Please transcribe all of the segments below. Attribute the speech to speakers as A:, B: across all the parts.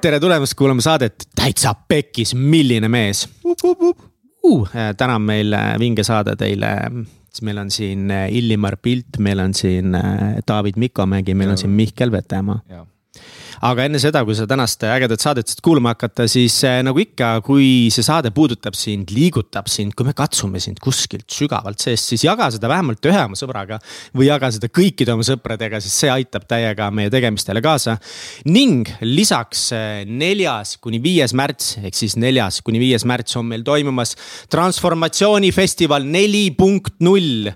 A: tere tulemast kuulama saadet Täitsa Pekkis, milline mees. Uh,. täna on meil äh, vinge saade teile, siis meil on siin äh, Illimar Pilt, meil on siin David Mikomägi, meil on siin Mihkel Vetemaa aga enne seda, kui sa tänast ägedat saadet saad kuulama hakata, siis äh, nagu ikka, kui see saade puudutab sind, liigutab sind, kui me katsume sind kuskilt sügavalt seest, siis jaga seda vähemalt ühe oma sõbraga. või jaga seda kõikide oma sõpradega, sest see aitab täiega meie tegemistele kaasa. ning lisaks äh, neljas kuni viies märts ehk siis neljas kuni viies märts on meil toimumas transformatsioonifestival neli punkt null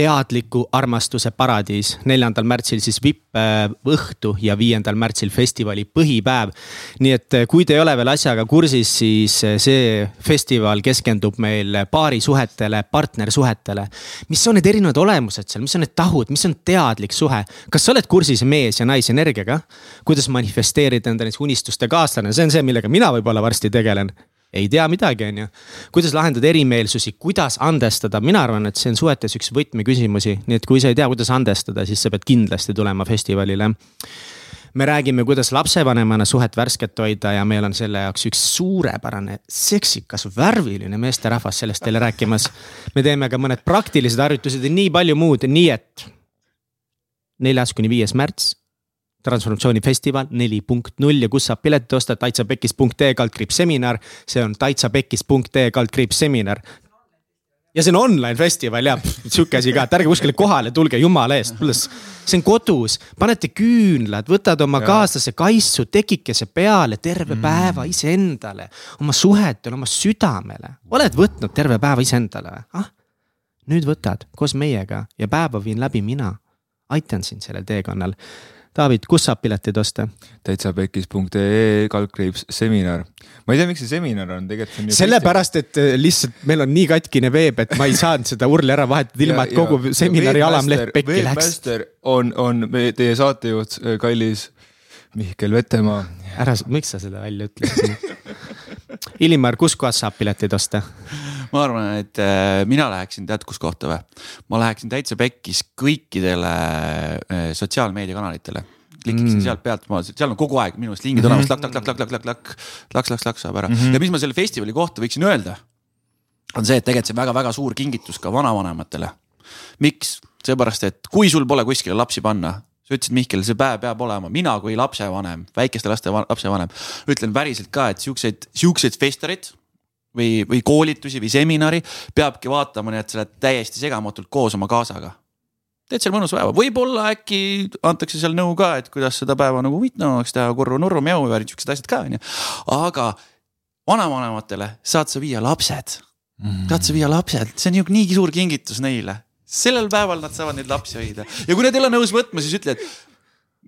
A: teadliku armastuse paradiis. neljandal märtsil siis vippõhtu ja viiendal märtsil festivali põhipäev. nii et eh, kui te ei ole veel asjaga kursis, siis eh, see festival keskendub meil paarisuhetele, partnersuhetele. mis on need erinevad olemused seal, mis on need tahud, mis on teadlik suhe? kas sa oled kursis mees ja naise energiaga? kuidas manifesteerida enda näiteks unistuste kaaslane, see on see, millega mina võib-olla varsti tegelen ei tea midagi, on ju. kuidas lahendada erimeelsusi, kuidas andestada, mina arvan, et see on suhetes üks võtmeküsimusi, nii et kui sa ei tea, kuidas andestada, siis sa pead kindlasti tulema festivalile. me räägime, kuidas lapsevanemana suhet värsket hoida ja meil on selle jaoks üks suurepärane, seksikas, värviline meesterahvas sellest teile rääkimas. me teeme ka mõned praktilised harjutused ja nii palju muud, nii et neljas kuni viies märts transformatsioonifestival neli punkt null ja kus saab pileti osta, taitsapekis.ee kaldkriips seminar. see on taitsapekis.ee kaldkriips seminar. ja see on online festival ja sihuke asi ka, et ärge kuskile kohale tulge, jumala eest, pluss see on kodus, panete küünlad, võtad oma ja. kaaslase kaisu tekikese peale terve mm. päeva iseendale, oma suhetele, oma südamele. oled võtnud terve päeva iseendale või? ah, nüüd võtad koos meiega ja päeva viin läbi mina. aitan sind sellel teekonnal David, kus saab pileteid osta?
B: täitsapekis.ee kaldkriips seminar. ma ei tea, miks see seminar on, tegelikult.
A: sellepärast, et äh, lihtsalt meil on nii katkine veeb, et ma ei saanud seda urli ära vahetada, ilma et kogu ja, seminari alamleht pekki läheks.
B: on, on teie saatejuht, äh, kallis Mihkel Vetemaa.
A: ära, miks sa seda välja ütlesid Illimar, kus kohas saab pileteid osta?
C: Ma arvan, et äh, mina läheksin, tead kus kohta või? ma läheksin täitsa pekkis kõikidele äh, sotsiaalmeediakanalitele klikiksin mm. sealt pealt, ma, seal on kogu aeg minu arust lingid olemas mm, -hmm. lak, lak, lak, lak, lak, lak, laks, laks, laks saab ära mm. -hmm. ja mis ma selle festivali kohta võiksin öelda, on see, et tegelikult see väga-väga suur kingitus ka vanavanematele. miks? seepärast, et kui sul pole kuskile lapsi panna, sa ütlesid, Mihkel, see päev peab olema, mina kui lapsevanem, väikeste laste lapsevanem, ütlen päriselt ka, et siukseid, siukseid festareid või, või koolitusi või seminari peabki vaatama nii, et sa oled täiesti segamatult koos oma kaasaga. teed seal mõnusa päeva, võib-olla äkki antakse seal nõu ka, et kuidas seda päeva nagu huvitavamaks teha, kurru-nurru, mjau ja siuksed asjad ka onju. aga vanavanematele saad sa viia lapsed mm., saad sa viia lapsed, see on ju nii suur kingitus neile sellel päeval nad saavad neid lapsi hoida ja kui nad ei ole nõus võtma, siis ütle, et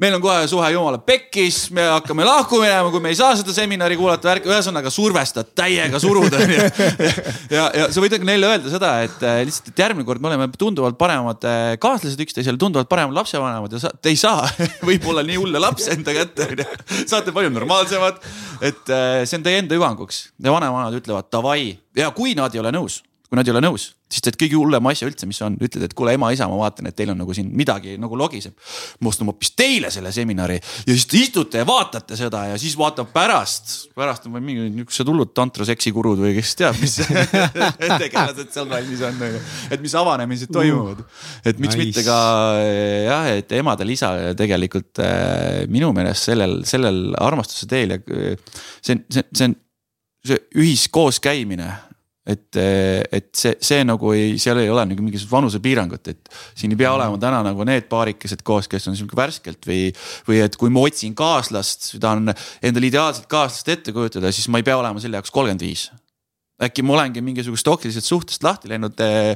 C: meil on kohe suhe jumala pekkis, me hakkame lahku minema, kui me ei saa seda seminari kuulata, värk, ühesõnaga survestad täiega suruda onju. ja, ja sa võid neile öelda seda, et äh, lihtsalt, et järgmine kord me oleme tunduvalt paremad äh, kaaslased üksteisele, tunduvalt paremad lapsevanemad ja sa, te ei saa võib-olla nii hulle lapse enda kätte onju. saate palju normaalsemad, et äh, see on teie enda hüvanguks ja vanemad ütlevad davai ja kui nad ei ole nõus kui nad ei ole nõus, siis teed kõige hullema asja üldse, mis on, ütled, et kuule, ema-isa, ma vaatan, et teil on nagu siin midagi nagu logiseb. ma ostan hoopis teile selle seminari ja siis te istute ja vaatate seda ja siis vaatab pärast, pärast on mingi niisugused hullud tantraseksikurud või kes teab, mis tegelased seal valmis on, et mis avanemised toimuvad. et miks nice. mitte ka jah, et emadel-isal tegelikult äh, minu meelest sellel, sellel armastuse teel ja see on, see, see on see ühiskoos käimine et, et see, see nagu ei, seal ei ole nagu mingisugust vanusepiirangut, et siin ei pea olema täna nagu need paarikesed koos, kes on sihuke värskelt või, või et kui ma otsin kaaslast, tahan endale ideaalset kaaslast ette kujutada, siis ma ei pea olema selle jaoks kolmkümmend viis. Äkki ma olengi mingisugusest toksilisest suhtest lahti läinud eh,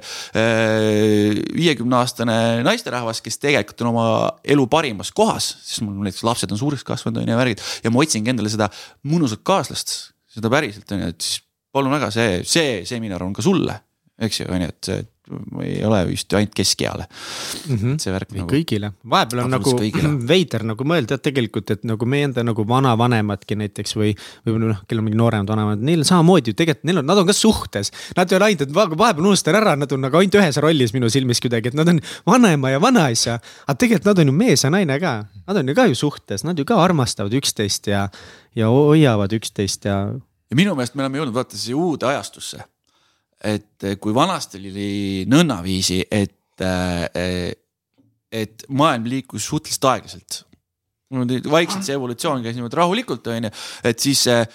C: viiekümne aastane naisterahvas, kes tegelikult on oma elu parimas kohas, sest mul näiteks lapsed on suureks kasvanud on ju ja värgid ja ma otsingi endale seda mõnusat kaaslast, seda päriselt on ju, et siis palun väga, see, see seminar on ka sulle, eks ju, on ju, et ma ei ole vist ainult keskeale
A: mm. -hmm.
C: see värk
A: või
C: nagu
A: kõigile, vahepeal on nagu
C: kõigile.
A: veider nagu mõelda tegelikult, et nagu meie enda nagu vanavanemadki näiteks või. võib-olla noh, kellel on mingi nooremad vanemad, neil samamoodi ju tegelikult, neil on, nad on ka suhtes. Nad ei ole ainult, et va- vahepeal unustan ära, nad on nagu ainult ühes rollis minu silmis kuidagi, et nad on vanaema ja vanaisa. aga tegelikult nad on ju mees ja naine ka, nad on ju ka ju suhtes, nad ju ka armastavad üksteist ja, ja hoiavad üksteist ja.
C: Ja minu meelest me oleme jõudnud vaata siia uude ajastusse. et eh, kui vanasti oli nõnnaviisi, et, eh, et maailm liikus suhteliselt aeglaselt. vaikselt see evolutsioon käis niimoodi rahulikult, on ju, et siis eh,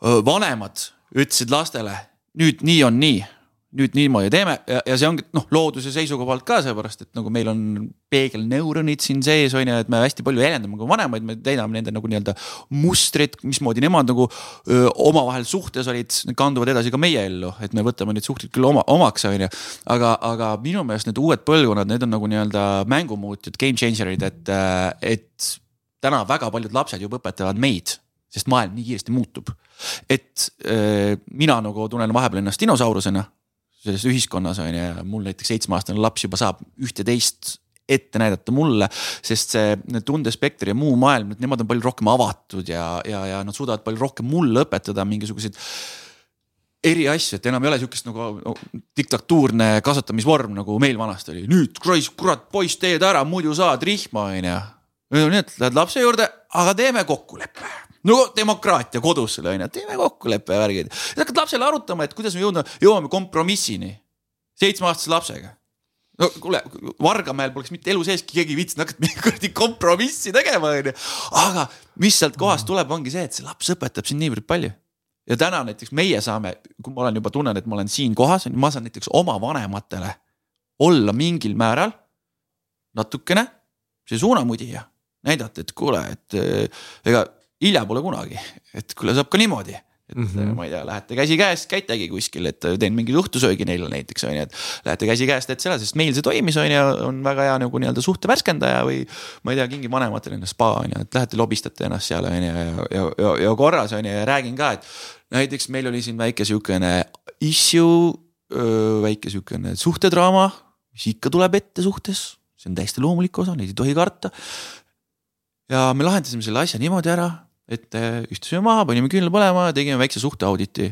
C: vanemad ütlesid lastele, nüüd nii on nii nüüd niimoodi teeme ja, ja see ongi noh, looduse seisukohalt ka seepärast, et nagu meil on peegelneuronid siin sees on ju, et me hästi palju jäljendame ka vanemaid, me täidame nende nagu nii-öelda mustrit, mismoodi nemad nagu omavahel suhtes olid, kanduvad edasi ka meie ellu, et me võtame neid suhteid küll oma, omaks, on ju. aga, aga minu meelest need uued põlvkonnad, need on nagu nii-öelda mängumuutjad, game changer'id, et, et täna väga paljud lapsed juba õpetavad meid sest maailm nii kiiresti muutub. et äh, mina nagu tunnen vahepeal ennast dinosaurusena selles ühiskonnas on ju, ja mul näiteks seitsmeaastane laps juba saab ühte-teist ette näidata mulle, sest see tundespekter ja muu maailm, nemad on palju rohkem avatud ja, ja, ja nad suudavad palju rohkem mulle õpetada mingisuguseid eri asju, et enam ei ole sihukest nagu no, diktatuurne kasvatamisvorm, nagu meil vanasti oli. nüüd kurat, poiss, teed ära, muidu saad rihma, onju. nii et lähed lapse juurde, aga teeme kokkuleppe no demokraatia kodus sul on ju, teeme kokkuleppe värgid. hakkad lapsele arutama, et kuidas me jõudma, jõuame kompromissini seitsmeaastase lapsega. no kuule, Vargamäel poleks mitte elu seeski keegi viitsinud hakata mingit kuradi kompromissi tegema, onju. aga mis sealt kohast tuleb, ongi see, et see laps õpetab sind niivõrd palju. ja täna näiteks meie saame, kui ma olen juba tunnen, et ma olen siin kohas, ma saan näiteks oma vanematele olla mingil määral natukene see suunamudija, näidata, et kuule, et ega hilja pole kunagi, et kuule, saab ka niimoodi et mm -hmm. ma ei tea, lähete käsikäes, käitegi kuskil, et teen mingi õhtusöögi neile näiteks on ju, et. Lähete käsikäes, teete selle, sest meil see toimis on ju, on väga hea nagu nii-öelda suhte värskendaja või. ma ei tea, kingi vanematele enda spa on ju, et lähete lobistate ennast seal on ju ja, ja, ja, ja korras on ju ja räägin ka, et. näiteks meil oli siin väike sihukene issue, väike sihukene suhtedraama, mis ikka tuleb ette suhtes, see on täiesti loomulik osa, neid ei tohi karta. ja me lahendasime selle asja niimoodi ära et istusime maha, panime küünla põlema tegime väikse suhteauditi.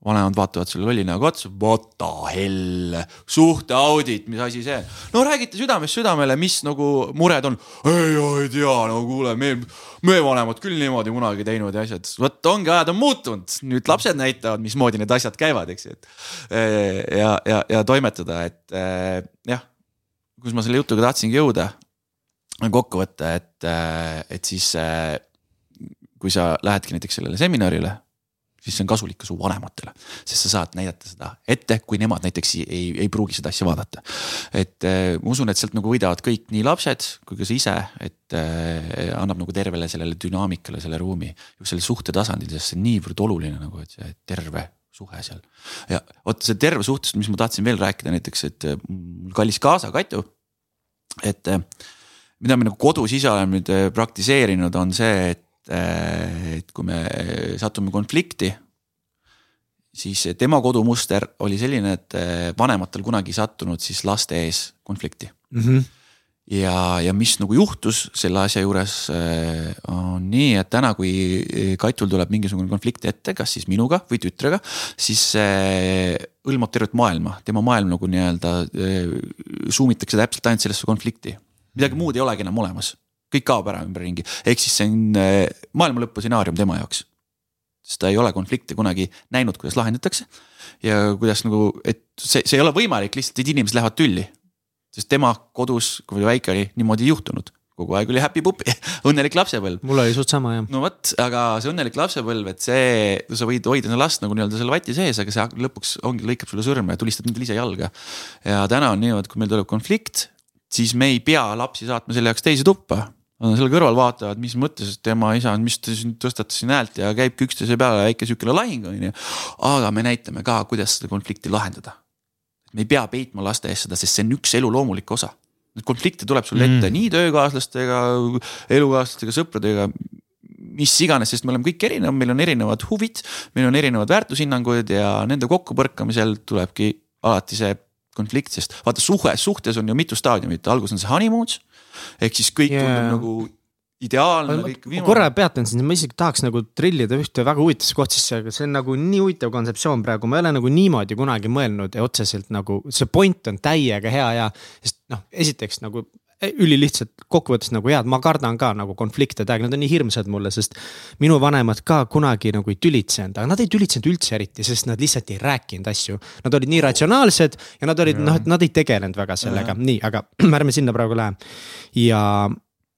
C: vanemad vaatavad selle lolli näoga otsa, what the hell, suhteaudit, mis asi see no räägite südamest südamele, mis nagu mured on. ei, ei tea, no kuule, me, me vanemad küll niimoodi kunagi teinud ja asjad, vot ongi ajad on muutunud, nüüd lapsed näitavad, mismoodi need asjad käivad, eks ju, et. ja, ja, ja toimetada, et jah, kus ma selle jutuga tahtsingi jõuda kokkuvõte, et, et siis kui sa lähedki näiteks sellele seminarile, siis see on kasulik ka su vanematele, sest sa saad näidata seda ette, kui nemad näiteks ei, ei pruugi seda asja vaadata. et äh, ma usun, et sealt nagu võidavad kõik, nii lapsed kui ka sa ise, et äh, annab nagu tervele sellele dünaamikale selle ruumi just selle suhte tasandil, sest see on niivõrd oluline nagu, et see terve suhe seal. ja vot see terve suhtest, mis ma tahtsin veel rääkida näiteks, et mul kallis kaasa Katju, et mida me nagu kodus ise oleme nüüd praktiseerinud, on see, et et kui me satume konflikti, siis tema kodumuster oli selline, et vanematel kunagi ei sattunud siis laste ees konflikti mm. -hmm. ja, ja mis nagu juhtus selle asja juures on nii, et täna, kui Katul tuleb mingisugune konflikt ette, kas siis minuga või tütrega, siis see hõlmab tervet maailma, tema maailm nagu nii-öelda zoom itakse täpselt ainult sellesse konflikti. midagi muud ei olegi enam olemas kõik kaob ära ümberringi, ehk siis see on maailma lõpu stsenaarium tema jaoks. sest ta ei ole konflikte kunagi näinud, kuidas lahendatakse ja kuidas nagu, et see, see ei ole võimalik lihtsalt, et inimesed lähevad tülli. sest tema kodus, kui väike oli, niimoodi ei juhtunud kogu aeg oli happy pupi, õnnelik lapsepõlv.
A: mul oli suht sama jah.
C: no vot, aga see õnnelik lapsepõlv, et see, sa võid hoida last nagu nii-öelda selle vati sees, aga see lõpuks ongi, lõikab sulle sõrme ja tulistab endale ise jalga. ja täna on niimoodi, kui meil tuleb konflikt, siis me ei pea lapsi saatma selle jaoks teise tuppa selle kõrval vaatavad, mis mõttes tema isa on, mis ta siin tõstatas siin häält ja käibki üksteise peale väike sihukene lahing on ju. aga me näitame ka, kuidas seda konflikti lahendada. me ei pea peitma laste eest seda, sest see on üks elu loomulik osa. Konflikte tuleb sulle ette mm. nii töökaaslastega, elukaaslastega, sõpradega mis iganes, sest me oleme kõik erinevad, meil on erinevad huvid, meil on erinevad väärtushinnangud ja nende kokkupõrkamisel tulebki alati see konflikt, sest vaata suhe, suhtes on ju mitu staadiumit, alguses on see honeymoon ehk siis kõik yeah. tundub nagu ideaalne kõik.
A: ma korra peatan siin, ma isegi tahaks nagu trillida ühte väga huvitavasse kohta sisse, aga see on nagu nii huvitav kontseptsioon praegu, ma ei ole nagu niimoodi kunagi mõelnud ja otseselt nagu see point on täiega hea ja. sest noh, esiteks nagu ülilihtsalt kokkuvõttes nagu head, ma kardan ka nagu konflikte täiega, nad on nii hirmsad mulle, sest. minu vanemad ka kunagi nagu ei tülitsenud, aga nad ei tülitsenud üldse eriti, sest nad lihtsalt ei rääkinud asju. Nad olid nii ratsionaalsed ja nad olid noh, et nad ei tegelenud väga sellega, nii, aga ärme sinna praegu lähe. ja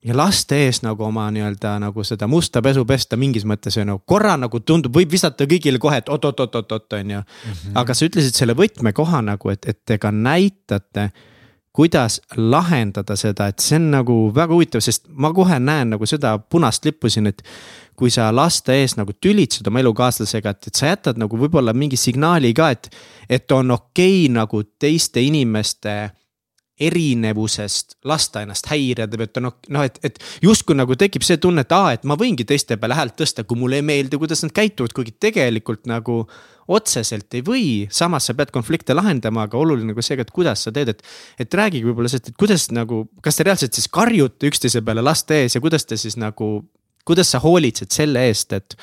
A: ja laste ees nagu oma nii-öelda nagu seda musta pesu pesta mingis mõttes on ju, korra nagu tundub, võib visata kõigile kohe, et oot-oot-oot-oot on ju. -hmm. aga sa ütlesid selle võtmekoha nagu, et, et te ka näitate, kuidas lahendada seda, et see on nagu väga huvitav, sest ma kohe näen nagu seda punast lippu siin, et. kui sa laste ees nagu tülitsed oma elukaaslasega, et, et sa jätad nagu võib-olla mingi signaali ka, et, et on okei okay, nagu teiste inimeste erinevusest lasta ennast häirida või et noh, noh, et, et justkui nagu tekib see tunne, et aa, et ma võingi teiste peale häält tõsta, kui mulle ei meeldi, kuidas nad käituvad, kuigi tegelikult nagu otseselt ei või, samas sa pead konflikte lahendama, aga oluline ka see, et kuidas sa teed, et. et räägige võib-olla sellest, et kuidas nagu, kas te reaalselt siis karjute üksteise peale laste ees ja kuidas te siis nagu, kuidas sa hoolitsed selle eest, et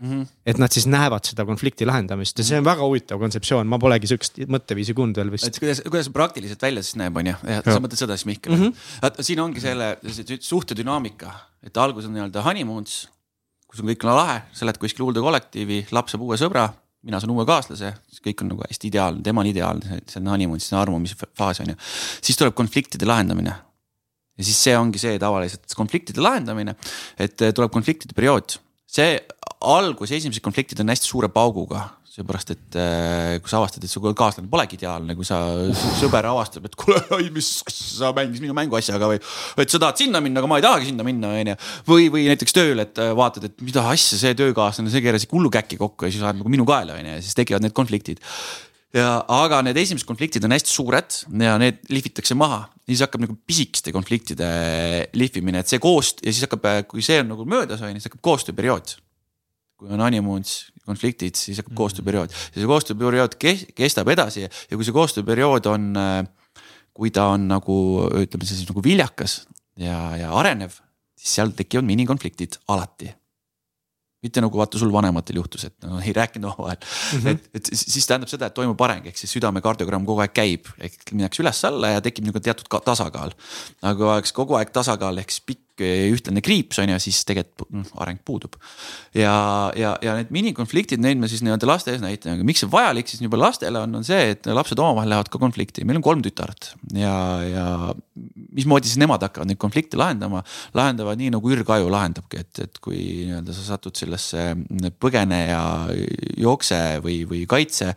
A: Mm -hmm. et nad siis näevad seda konflikti lahendamist ja see on väga huvitav kontseptsioon, ma polegi sihukest mõtteviisi kuulnud veel vist.
C: et kuidas, kuidas praktiliselt välja siis näeb, on ju, sa mõtled seda siis Mihkel mm? -hmm. siin ongi selle, see suhtedünaamika, et algus on nii-öelda honeymoons, kus on kõik lahe, sa lähed kuskile uude kollektiivi, laps saab uue sõbra, mina saan uue kaaslase, siis kõik on nagu hästi ideaalne, tema on ideaalne, see on honeymoon, siis on armumisfaas on ju. siis tuleb konfliktide lahendamine ja siis see ongi see tavaliselt konfliktide lahendamine, et tuleb konfliktide periood see algus, esimesed konfliktid on hästi suure pauguga, seepärast et äh, kui sa avastad, et su kaaslane polegi ideaalne, kui sa, sõber avastab, et kuule, mis sa mängisid minu mänguasjaga või. et sa tahad sinna minna, aga ma ei tahagi sinna minna, onju. või, või näiteks tööl, et äh, vaatad, et mida asja see töökaaslane, see keeras hullukäkki kokku ja siis ajab nagu minu kaela, onju, ja siis tekivad need konfliktid ja aga need esimesed konfliktid on hästi suured ja need lihvitakse maha, siis hakkab nagu pisikeste konfliktide lihvimine, et see koost- ja siis hakkab, kui see on nagu möödas, on ju, siis hakkab koostööperiood. kui on honeymoons, konfliktid, siis hakkab mm -hmm. koostööperiood ja see koostööperiood kestab edasi ja kui see koostööperiood on, kui ta on nagu ütleme siis nagu viljakas ja, ja arenev, siis seal tekivad minikonfliktid alati mitte nagu vaata sul vanematel juhtus, et no ei rääkinud omavahel mm. -hmm. et, et siis tähendab seda, et toimub areng, ehk siis südame kardiogramm kogu aeg käib, ehk minnakse üles-alla ja tekib nagu teatud tasakaal. aga kui oleks kogu aeg tasakaal ehk siis pikk ühtlane kriips on ju, siis tegelikult noh, areng puudub. ja, ja, ja need minikonfliktid, neid me siis nii-öelda laste ees näitame, miks see vajalik siis juba lastele on, on see, et lapsed omavahel lähevad ka konflikti, meil on kolm tütart ja, ja mismoodi siis nemad hakkavad neid konflikte lahendama, lahendavad nii nagu ürgaju lahendabki, et, et kui nii-öelda sa satud sellesse põgene ja jookse või, või kaitse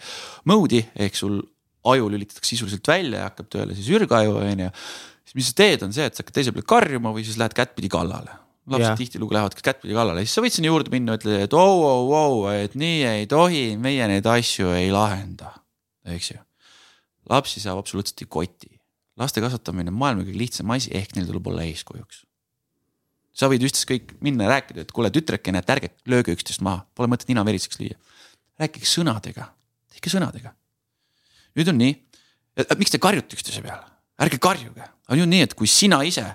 C: mode'i ehk sul aju lülitatakse sisuliselt välja ja hakkab tööle siis ürgaju on ju siis mis sa teed, on see, et sa hakkad teise peale karjuma või siis lähed kättpidi kallale. lapsed yeah. tihtilugu lähevad kättpidi kallale, siis sa võid sinna juurde minna, ütled, et oo, oo, oo, et nii ei tohi, meie neid asju ei lahenda, eks ju. lapsi saab absoluutselt koti, laste kasvatamine on maailma kõige lihtsam asi, ehk neil tuleb olla eeskujuks sa võid üksteist minna ja rääkida, et kuule tütrekene, et ärge lööge üksteist maha, pole mõtet nina veriseks lüüa. rääkige sõnadega, tehke sõnadega. nüüd on nii, miks te karjute üksteise peale? Ärge karjuge, on ju nii, et kui sina ise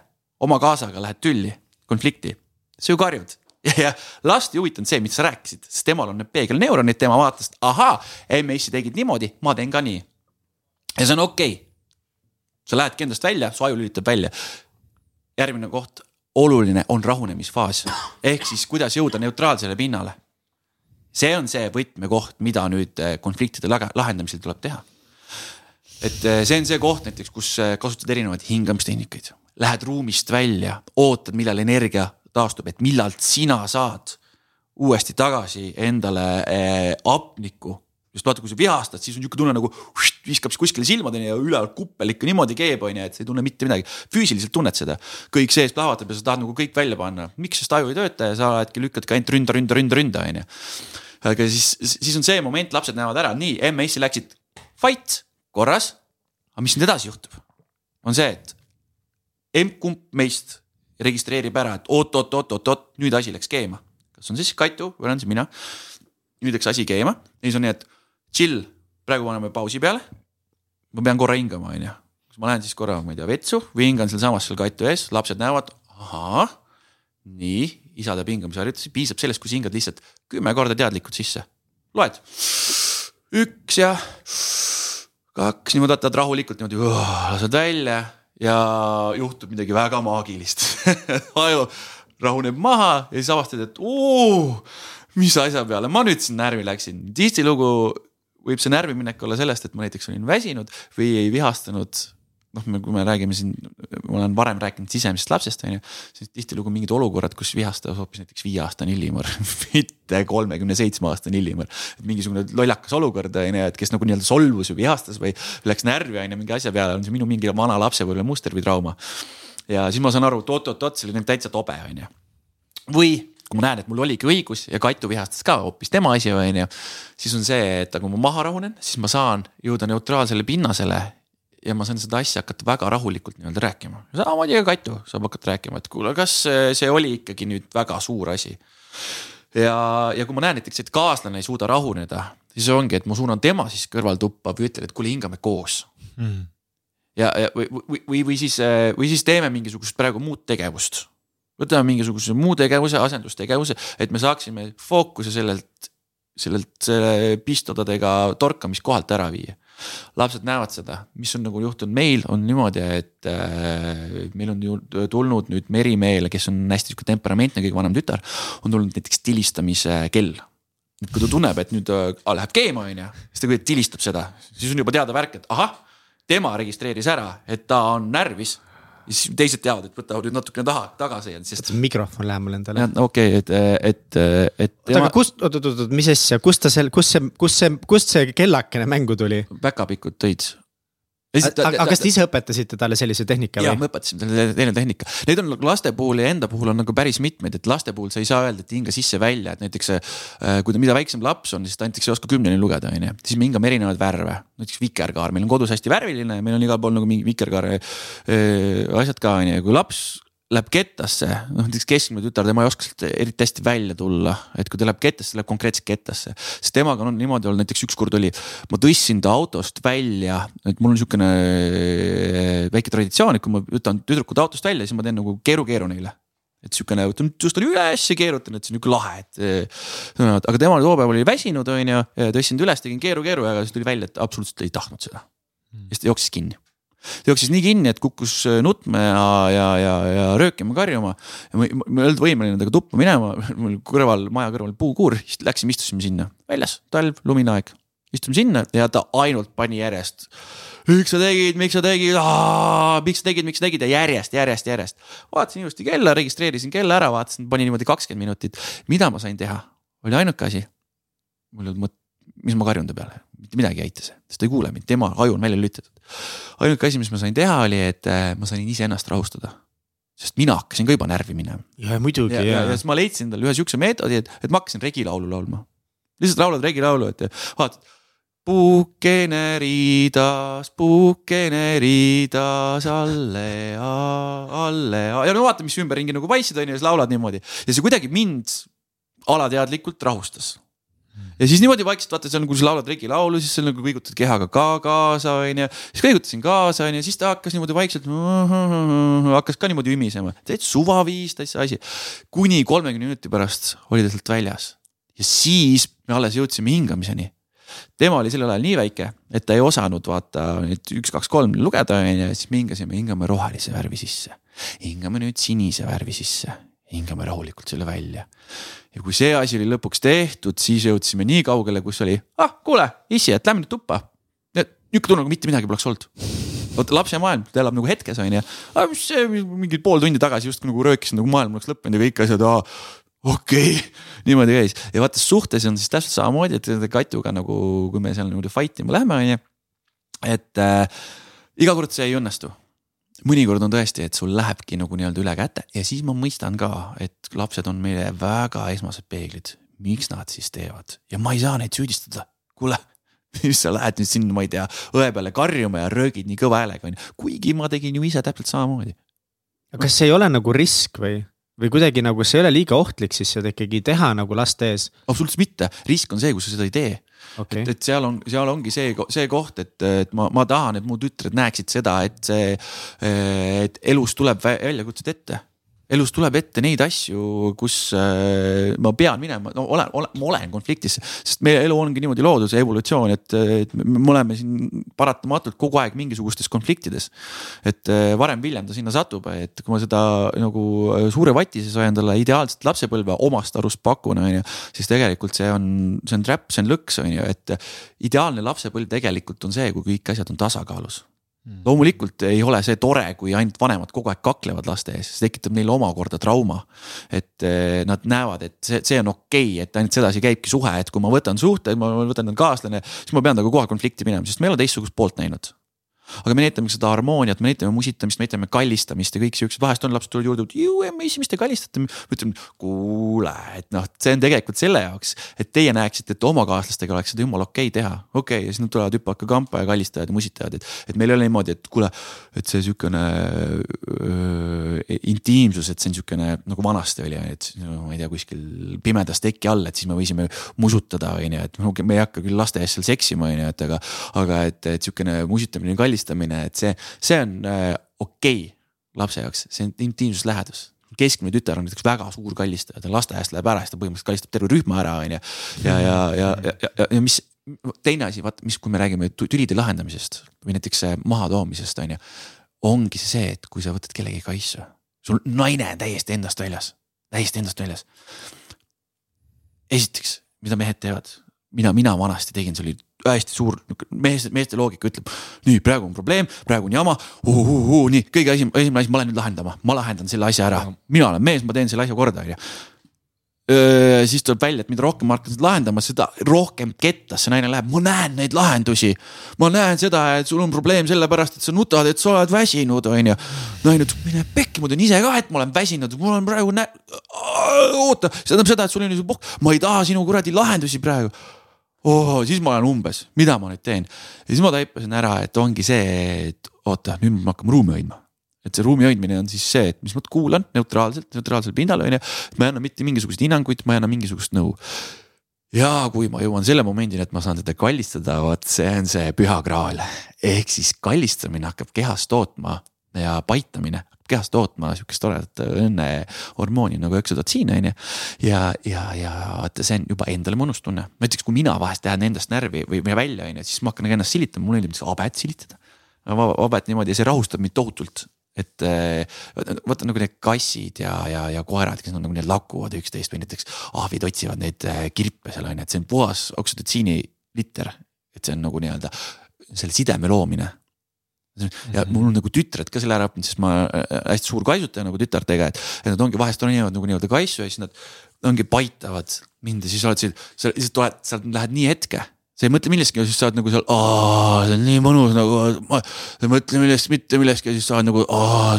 C: oma kaasaga lähed tülli, konflikti, sa ju karjud ja, last ei huvitanud see, mida sa rääkisid, sest temal on need peegelneuronid, tema vaatas, ahaa, MS-i tegid niimoodi, ma teen ka nii. ja see on okei okay.. sa lähedki endast välja, su aju lülitab välja. järgmine koht, oluline on rahunemisfaas ehk siis kuidas jõuda neutraalsele pinnale. see on see võtmekoht, mida nüüd eh, konfliktide lahendamisel tuleb teha et eh, see on see koht näiteks, kus eh, kasutad erinevaid hingamistehnikaid, lähed ruumist välja, ootad, millal energia taastub, et millal sina saad uuesti tagasi endale eh, hapnikku. Just vaata, kui sa vihastad, siis on niisugune tunne nagu ust, viskab kuskile silmadeni ja üleval kuppel ikka niimoodi keeb, on ju, et sa ei tunne mitte midagi. füüsiliselt tunned seda, kõik sees plahvatab ja sa tahad nagu kõik välja panna, miks, sest aju ei tööta ja sa oledki lükkadki ainult ründa, ründa, ründa, ründa, on ju. aga siis, siis on see moment, lapsed näevad ära, nii, MS-i läksid. Fight korras. aga mis nüüd edasi juhtub, on see, et emb-kumb meist registreerib ära, et oot-oot-oot-oot-oot, nüüd asi läks keema. kas on siis Katu või olen see mina? nüüd läks asi keema ja siis on nii, et chill, praegu paneme pausi peale. ma pean korra hingama, onju. siis ma lähen siis korra, ma ei tea, vetsu või hingan sealsamas seal katu ees, lapsed näevad, ahah, nii, isa teeb hingamisharjutusi, piisab sellest, kui sa hingad lihtsalt kümme korda teadlikult sisse. loed, üks ja kaks, niimoodi võtad rahulikult niimoodi, lased välja ja juhtub midagi väga maagilist aju rahuneb maha ja siis avastad, et oo, mis asja peale ma nüüd siin närvi läksin. tihtilugu võib see närviminek olla sellest, et ma näiteks olin väsinud või ei vihastanud noh, kui me räägime siin, ma olen varem rääkinud sisemisest lapsest, on ju, siis tihtilugu mingid olukorrad, kus vihastas hoopis näiteks viieaastane Illimõr mitte kolmekümne seitsme aastane Illimõr. et mingisugune lollakas olukord, on ju, et kes nagu nii-öelda solvus või vihastas või läks närvi, on ju, mingi asja peale, on see minu mingi vana lapsepõlve muster või trauma. ja siis ma saan aru, et oot-oot-oot, see oli nüüd täitsa tobe, on ju. või kui ma näen, et mul oligi õigus ja Katu vihastas ka hoopis tema asi, on ju. siis on see, et kui ma maha rahunen, siis ma saan jõuda neutraalsele pinnasele ja ma saan seda asja hakata väga rahulikult nii-öelda rääkima. samamoodi ka Katu saab hakata rääkima, et kuule, kas see oli ikkagi nüüd väga suur asi. ja, ja kui ma näen näiteks, et kaaslane ei suuda rahuneda, siis ongi, et ma suunan tema siis kõrvaltuppa või ütlen, et kuule, hingame koos mm.. ja, ja või, või, või, või siis, või siis teeme mingisugust praegu muud tegevust. võtame mingisuguse muu tegevuse, asendustegevuse, et me saaksime fookuse sellelt, sellelt selle pistodadega torkamiskohalt ära viia lapsed näevad seda, mis on nagu juhtunud? Meil on niimoodi, et äh, meil on ju tulnud nüüd Merimeele, kes on hästi sihuke temperamentne, kõige vanem tütar, on tulnud näiteks tilistamise kell. Et kui ta tunneb, et nüüd äh, läheb keema, on ju, siis ta tilistab seda, siis on juba teada värk, et ahah, tema registreeris ära, et ta on närvis ja siis teised teavad, et võtavad nüüd natukene taha, tagasi, sest.
A: mikrofon lähemal endale.
C: okei okay,, et, et, et.
A: oota, aga kust, oot, oot, oot, mis asja, kust ta seal, kust see, kust see, kust see kellakene mängu tuli?
C: päkapikud tõid
A: aga kas te ise õpetasite talle sellise tehnika
C: või? ja, me õpetasime talle teine tehnika. Neid on laste puhul ja enda puhul on nagu päris mitmeid, et laste puhul sa ei saa öelda, et hinga sisse-välja, et näiteks äh, kui ta, mida väiksem laps on, siis ta näiteks ei oska kümneni lugeda, on ju. siis me hingame erinevaid värve, näiteks vikerkaar, meil on kodus hästi värviline, meil on igal pool nagu mingi vikerkaare äh, asjad ka, on ju, kui laps läheb kettasse, noh näiteks keskmine tütar, tema ei oska sealt eriti hästi välja tulla, et kui ta läheb kettasse, läheb konkreetselt kettasse. sest temaga on niimoodi olnud, näiteks ükskord oli, ma tõstsin ta autost välja, et mul on sihukene eh, väike traditsioon, et kui ma võtan tüdrukud autost välja, siis ma teen nagu keeru-keeru neile et sihukene, tõstan üles ja keerutan, et see on nihuke lahe, et. Eh, aga tema too päev oli väsinud, on ju, tõstsin ta üles, tegin keeru-keeru ja siis tuli välja, et absoluutselt ei tahtnud seda. ja siis ta jooksis kinni jooksis nii kinni, et kukkus äh, nutma ja, ja, ja, ja röökima, karjuma. ja ma, ma ei olnud võimeline temaga tuppa minema, mul kõrval, maja kõrval puukuur, siis läksime, istusime sinna väljas, talv, lumine aeg. istume sinna ja ta ainult pani järjest. miks sa tegid, miks sa tegid, miks sa tegid, miks sa tegid ja järjest, järjest, järjest. vaatasin ilusti kella, registreerisin kella ära, vaatasin, panin niimoodi kakskümmend minutit. mida ma sain teha, oli ainuke asi. mul ei olnud mõtet mis ma karjun ta peale, mitte midagi ei aita see, sest ta ei kuule mind, tema aju on välja lülitatud. ainuke asi, mis ma sain teha, oli, et äh, ma sain iseennast rahustada. sest mina hakkasin ka juba närvi minema.
A: ja muidugi.
C: ja, ja, ja siis ma leidsin endale ühe sihukese meetodi, et, et ma hakkasin regilaulu laulma. lihtsalt laulad regilaulu, et vaatad puukene riidas, puukene riidas alle, alle ja no vaata, mis ümberringi nagu paistsid on ju, siis laulad niimoodi ja see kuidagi mind alateadlikult rahustas ja siis niimoodi vaikselt vaata, seal kui sa laulad regilaulu, siis seal nagu kõigutad kehaga ka kaasa, onju. siis kõigutasin kaasa, onju, siis ta hakkas niimoodi vaikselt, hakkas ka niimoodi ümisema, täitsa suvaviis, täitsa asi. kuni kolmekümne minuti pärast oli ta sealt väljas ja siis me alles jõudsime hingamiseni tema oli sellel ajal nii väike, et ta ei osanud vaata nüüd üks, kaks, kolm lugeda onju, siis me hingasime, hingame rohelise värvi sisse. hingame nüüd sinise värvi sisse, hingame rahulikult selle välja ja kui see asi oli lõpuks tehtud, siis jõudsime nii kaugele, kus oli, ah kuule, issi, et lähme nüüd tuppa. nihuke tunne, nagu mitte midagi poleks olnud. vot lapse maailm, ta elab nagu hetkes on ju, mis see mingi pool tundi tagasi justkui nagu röökisin, nagu maailm oleks lõppenud ja kõik asjad, okei okay., niimoodi käis ja vaata suhtes on siis täpselt samamoodi, et Katuga nagu, kui me seal niimoodi fight ima lähme, on ju. et äh, iga kord see ei õnnestu mõnikord on tõesti, et sul lähebki nagu nii-öelda üle käte ja siis ma mõistan ka, et lapsed on meile väga esmased peeglid. miks nad siis teevad ja ma ei saa neid süüdistada, kuule mis sa lähed nüüd sinna, ma ei tea, õe peale karjuma ja röögid nii kõva häälega onju, kuigi ma tegin ju ise täpselt samamoodi.
A: kas see ei ole nagu risk või? Või kuidagi nagu see ei ole liiga ohtlik siis seda ikkagi teha nagu laste ees?
C: absoluutselt mitte, risk on see, kui sa seda ei tee. Okay.. et, et seal on, seal ongi see, see koht, et, et ma, ma tahan, et mu tütred näeksid seda, et see, et elus tuleb väljakutsed ette elus tuleb ette neid asju, kus äh, ma pean minema, no olen, olen, ma olen konfliktis, sest meie elu ongi niimoodi loodud, see evolutsioon, et, et me oleme siin paratamatult kogu aeg mingisugustes konfliktides. et äh, varem-hiljem ta sinna satub, et kui ma seda nagu äh, suure vati sees endale ideaalset lapsepõlve omast arust pakun, on ju. siis tegelikult see on, see on trap, see on lõks, on ju, et ideaalne lapsepõlv tegelikult on see, kui kõik asjad on tasakaalus Hmm. loomulikult ei ole see tore, kui ainult vanemad kogu aeg kaklevad laste ees, see tekitab neile omakorda trauma. et eh, nad näevad, et see, see on okei okay,, et ainult sedasi käibki suhe, et kui ma võtan suhte, ma võtan kaaslane, siis ma pean temaga aeg konflikti minema, sest me ei ole teistsugust poolt näinud aga me näitame seda harmooniat, me näitame musitamist, me näitame kallistamist ja kõik siuksed, vahest on lapsed tulevad juurde, ju emmi, mis te kallistate. ma ütlen, kuule, et noh, see on tegelikult selle jaoks, et teie näeksite, et oma kaaslastega oleks seda jumala okei okay teha. okei okay,, ja siis nad tulevad hüppavad ka kampa ja kallistavad ja musitavad, et, et meil ei ole niimoodi, et kuule, et see sihukene intiimsus, et see on sihukene nagu vanasti oli, et no, ma ei tea, kuskil pimedas teki all, et siis me võisime musutada, on ju, et me ei hakka küll laste ees seal seksima, on ju, et aga, aga et, et sihukene musitamine, kallistamine kallistamine, et see, see on äh, okei okay lapse jaoks, see on intiimsuslähedus keskmine tütar on näiteks väga suur kallistaja, ta lasteaiast läheb ära, siis ta põhimõtteliselt kallistab terve rühma ära, on ju. ja, ja, ja, ja, ja, ja, ja mis teine asi, vaata, mis, kui me räägime tülide lahendamisest või näiteks äh, mahatoomisest, on ju. ongi see, et kui sa võtad kellegi kaisu, sul naine on täiesti endast väljas, täiesti endast väljas. esiteks, mida mehed teevad, mida mina vanasti tegin, see oli hästi suur meeste, meeste loogika ütleb. nii, praegu on probleem, praegu on jama nii kõige esim-, esimene asi, ma lähen nüüd lahendama, ma lahendan selle asja ära. mina olen mees, ma teen selle asja korda, onju siis tuleb välja, et mida rohkem seda lahendama, seda rohkem kettas see naine läheb, ma näen neid lahendusi. ma näen seda, et sul on probleem sellepärast, et sa nutad, et sa oled väsinud, onju. naine ütleb, mine pekki, ma tean ise ka, et ma olen väsinud, mul on praegu nä-, oota, see tähendab seda, et sul on ju pohk, ma ei taha sinu kuradi lahendusi praegu oh, siis ma olen umbes, mida ma nüüd teen. ja siis ma taipasin ära, et ongi see, et oota, nüüd me hakkame ruumi hoidma et see ruumi hoidmine on siis see, et mis ma kuulan neutraalselt, neutraalsel pinnal on ju. ma ei anna mitte mingisuguseid hinnanguid, ma ei anna mingisugust nõu. ja kui ma jõuan selle momendini, et ma saan teda kallistada, vot see on see püha graal. ehk siis kallistamine hakkab kehas tootma ja paitamine kehas tootma sihukest toredat õnnehormooni nagu öksüdotsiin on ju. ja, ja, ja vaata, see on juba endale mõnus tunne, näiteks kui mina vahest lähen endast närvi või, või välja on ju, siis ma hakkan ennast silitama, mulle meeldib habet silitada. habet niimoodi ja see rahustab mind tohutult et vaata nagu need kassid ja, ja, ja koerad, kes on nagu need lakuvad üksteist või näiteks ahvid otsivad neid äh, kirpe seal on ju, et see on puhas oksüdotsiini liter. et see on nagu nii-öelda selle sideme loomine ja mhm. mul on nagu tütred ka selle ära õppinud, sest ma äh, hästi suur kaisutaja nagu tütartega, et, et nad ongi vahest ronivad nagu nii-öelda kaisu ja siis nad ongi paitavad mind ja siis oled siin, sa lihtsalt oled, sa lähed nii hetke sa ei mõtle millestki ja siis sa oled nagu seal, see on nii mõnus nagu, ma ei mõtle millest, mitte millestki ja siis sa oled nagu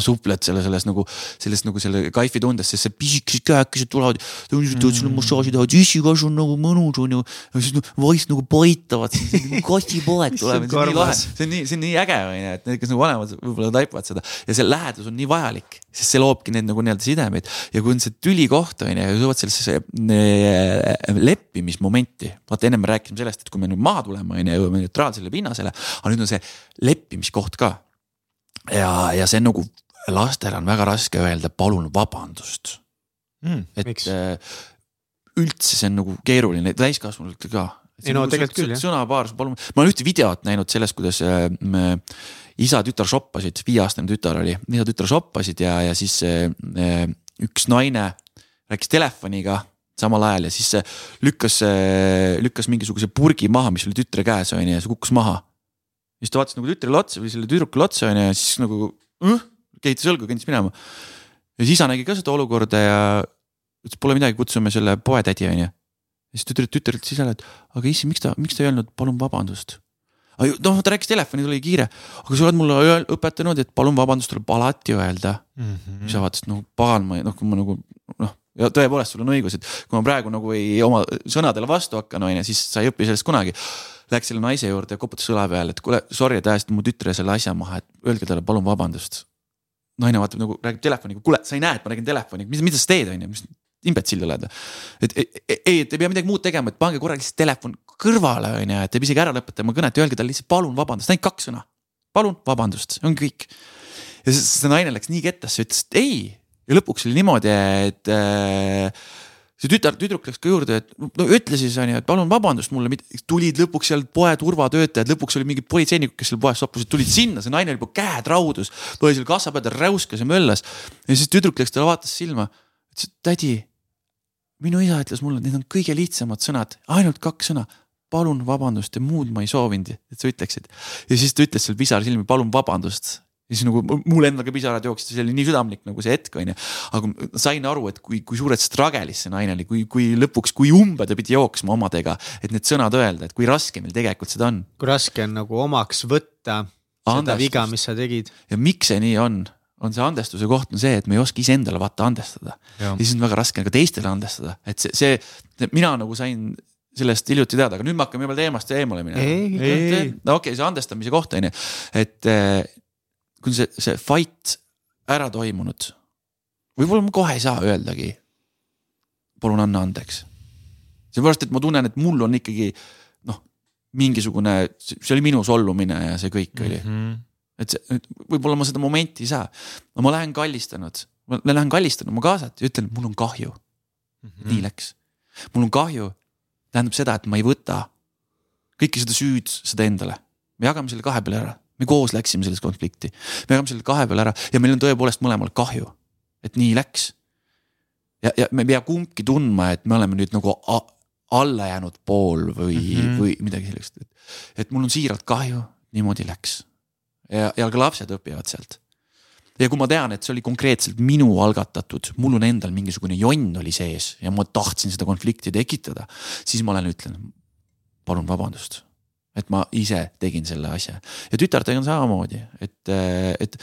C: supled selle, selles nagu, selles nagu selle kaifi tundes, sest see pisikesed käekesed tulevad. tahavad sulle massaaži teha, issikas on nagu mõnus on ju. ja siis no, vaikselt nagu paitavad, kassipoeg tuleb, see on nii lahe, see on nii, see on nii äge on ju, et need, kes nagu vanemad võib-olla taipavad seda ja see lähedus on nii vajalik, sest see loobki need nagu nii-öelda sidemeid ja kui on see tülikoht on ju ja jõuad sellesse leppimismomenti, vaata ennem me rääkisime sellest, et kui me nüüd maha tulema, on ju, jõuame neutraalsele pinnasele. aga nüüd on see leppimiskoht ka. ja, ja see on nagu lastel on väga raske öelda, palun vabandust mm,. et miks? Äh, üldse see on nagu keeruline täiskasvanutel ka.
A: ei no nagu tegelikult küll jah.
C: sõnapaar, palun, ma olen ühte videot näinud sellest, kuidas äh, isa-tütar shoppasid, viieaastane tütar oli, isa-tütar shoppasid ja, ja siis äh, üks naine rääkis telefoniga samal ajal ja siis see lükkas, lükkas mingisuguse purgi maha, mis oli tütre käes on ju ja see kukkus maha. siis ta vaatas nagu tütrele otsa või selle tüdrukule otsa on ju ja siis nagu äh, kehitas õlgu, kõndis minema. ja siis isa nägi ka seda olukorda ja ütles, pole midagi, kutsume selle poetädi on ju. ja siis tütar, tütar ütles isale, et aga issi, miks ta, miks ta ei öelnud palun vabandust noh, ta rääkis telefoni, tal oli kiire, aga sa oled mulle õpetanud, et palun vabandust tuleb alati öelda mm. -hmm. siis sa vaatasid, no pagan, ma noh, kui ma nagu noh, ja tõepoolest, sul on õigus, et kui ma praegu nagu ei oma sõnadele vastu hakkan, on ju, siis sa ei õpi sellest kunagi. Läks selle naise juurde ja koputas õla peale, et kuule, sorry, et ajasid mu tütre selle asja maha, et öelge talle palun vabandust. naine vaatab nagu räägib telefoniga, kuule, sa ei näe, et ma räägin telefoniga, mis, mida sa teed, on ju, mis imbetsill oled. et ei, et ei pea midagi muud tegema, et pange korra lihtsalt telefon kõrvale, on ju, et te isegi ära lõpeta oma kõnet ja öelge talle lihtsalt palun vabandust, ainult kaks sõna. palun vabandust, ongi kõik. ja see, see naine läks nii kettasse, ütles, ei ja lõpuks oli niimoodi, et äh, see tütar, tüdruk läks ka juurde, et no ütle siis on ju, et palun vabandust mulle, tulid lõpuks seal poe turvatöötajad, lõpuks oli mingid politseinikud, kes seal poes soppusid, tulid sinna, see naine oli juba käed raudus. oli seal kassa peal, ta räuskas ja möllas ja siis tüdruk läks talle vaatas silma, ütles, et tädi. minu isa ütles mulle, et need on kõige lihtsamad sõnad, ainult kaks sõna palun vabandust ja muud ma ei soovinud, et sa ütleksid. ja siis ta ütles seal pisar silmi, palun vabandust ja siis nagu mul endal ka pisarad jooksid, see oli nii südamlik nagu see hetk on ju. aga sain aru, et kui, kui suures struggle'is see naine oli, kui, kui lõpuks, kui umbe ta pidi jooksma omadega, et need sõnad öelda, et kui raske meil tegelikult seda on.
A: kui raske on nagu omaks võtta Andestus. seda viga, mis sa tegid.
C: ja miks see nii on, on see andestuse koht on see, et me ei oska iseendale vaata andestada. ja siis on väga raske ka teistele andestada, et see, see, mina nagu sain sellest hiljuti teada, aga nüüd me hakkame juba teemast eemale minema. no okei see andestamise koht on ju, et kui see, see fight ära toimunud, võib-olla ma kohe ei saa öeldagi. palun anna andeks. seepärast, et ma tunnen, et mul on ikkagi noh, mingisugune, see oli minu solvumine ja see kõik oli mm. -hmm. et see, võib-olla ma seda momenti ei saa, no ma lähen kallistanud, ma lähen kallistan oma kaasat ja ütlen, mul on kahju mm. -hmm. nii läks, mul on kahju, tähendab seda, et ma ei võta kõike seda süüd, seda endale, me jagame selle kahe peale ära me koos läksime sellest konflikti, me jagame selle kahe peale ära ja meil on tõepoolest mõlemal kahju, et nii läks. ja, ja me ei pea kumbki tundma, et me oleme nüüd nagu alla jäänud pool või mm, -hmm. või midagi sellist, et, et mul on siiralt kahju, niimoodi läks. ja, ja ka lapsed õpivad sealt. ja kui ma tean, et see oli konkreetselt minu algatatud, mul on endal mingisugune jonn oli sees ja ma tahtsin seda konflikti tekitada, siis ma lähen ütlen, palun vabandust et ma ise tegin selle asja ja tütartega on samamoodi, et, et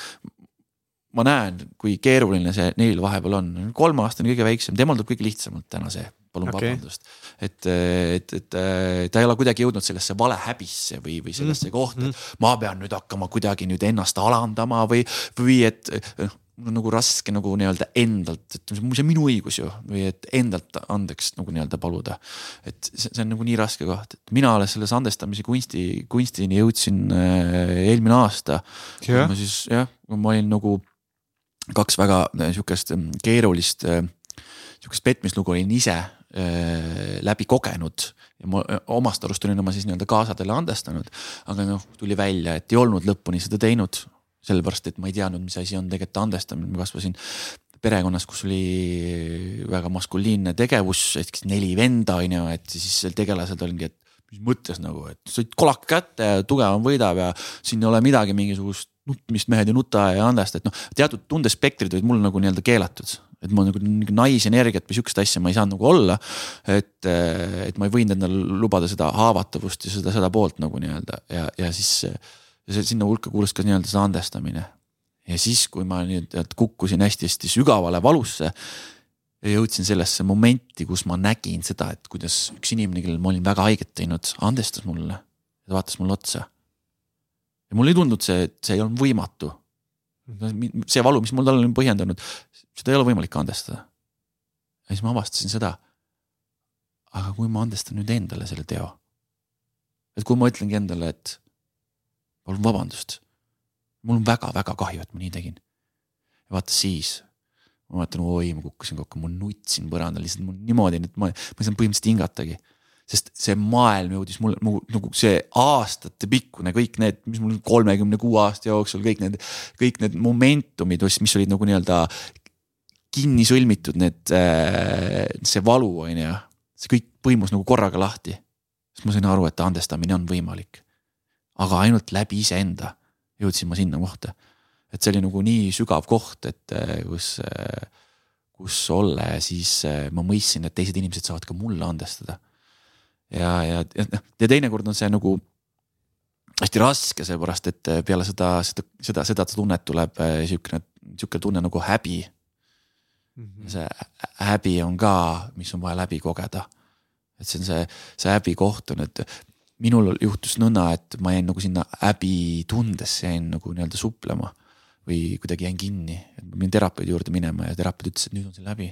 C: ma näen, kui keeruline see neil vahepeal on, kolmeaastane kõige väiksem, temal tuleb kõige lihtsamalt täna see, palun okay. vabandust. et, et, et ta ei ole kuidagi jõudnud sellesse valehäbisse või, või sellesse mm. kohta, et mm. ma pean nüüd hakkama kuidagi nüüd ennast alandama või, või et noh mul on nagu raske nagu nii-öelda endalt, et see on minu õigus ju või et endalt andeks nagu nii-öelda paluda. et see, see on nagu nii raske koht, et mina alles selles andestamise kunsti, kunstini jõudsin äh, eelmine aasta. ma siis jah, ma olin nagu kaks väga äh, sihukest äh, keerulist äh,, sihukest petmislugu olin ise äh, läbi kogenud ja ma äh, omast arust olin oma siis nii-öelda kaasadele andestanud. aga noh, tuli välja, et ei olnud lõpuni seda teinud, sellepärast et ma ei teadnud, mis asi on tegelikult andestamine, ma kasvasin perekonnas, kus oli väga maskuliinne tegevus, siis neli venda on ju, et siis tegelased oligi, et mis mõttes nagu, et said kolak kätte ja tugevam võidab ja siin ei ole midagi mingisugust nutmist mehed ei nuta ja andesta, et noh, teatud tundespektrid olid mul nagu nii-öelda keelatud et ma nagu naisenergiat või sihukest asja ma ei saanud nagu olla. et, et ma ei võinud endale lubada seda haavatavust ja seda, seda poolt nagu nii-öelda ja, ja siis sinna hulka kuulus ka nii-öelda see andestamine. ja siis, kui ma nüüd kukkusin hästi-hästi sügavale valusse ja jõudsin sellesse momenti, kus ma nägin seda, et kuidas üks inimene, kellele ma olin väga haiget teinud, andestas mulle ta vaatas mulle otsa. ja mulle ei tundunud see, et see ei olnud võimatu. see valu, mis mul talle olin põhjendanud, seda ei ole võimalik andestada. ja siis ma avastasin seda. aga kui ma andestan nüüd endale selle teo. et kui ma ütlengi endale, et palun vabandust. mul on väga-väga kahju, et ma nii tegin. ja vaata siis, ma mäletan, oi, ma kukkusin kokku, ma nutsin põrandal lihtsalt mul niimoodi, et ma, ma ei saanud põhimõtteliselt hingatagi sest see maailm jõudis mulle nagu, nagu see aastatepikkune kõik need, mis mul kolmekümne kuue aasta jooksul kõik need, kõik need momentumid, mis olid nagu nii-öelda kinni sõlmitud, need, äh, see valu on ju, see kõik põimus nagu korraga lahti. siis ma sain aru, et andestamine on võimalik aga ainult läbi iseenda jõudsin ma sinna kohta. et see oli nagu nii sügav koht, et äh, kus, äh, kus olla ja siis äh, ma mõistsin, et teised inimesed saavad ka mulle andestada. ja, ja, ja noh, ja teinekord on see nagu hästi raske, seepärast et peale seda, seda, seda, seda tunnet tuleb siukene, sihuke tunne nagu häbi. -hmm. see häbi on ka, mis on vaja läbi kogeda. et see on see, see häbi koht on, et minul juhtus nõnda, et ma jäin nagu sinna häbitundesse jäin nagu nii-öelda suplema. või kuidagi jäin kinni, et ma pidin terapeudi juurde minema ja terapeut ütles, et nüüd on see läbi.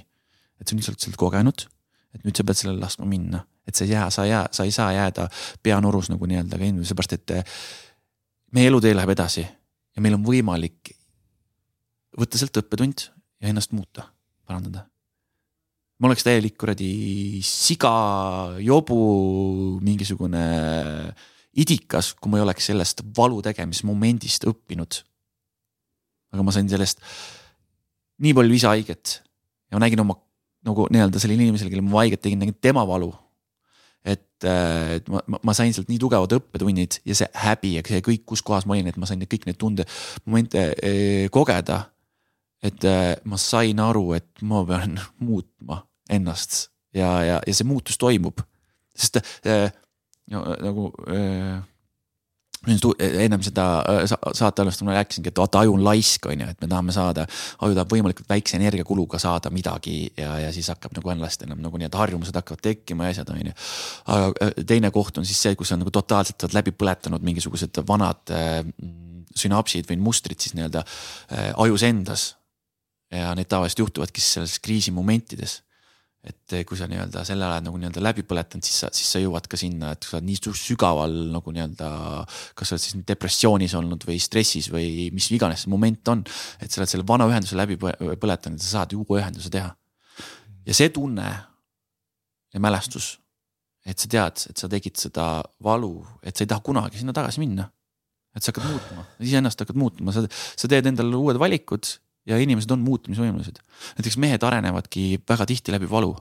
C: et sa nüüd oled sealt kogenud, et nüüd sa pead sellele laskma minna, et sa ei jää, sa ei jää, sa ei saa jääda peanurus nagu nii-öelda käima, seepärast et eh, meie elutee läheb edasi ja meil on võimalik võtta sealt õppetund ja ennast muuta, parandada. Ma oleks täielik kuradi siga, jobu, mingisugune idikas, kui ma ei oleks sellest valu tegemismomendist õppinud aga ma sain sellest nii palju lisahaiget ja ma nägin oma nagu nii-öelda sellele inimesele, kellele ma haiget tegin, nägin tema valu. et, äh, et ma, ma, sain sealt nii tugevad õppetunnid ja see häbi ja see kõik, kus kohas ma olin, et ma sain kõik need tunde, momente eh, kogeda. et eh, ma sain aru, et ma pean muutma ennast ja, ja, ja see muutus toimub, sest eh, no, nagu eh, ennem seda äh, saate algust ma rääkisingi, et vaata aju on laisk, on ju, et me tahame saada, aju tahab võimalikult väikse energiakuluga saada midagi ja, ja siis hakkab nagu ennast enam nagu nii-öelda harjumused hakkavad tekkima ja asjad on ju. aga äh, teine koht on siis see, kus on nagu totaalselt läbi põletanud mingisugused vanad äh, sünapsid või mustrid siis nii-öelda äh, ajus endas. ja need tavaliselt juhtuvadki siis selles kriisimomentides et kui sa nii-öelda selle oled nagu nii-öelda läbi põletanud, siis sa, siis sa jõuad ka sinna, et sa oled nii sügaval nagu nii-öelda. kas sa oled siis depressioonis olnud või stressis või mis iganes see moment on. et sa oled selle vana ühenduse läbi põletanud ja sa saad uue ühenduse teha. ja see tunne ja mälestus, et sa tead, et sa tegid seda valu, et sa ei taha kunagi sinna tagasi minna. et sa hakkad muutuma, iseennast hakkad muutma, sa, sa teed endale uued valikud ja inimesed on muutumisvõimelised. näiteks mehed arenevadki väga tihti läbi valu,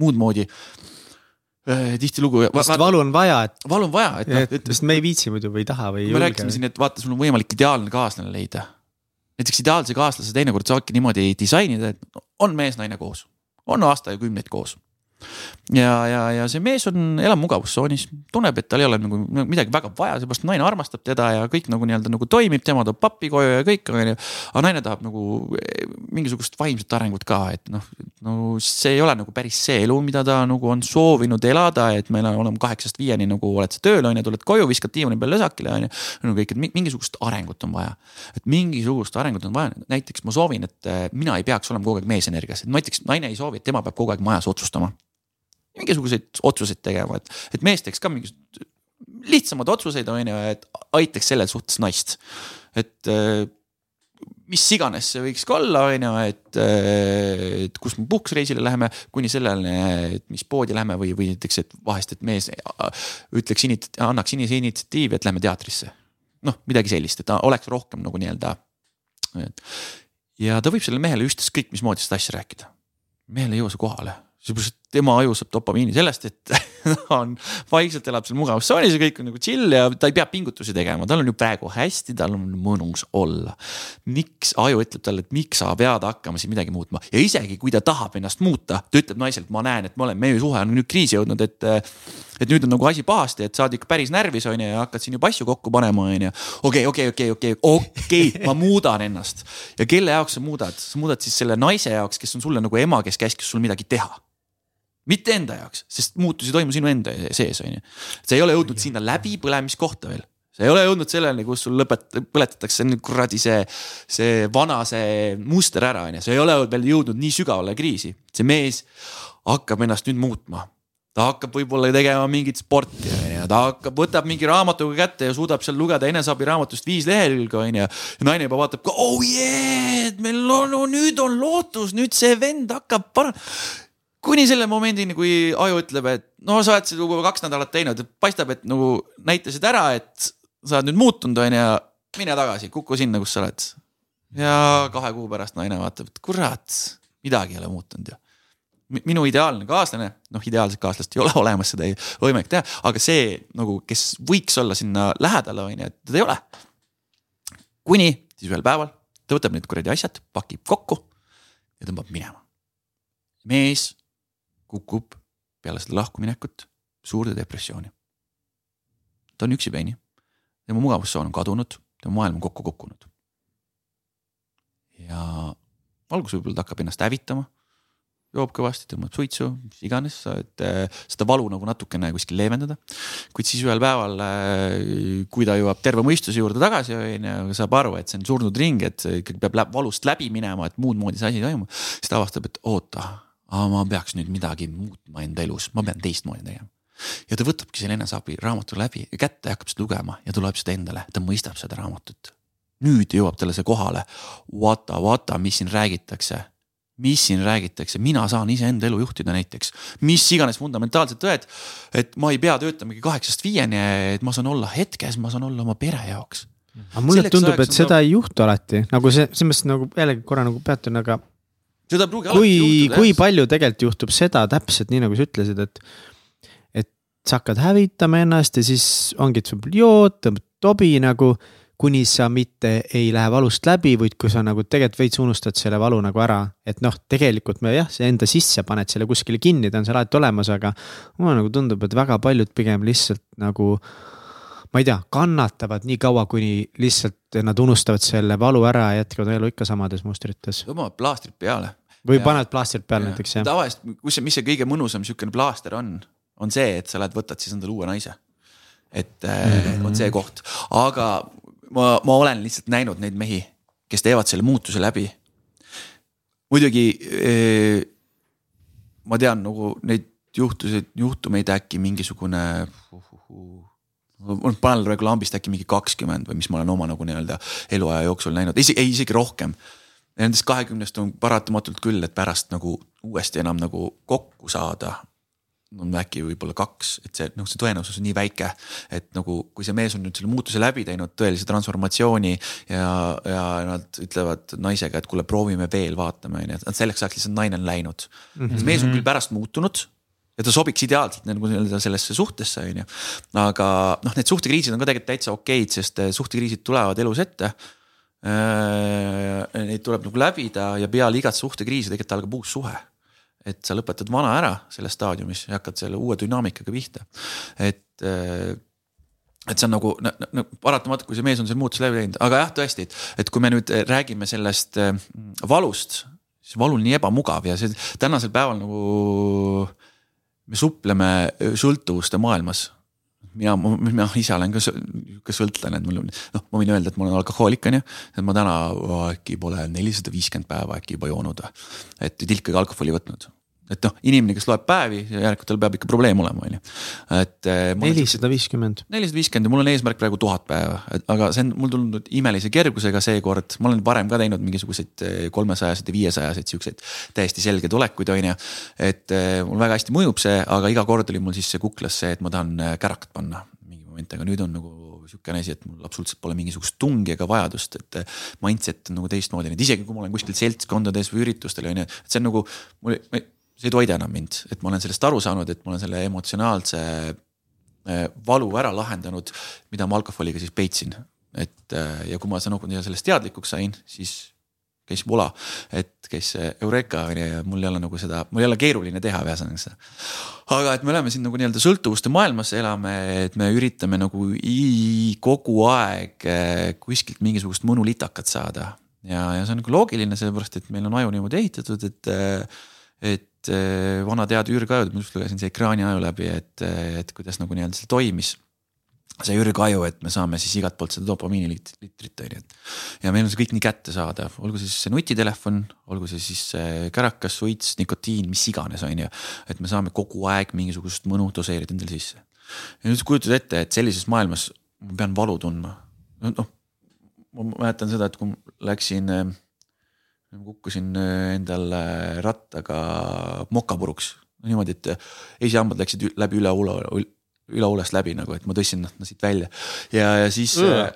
C: muud moodi äh, tihtilugu.
A: sest valu on vaja, et.
C: valu on vaja,
A: et noh. sest me ei viitsi muidu või ei taha või ei
C: julge. me rääkisime siin, et vaata, sul on võimalik ideaalne kaaslane leida. näiteks ideaalse kaaslase teinekord saabki niimoodi disainida, et on mees-naine koos, on aastakümneid koos ja, ja, ja see mees on, elab mugavustsoonis, tunneb, et tal ei ole nagu midagi väga vaja, seepärast naine armastab teda ja kõik nagu nii-öelda nagu toimib, tema toob pappi koju ja kõik on ju. aga naine tahab nagu eh, mingisugust vaimset arengut ka, et noh, no see ei ole nagu päris see elu, mida ta nagu on soovinud elada, et on, oleme kaheksast viieni nagu oled sa tööl on ju, tuled koju, viskad diivani peal lösakile on ju. no kõik, et mingisugust arengut on vaja, et mingisugust arengut on vaja, näiteks ma soovin, et eh, mina ei peaks olema kogu aeg meesenergias, et näiteks naine ei soovi, et tema peab kogu aeg majas otsustama mingisuguseid otsuseid tegema, et, et mees teeks ka mingisuguseid lihtsamaid otsuseid, on ju, et aitaks selles suhtes naist. et äh, mis iganes see võiks ka olla, on ju, et, äh, et kus me puhkusreisile läheme, kuni selleni, et mis poodi lähme või, või näiteks, et vahest, et mees äh, ütleks, annaks initsiatiivi, et lähme teatrisse. noh, midagi sellist, et ta oleks rohkem nagu nii-öelda. ja ta võib sellele mehele ükskõik mismoodi seda asja rääkida. mehel ei jõua see kohale seepärast, et tema aju saab dopamiini sellest, et ta on vaikselt elab seal mugavustsoonis ja kõik on nagu chill ja ta ei pea pingutusi tegema, tal on ju praegu hästi, tal on mõnus olla. miks aju ütleb talle, et miks sa pead hakkama siin midagi muutma ja isegi kui ta tahab ennast muuta, ta ütleb naisele, et ma näen, et me oleme, meie suhe on nüüd kriisi jõudnud, et. et nüüd on nagu asi pahasti, et sa oled ikka päris närvis on ju ja hakkad siin juba asju kokku panema, on ju. okei, okei, okei, okei, okei, ma muudan ennast ja kelle jaoks sa muudad, sa muudad siis selle naise jaoks, kes on sulle nagu ema, kes käskis sul midagi teha mitte enda jaoks, sest muutusi toimub sinu enda sees, on ju. sa ei ole jõudnud sinna läbipõlemiskohta veel, sa ei ole jõudnud selleni, kus sul lõpet-, põletatakse kuradi see, see vana, see muster ära, on ju, sa ei ole veel jõudnud nii sügavale kriisi. see mees hakkab ennast nüüd muutma. ta hakkab võib-olla tegema mingit sporti, on ju, ta hakkab, võtab mingi raamatuga kätte ja suudab seal lugeda eneseabiraamatust viis lehekülge, on ju. ja naine juba vaatab oh yeah, meil on no,, nüüd on lootus, nüüd see vend hakkab parem kuni selle momendini, kui aju ütleb, et no sa oled seda juba kaks nädalat teinud, et paistab, et nagu näitasid ära, et sa oled nüüd muutunud, on ju, mine tagasi, kuku sinna, kus sa oled. ja kahe kuu pärast naine vaatab, et kurat, midagi ei ole muutunud ju minu ideaalne kaaslane, noh, ideaalset kaaslast ei ole olemas, seda ei võimalik teha, aga see nagu, kes võiks olla sinna lähedal, on ju, et teda ei ole. kuni siis ühel päeval ta võtab need kuradi asjad, pakib kokku ja tõmbab minema. mees kukub peale seda lahkuminekut suurde depressiooni. ta on üksipäini, tema mugavustsoon on kadunud, tema maailm on kokku kukkunud. ja alguses võib-olla ta hakkab ennast hävitama. joob kõvasti, tõmbab suitsu, mis iganes, et äh, seda valu nagu natukene kuskil leevendada. kuid siis ühel päeval, kui ta jõuab terve mõistuse juurde tagasi, on ju, saab aru, et see on surnud ring, et ikkagi peab valust läbi minema, et muud moodi see asi ei toimu. siis ta avastab, et oota, ma peaks nüüd midagi muutma enda elus, ma pean teistmoodi tegema. Ja ta võtabki selle eneseabi raamatu läbi ja kätte ja hakkab seda lugema ja ta loeb seda endale, ta mõistab seda raamatut. nüüd jõuab talle see kohale, vaata, vaata, mis siin räägitakse. Mis siin räägitakse, mina saan iseenda elu juhtida näiteks, mis iganes fundamentaalsed tõed. et ma ei pea töötamagi kaheksast viieni, et ma saan olla hetkes, ma saan olla oma pere jaoks.
A: aga mulle
C: Selleks
A: tundub, et
C: on
A: seda ei juhtu alati, nagu see, selles mõttes nagu jällegi korra nagu peatun, aga
C: seda ei pruugi
A: kui, kui
C: jah.
A: palju tegelikult juhtub seda täpselt nii, nagu sa ütlesid, et. et sa hakkad hävitama ennast ja siis ongi, et sul jood, tõmbad tobi nagu. kuni sa mitte ei lähe valust läbi, vaid kui sa nagu tegelikult veits unustad selle valu nagu ära, et noh, tegelikult me jah, see enda sisse paned selle kuskile kinni, ta on seal alati olemas, aga. mulle nagu tundub, et väga paljud pigem lihtsalt nagu ma ei tea, kannatavad nii kaua, kuni lihtsalt nad unustavad selle valu ära ja jätkavad elu ikka samades mustrites.
C: tõmbavad plaastrid peale.
A: Või
C: Ja-
A: panevad plaastrid peale näiteks jah.
C: tavaliselt, kus see, mis see kõige mõnusam siukene plaaster on, on see, et sa lähed, võtad siis endale uue naise. et mm -hmm. on see koht, aga ma, ma olen lihtsalt näinud neid mehi, kes teevad selle muutuse läbi. muidugi eh, ma tean nagu neid juhtuseid, juhtumeid äkki mingisugune. ma panen praegu lambist äkki mingi kakskümmend või mis ma olen oma nagu nii-öelda eluaja jooksul näinud, ei isegi rohkem Nendest kahekümnest on paratamatult küll, et pärast nagu uuesti enam nagu kokku saada on äkki võib-olla kaks, et see noh, see tõenäosus on nii väike, et nagu kui see mees on nüüd selle muutuse läbi teinud, tõelise transformatsiooni ja, ja nad ütlevad naisega, et kuule, proovime veel, vaatame on ju, et selleks ajaks lihtsalt naine on läinud mm. -hmm. mees on küll pärast muutunud ja ta sobiks ideaalselt nagu nii-öelda sellesse suhtesse on ju. aga noh, need suhtekriisid on ka tegelikult täitsa okeid, sest suhtekriisid tulevad elus ette Neid tuleb nagu läbida ja peale igat suhtekriisi tegelikult algab uus suhe. et sa lõpetad vana ära selles staadiumis ja hakkad selle uue dünaamikaga pihta, et äh, et see on nagu no, no, paratamatu, kui see mees on selle muutuse läbi teinud, aga jah, tõesti, et, et kui me nüüd räägime sellest äh, valust, siis valu on nii ebamugav ja see tänasel päeval nagu me supleme sõltuvuste maailmas mina, mina ise olen ka sihuke sõltlane, et mul on, noh, ma võin öelda, et ma olen alkohoolik, on ju. et ma täna äkki pole nelisada viiskümmend päeva äkki juba joonud et tilkagi alkoholi võtnud. Et noh, inimene, kes loeb päevi, järelikult tal peab ikka probleem olema, on ju. et.
A: nelisada viiskümmend.
C: nelisada viiskümmend ja mul on eesmärk praegu tuhat päeva, aga see on mul tulnud imelise kergusega seekord, ma olen varem ka teinud mingisuguseid kolmesajaseid ja viiesajaseid siukseid täiesti selgeid olekuid, on ju. et mul väga hästi mõjub see, aga iga kord oli mul siis see kuklas see, et ma tahan kärakat panna mingi moment, aga nüüd on nagu sihukene asi, et mul absoluutselt pole mingisugust tungi ega vajadust, et mindset on nagu teistmoodi, et isegi kui ma olen kuskil seltskondades või üritustel on ju, et see on nagu mul see ei toida enam mind, et ma olen sellest aru saanud, et ma olen selle emotsionaalse valu ära lahendanud, mida ma alkoholiga siis peitsin. et ja kui ma nagu sellest teadlikuks sain, siis käis vola, et käis Eureka on ju ja mul ei ole nagu seda, mul ei ole keeruline teha ühesõnaga seda. aga et me oleme siin nagu nii-öelda sõltuvuste maailmas elame, et me üritame nagu i, kogu aeg kuskilt mingisugust mõnulitakat saada. ja, ja see on nagu loogiline, sellepärast et meil on aju niimoodi ehitatud, et, et vana teada Jürg Aju, ma just lugesin see ekraani aju läbi, et, et kuidas nagu nii-öelda see toimis see ürgaju, et me saame siis igalt poolt seda dopamiinilitrit on ju, et. ja meil on see kõik nii kättesaadav, olgu see siis see nutitelefon, olgu see siis kärakas, suits, nikotiin, mis iganes, on ju. et me saame kogu aeg mingisugust mõnu doseerida endale sisse. ja nüüd kujutad ette, et sellises maailmas ma pean valu tundma. noh, ma mäletan seda, et kui läksin, kukkusin endal rattaga mokapuruks. Niimoodi, et esihambad läksid läbi üle ulo üleoolest läbi nagu, et ma tõstsin nad siit välja. Ja, ja siis äh,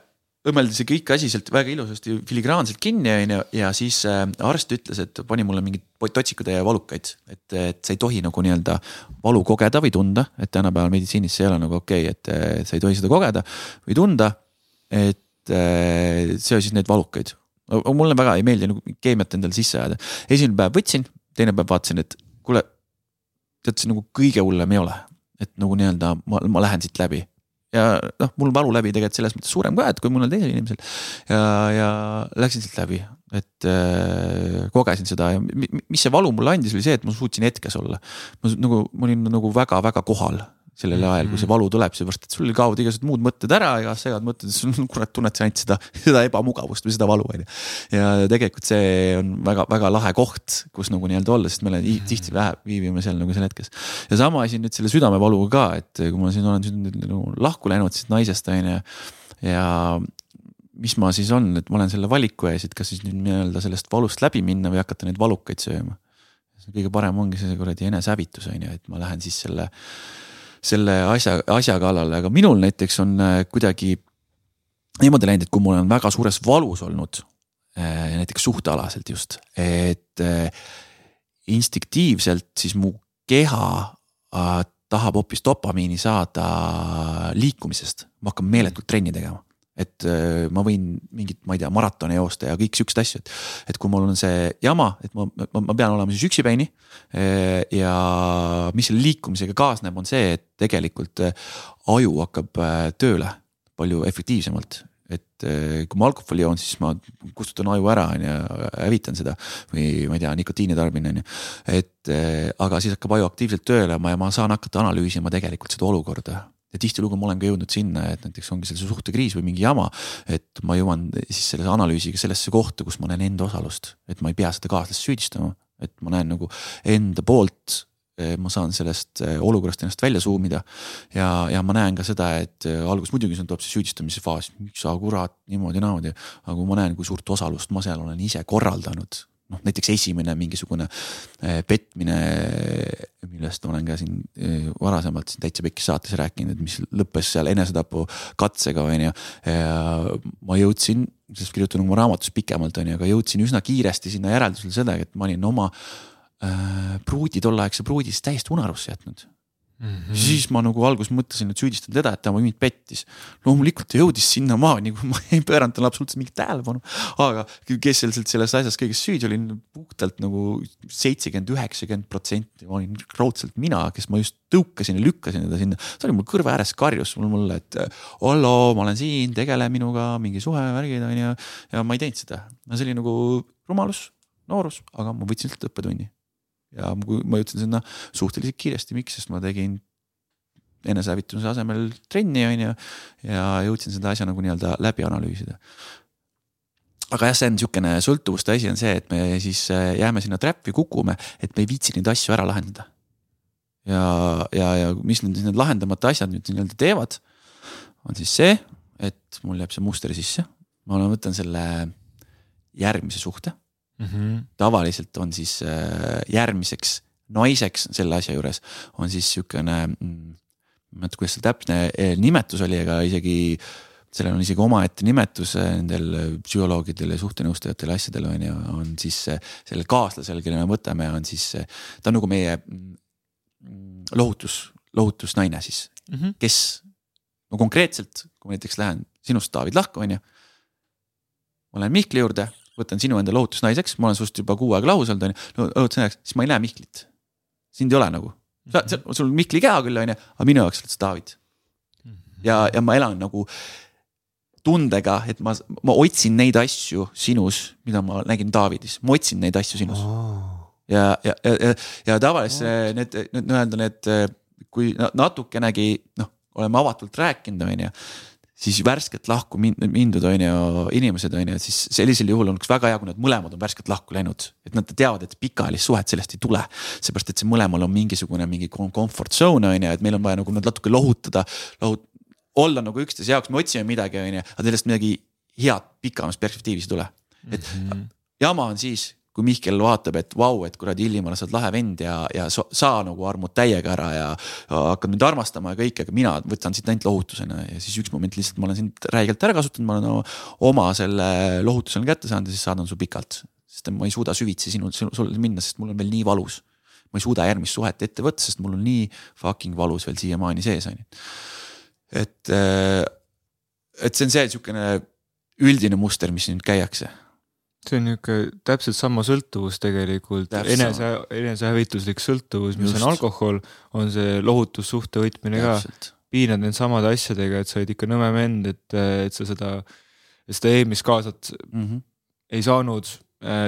C: õmmeldi see kõik asi sealt väga ilusasti filigraanselt kinni onju ja siis äh, arst ütles, et pani mulle mingeid totsikutäie valukaid, et, et sa ei tohi nagu nii-öelda valu kogeda või tunda, et tänapäeval meditsiinis see ei ole nagu okei okay,, et, sa ei tohi seda kogeda või tunda. et äh, see siis neid valukaid, mulle väga ei meeldi nagu keemiat endale sisse ajada, esimene päev võtsin, teine päev vaatasin, et kuule, tead see nagu kõige hullem ei ole. Et nagu nii-öelda ma, ma lähen siit läbi. ja noh, mul valu läbi tegelikult selles mõttes suurem ka, et kui mõnel teisel inimesel. Ja, ja läksin sealt läbi, et äh, kogesin seda. Ja mis see valu mulle andis, oli see, et ma suutsin hetkes olla. ma nagu, ma olin nagu väga-väga kohal sellel mhm. ajal, kui see valu tuleb, seepärast et sul kaovad igasugused muud mõtted ära, igasugused segad mõtted, sul kurat tunned sa ainult seda, seda ebamugavust või seda valu on ju. ja tegelikult see on väga-väga lahe koht, kus nagu nii-öelda olla, sest meile mhm. tihti läheb, viibime seal nagu seal hetkes. ja sama asi nüüd selle südamevaluga ka, et kui ma siin olen siin nagu lahku läinud siis naisest on ju ja mis ma siis on, et ma olen selle valiku ees, et kas siis nüüd nii-öelda sellest valust läbi minna või hakata neid valukaid sööma. kõige parem ongi see kuradi enesehävitus on ju, et ma lähen siis selle selle asja, asja kallale, aga minul näiteks on äh, kuidagi niimoodi läinud, et kui mul on väga suures valus olnud, äh, näiteks suhtealaselt just, et äh, instinktiivselt siis mu keha tahab hoopis dopamiini saada liikumisest, ma hakkan meeletult trenni tegema et äh, ma võin mingit, ma ei tea, maratoni joosta ja kõik siuksed asju, et. et kui mul on see jama, et ma, ma, ma pean olema siis üksipäini. Äh, ja mis selle liikumisega kaasneb, on see, et tegelikult äh, aju hakkab tööle palju efektiivsemalt et kui ma alkoholi joon, siis ma kustutan aju ära, on ju, hävitan seda või ma ei tea, nikotiini tarbin, on ju. et aga siis hakkab aju aktiivselt tööle ja ma saan hakata analüüsima tegelikult seda olukorda ja tihtilugu ma olen ka jõudnud sinna, et näiteks ongi seal see suhtekriis või mingi jama. et ma jõuan siis selle analüüsiga sellesse kohta, kus ma näen enda osalust, et ma ei pea seda kaaslast süüdistama, et ma näen nagu enda poolt eh, ma saan sellest eh, olukorrast ennast välja zoom ida. ja, ja ma näen ka seda, et eh, alguses muidugi tuleb see süüdistamise faas, miks sa kurat niimoodi-naamoodi, aga kui ma näen, kui suurt osalust ma seal olen ise korraldanud noh, näiteks esimene mingisugune äh, petmine, millest olen ka siin äh, varasemalt siin Täitsa Pekkis saates rääkinud, et mis lõppes seal enesetapu katsega, on ju. ma jõudsin, sest kirjutan oma raamatus pikemalt, on ju, aga jõudsin üsna kiiresti sinna järeldusele seda, et ma olin oma äh, pruudi, tolleaegse pruudi siis täiesti unarusse jätnud Mm -hmm. siis ma nagu alguses mõtlesin, et süüdistan teda, et ta mind pettis. loomulikult ta jõudis sinnamaani, kui ma ei pööranud talle absoluutselt mingit tähelepanu. aga kes seal selles asjas kõiges süüdi oli, puhtalt nagu seitsekümmend, üheksakümmend protsenti olin raudselt mina, kes ma just tõukasin ja lükkasin teda sinna. ta oli mul kõrva ääres karjus mul mulle, et halloo, ma olen siin, tegele minuga, mingi suhe, värgid on ju. ja ma ei teinud seda, no see oli nagu rumalus, noorus, aga ma võtsin sealt õppetunni ja ma jõudsin sinna suhteliselt kiiresti, miks, sest ma tegin enesehävituse asemel trenni, on ju. ja jõudsin seda asja nagu nii-öelda läbi analüüsida. aga jah, see on sihukene sõltuvuste asi on see, et me siis äh, jääme sinna trap'i, kukume, et me ei viitsi neid asju ära lahendada. ja, ja, ja mis nüüd need lahendamata asjad nüüd nii-öelda teevad, on siis see, et mul jääb see muster sisse. ma võtan selle järgmise suhte mm. -hmm. tavaliselt on siis äh, järgmiseks naiseks selle asja juures on siis sihukene, mm, ma ei mäleta, kuidas see täpne äh, nimetus oli, aga isegi sellel on isegi omaette nimetus äh, nendel psühholoogidel ja suhtenõustajatel ja asjadel on ju, on siis sellel kaaslasel, kelle me võtame, on siis, ta on nagu meie mm, lohutus, lohutusnaine siis mm, -hmm. kes no konkreetselt, kui ma näiteks lähen sinust, Taavid, lahku, on ju. ma lähen Mihkli juurde võtan sinu enda lohutusnaiseks, ma olen sinust juba kuu aega lahus olnud, on ju, no lohutusnaiseks, siis ma ei näe Mihklit. sind ei ole nagu, sa, sa, sul on Mihkli keha küll, on ju, aga minu jaoks oled sa David. ja, ja ma elan nagu tundega, et ma, ma otsin neid asju sinus, mida ma nägin Davidis, ma otsin neid asju sinus. Oh.. ja, ja, ja, ja, ja tavaliselt oh. need, need nii-öelda need, kui natukenegi noh, oleme avatult rääkinud, on ju siis värskelt lahku mindud, on ju, inimesed on ju, siis sellisel juhul oleks väga hea, kui nad mõlemad on värskelt lahku läinud. et nad teavad, et pikaajalist suhet sellest ei tule. seepärast, et see mõlemal on mingisugune mingi comfort zone on ju, et meil on vaja nagu nad natuke lohutada, lohut-, olla nagu üksteise jaoks, me otsime midagi, on ju, aga sellest midagi head pikamas perspektiivis ei tule. et mm -hmm. jama on siis, kui Mihkel vaatab, et vau, et kuradi Illimar, sa oled lahe vend ja, ja sa, sa nagu armud täiega ära ja, ja hakkad mind armastama ja kõike, aga mina võtan sind ainult lohutusena ja siis üks moment lihtsalt ma olen sind räigelt ära kasutanud, ma olen oma selle lohutusena kätte saanud ja siis saadan su pikalt. sest ma ei suuda süvitsi sinu, sulle minna, sest mul on veel nii valus. ma ei suuda järgmist suhet ette võtta, sest mul on nii fucking valus veel siiamaani sees, on ju. et, et see on see sihukene üldine muster, mis nüüd käiakse
B: see on niuke täpselt sama sõltuvus tegelikult, enese, enesehävituslik sõltuvus, mis Just. on alkohol, on see lohutussuhte võtmine ka. piinad need samade asjadega, et sa olid ikka nõme vend, et, et sa seda, seda eelmist kaasat mm -hmm. ei saanud.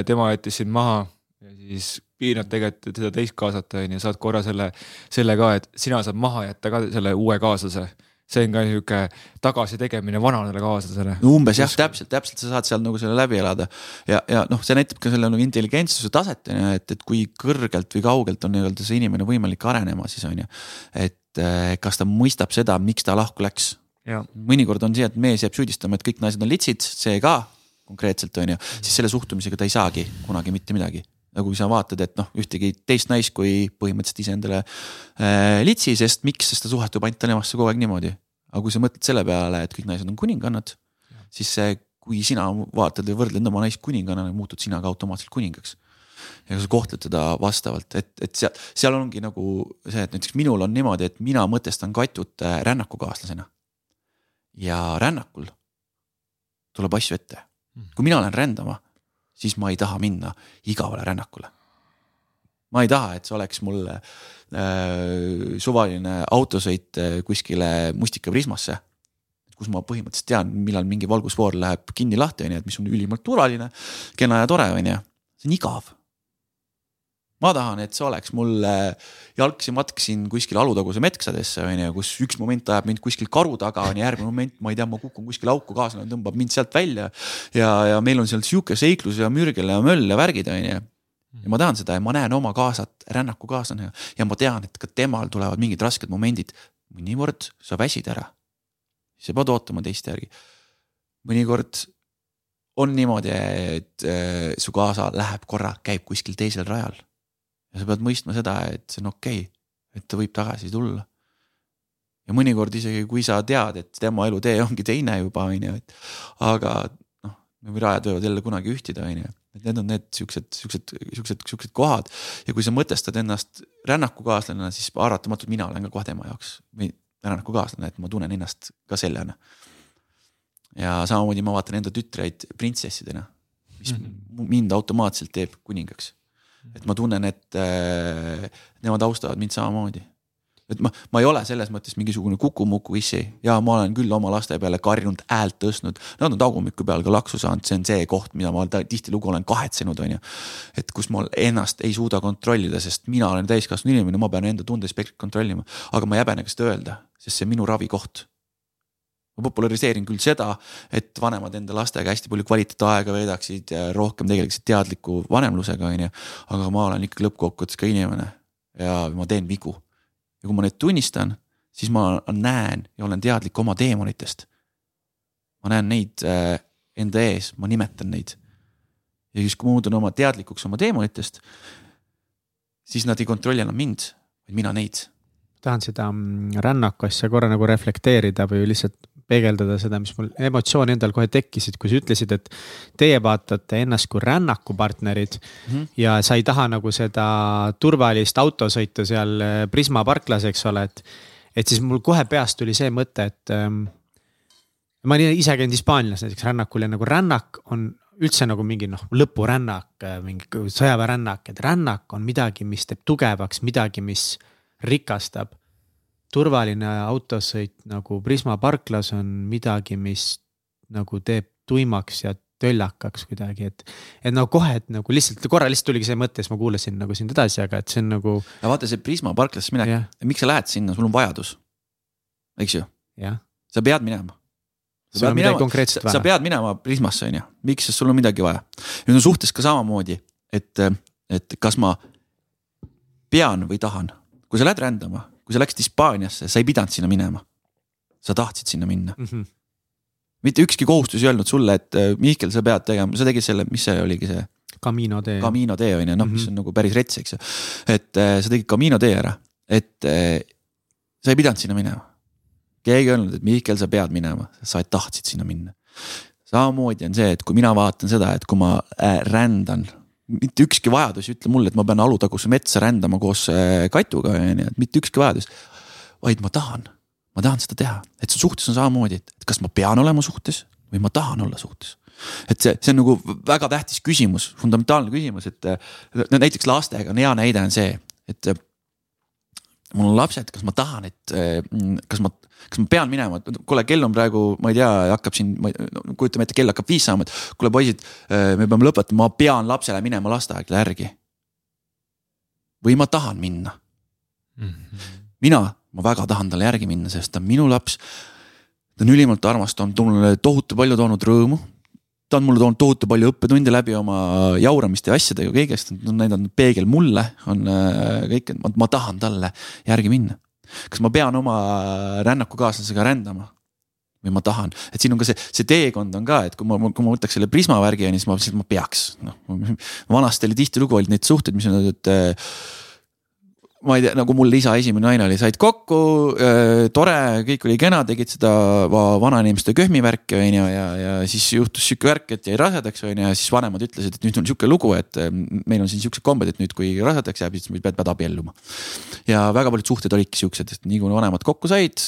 B: tema jättis sind maha ja siis piinad tegelikult seda teist kaasat on ju, saad korra selle, selle ka, et sina saad maha jätta ka selle uue kaaslase see on ka nihuke tagasitegemine vanadele kaaslasele.
C: no umbes jah, täpselt, täpselt sa saad seal nagu selle läbi elada ja, ja noh, see näitab ka selle nagu intelligentsuse taset on ju, et, et kui kõrgelt või kaugelt on nii-öelda see inimene võimalik arenema siis on ju. et eh, kas ta mõistab seda, miks ta lahku läks. mõnikord on see, et mees jääb süüdistama, et kõik naised on litsid, see ka konkreetselt on ju, siis selle suhtumisega ta ei saagi kunagi mitte midagi nagu sa vaatad, et noh, ühtegi teist naist kui põhimõtteliselt iseendale äh, litsi, sest miks, sest ta suhtub ainult temasse kogu aeg niimoodi. aga kui sa mõtled selle peale, et kõik naised on kuningannad, siis see, kui sina vaatad või võrdled oma naist kuningannale, muutud sina ka automaatselt kuningaks. ja sa kohtled teda vastavalt, et, et seal, seal ongi nagu see, et näiteks minul on niimoodi, et mina mõtestan Katjut äh, rännakukaaslasena. ja rännakul tuleb asju ette, kui mina lähen rändama siis ma ei taha minna igavale rännakule. ma ei taha, et see oleks mulle äh, suvaline autosõit äh, kuskile Mustika Prismasse. kus ma põhimõtteliselt tean, millal mingi valgusfoor läheb kinni-lahti, on ju, et mis on ülimalt turvaline, kena ja tore, on ju. see on igav ma tahan, et see oleks mul jalgsi matk siin kuskil Alutaguse metsadesse on ju, kus üks moment ajab mind kuskil karu taga on ju, järgmine moment, ma ei tea, ma kukun kuskile auku, kaaslane tõmbab mind sealt välja. ja, ja meil on seal sihuke seiklus ja mürgel ja möll ja värgid on ju. ja ma tahan seda ja ma näen oma kaasat rännakukaaslane ja ma tean, et ka temal tulevad mingid rasked momendid. mõnikord sa väsid ära. sa pead ootama teiste järgi. mõnikord on niimoodi, et äh, su kaasa läheb korra, käib kuskil teisel rajal ja sa pead mõistma seda, et see on okei okay,, et ta võib tagasi tulla. ja mõnikord isegi, kui sa tead, et tema elutee ongi teine juba, on ju, et aga noh, rajad võivad jälle kunagi ühtida, on ju. et need on need siuksed, siuksed, siuksed, siuksed kohad ja kui sa mõtestad ennast rännakukaaslasena, siis paratamatult mina olen ka kohe tema jaoks või rännakukaaslane, et ma tunnen ennast ka sellena. ja samamoodi ma vaatan enda tütreid printsessidena, mis mm -hmm. mind automaatselt teeb kuningaks et ma tunnen, et äh, nemad austavad mind samamoodi. et ma, ma ei ole selles mõttes mingisugune kuku-muku issi ja ma olen küll oma laste peale karjunud, häält tõstnud. Nad on tagumiku peal ka laksu saanud, see on see koht, mida ma tihtilugu olen kahetsenud, on ju. et kus ma ennast ei suuda kontrollida, sest mina olen täiskasvanud inimene, ma pean enda tundespektrit kontrollima, aga ma ei häbene ka seda öelda, sest see on minu ravikoht ma populariseerin küll seda, et vanemad enda lastega hästi palju kvaliteetaega veedaksid ja rohkem tegeleksid teadliku vanemlusega, on ju. aga ma olen ikkagi lõppkokkuvõttes ka inimene ja ma teen vigu. ja kui ma neid tunnistan, siis ma näen ja olen teadlik oma teemonitest. ma näen neid äh, enda ees, ma nimetan neid. ja siis, kui ma muutun oma teadlikuks oma teemonitest, siis nad ei kontrolli enam mind, vaid mina neid
A: tahan seda mm, rännaku asja korra nagu reflekteerida või lihtsalt peegeldada seda, mis mul emotsiooni endal kohe tekkisid, kui sa ütlesid, et teie vaatate ennast kui rännakupartnerid mm. -hmm. ja sa ei taha nagu seda turvalist autosõitu seal äh, Prisma parklas, eks ole, et. et siis mul kohe peast tuli see mõte, et ähm,. ma olin ise käinud Hispaanias näiteks rännakul ja nagu rännak on üldse nagu mingi noh, lõpurännak, äh, mingi sõjaväerännak, et rännak on midagi, mis teeb tugevaks, midagi, mis rikastab turvaline autosõit nagu Prisma parklas on midagi, mis nagu teeb tuimaks ja töllakaks kuidagi, et. et no kohe, et nagu lihtsalt korra lihtsalt tuligi see mõte, siis ma kuulasin nagu sind edasi, aga et see on nagu.
C: no vaata see Prisma parklasse minek yeah., miks sa lähed sinna, sul on vajadus, eks ju
A: yeah.?
C: sa pead minema.
A: sul on midagi konkreetset
C: vaja. sa pead minema Prismasse on ju, miks, sest sul on midagi vaja. nüüd on suhtes ka samamoodi, et, et kas ma pean või tahan, kui sa lähed rändama kui sa läksid Hispaaniasse, sa ei pidanud sinna minema. sa tahtsid sinna minna mm. -hmm. mitte ükski kohustus ei öelnud sulle, et äh, Mihkel, sa pead tegema, sa tegid selle, mis see oligi see.
A: Camino tee.
C: Camino tee on ju, noh, mis mhm. on nagu päris rets, eks ju. et äh, sa tegid Camino tee ära, et äh, sa ei pidanud sinna minema. keegi ei öelnud, et Mihkel, sa pead minema, sa tahtsid sinna minna samamoodi on see, et kui mina vaatan seda, et kui ma äh, rändan mitte ükski vajadus ei ütle mulle, et ma pean Alutaguse metsa rändama koos äh, Katuga, on ju, et mitte ükski vajadus. vaid ma tahan, ma tahan seda teha, et see suhtes on samamoodi, et kas ma pean olema suhtes või ma tahan olla suhtes. et see, see on nagu väga tähtis küsimus, fundamentaalne küsimus, et no näiteks lastega on hea näide on see, et mul on lapsed, kas ma tahan, et kas ma, kas ma pean minema, kuule, kell on praegu, ma ei tea, hakkab siin, kujutame ette, kell hakkab viis saama, et kuule, poisid, me peame lõpetama, ma pean lapsele minema lasteaeda järgi. või ma tahan minna mm. -hmm. mina, ma väga tahan talle järgi minna, sest ta on minu laps. ta on ülimalt armas, ta on mulle tohutu palju toonud rõõmu ta on mulle toonud tohutu palju õppetunde läbi oma jauramiste ja asjadega, kõigest, on näidanud peegel mulle, on äh, kõik, ma, tahan talle järgi minna. kas ma pean oma rännakukaaslasega rändama? või ma tahan, et siin on ka see, see teekond on ka, et kui ma, kui ma võtaks selle Prisma värgi, siis ma, siis ma peaks, noh. vanasti oli tihtilugu olid neid suhteid, mis on, et ma ei tea, nagu mul isa esimene naine oli, said kokku äh,, tore, kõik oli kena, tegid seda vanainimeste köhmivärki, on ju, ja, ja siis juhtus sihuke värk, et jäi rasedaks, on ju, ja siis vanemad ütlesid, et nüüd on sihuke lugu, et äh, meil on siin siuksed kombed, et nüüd, kui rasedaks jääb, siis pead, pead abielluma. ja väga paljud suhted olidki siuksed, et nii kui vanemad kokku said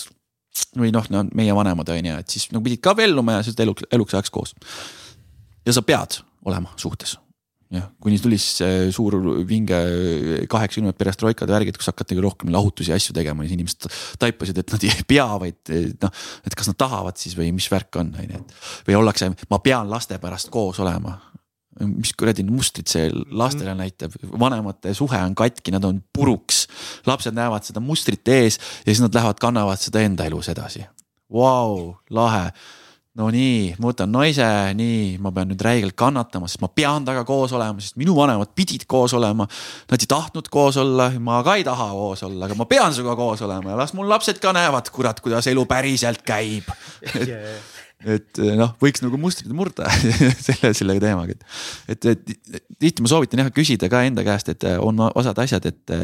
C: või noh, meie vanemad on ju, et siis nagu pidid ka abielluma ja siis eluks, eluks ajaks koos. ja sa pead olema suhtes jah, kuni tuli siis suur vinge kaheksakümnendate perestroikade värgid, kus hakati rohkem lahutusi ja asju tegema, siis inimesed taipasid, et nad ei pea, vaid noh, et kas nad tahavad siis või mis värk on, on ju, et. või ollakse, ma pean laste pärast koos olema. mis kuradi mustrit see lastele näitab, vanemate suhe on katki, nad on puruks. lapsed näevad seda mustrit ees ja siis nad lähevad, kannavad seda enda elus edasi. Vau, lahe no nii, ma võtan naise, nii, ma pean nüüd räigelt kannatama, sest ma pean temaga koos olema, sest minu vanemad pidid koos olema. Nad ei tahtnud koos olla, ma ka ei taha koos olla, aga ma pean sinuga koos olema ja las mul lapsed ka näevad, kurat, kuidas elu päriselt käib yeah. et noh, võiks nagu mustrid murda selle, selle teemaga, et, et, et tihti ma soovitan jah küsida ka enda käest, et on osad asjad, et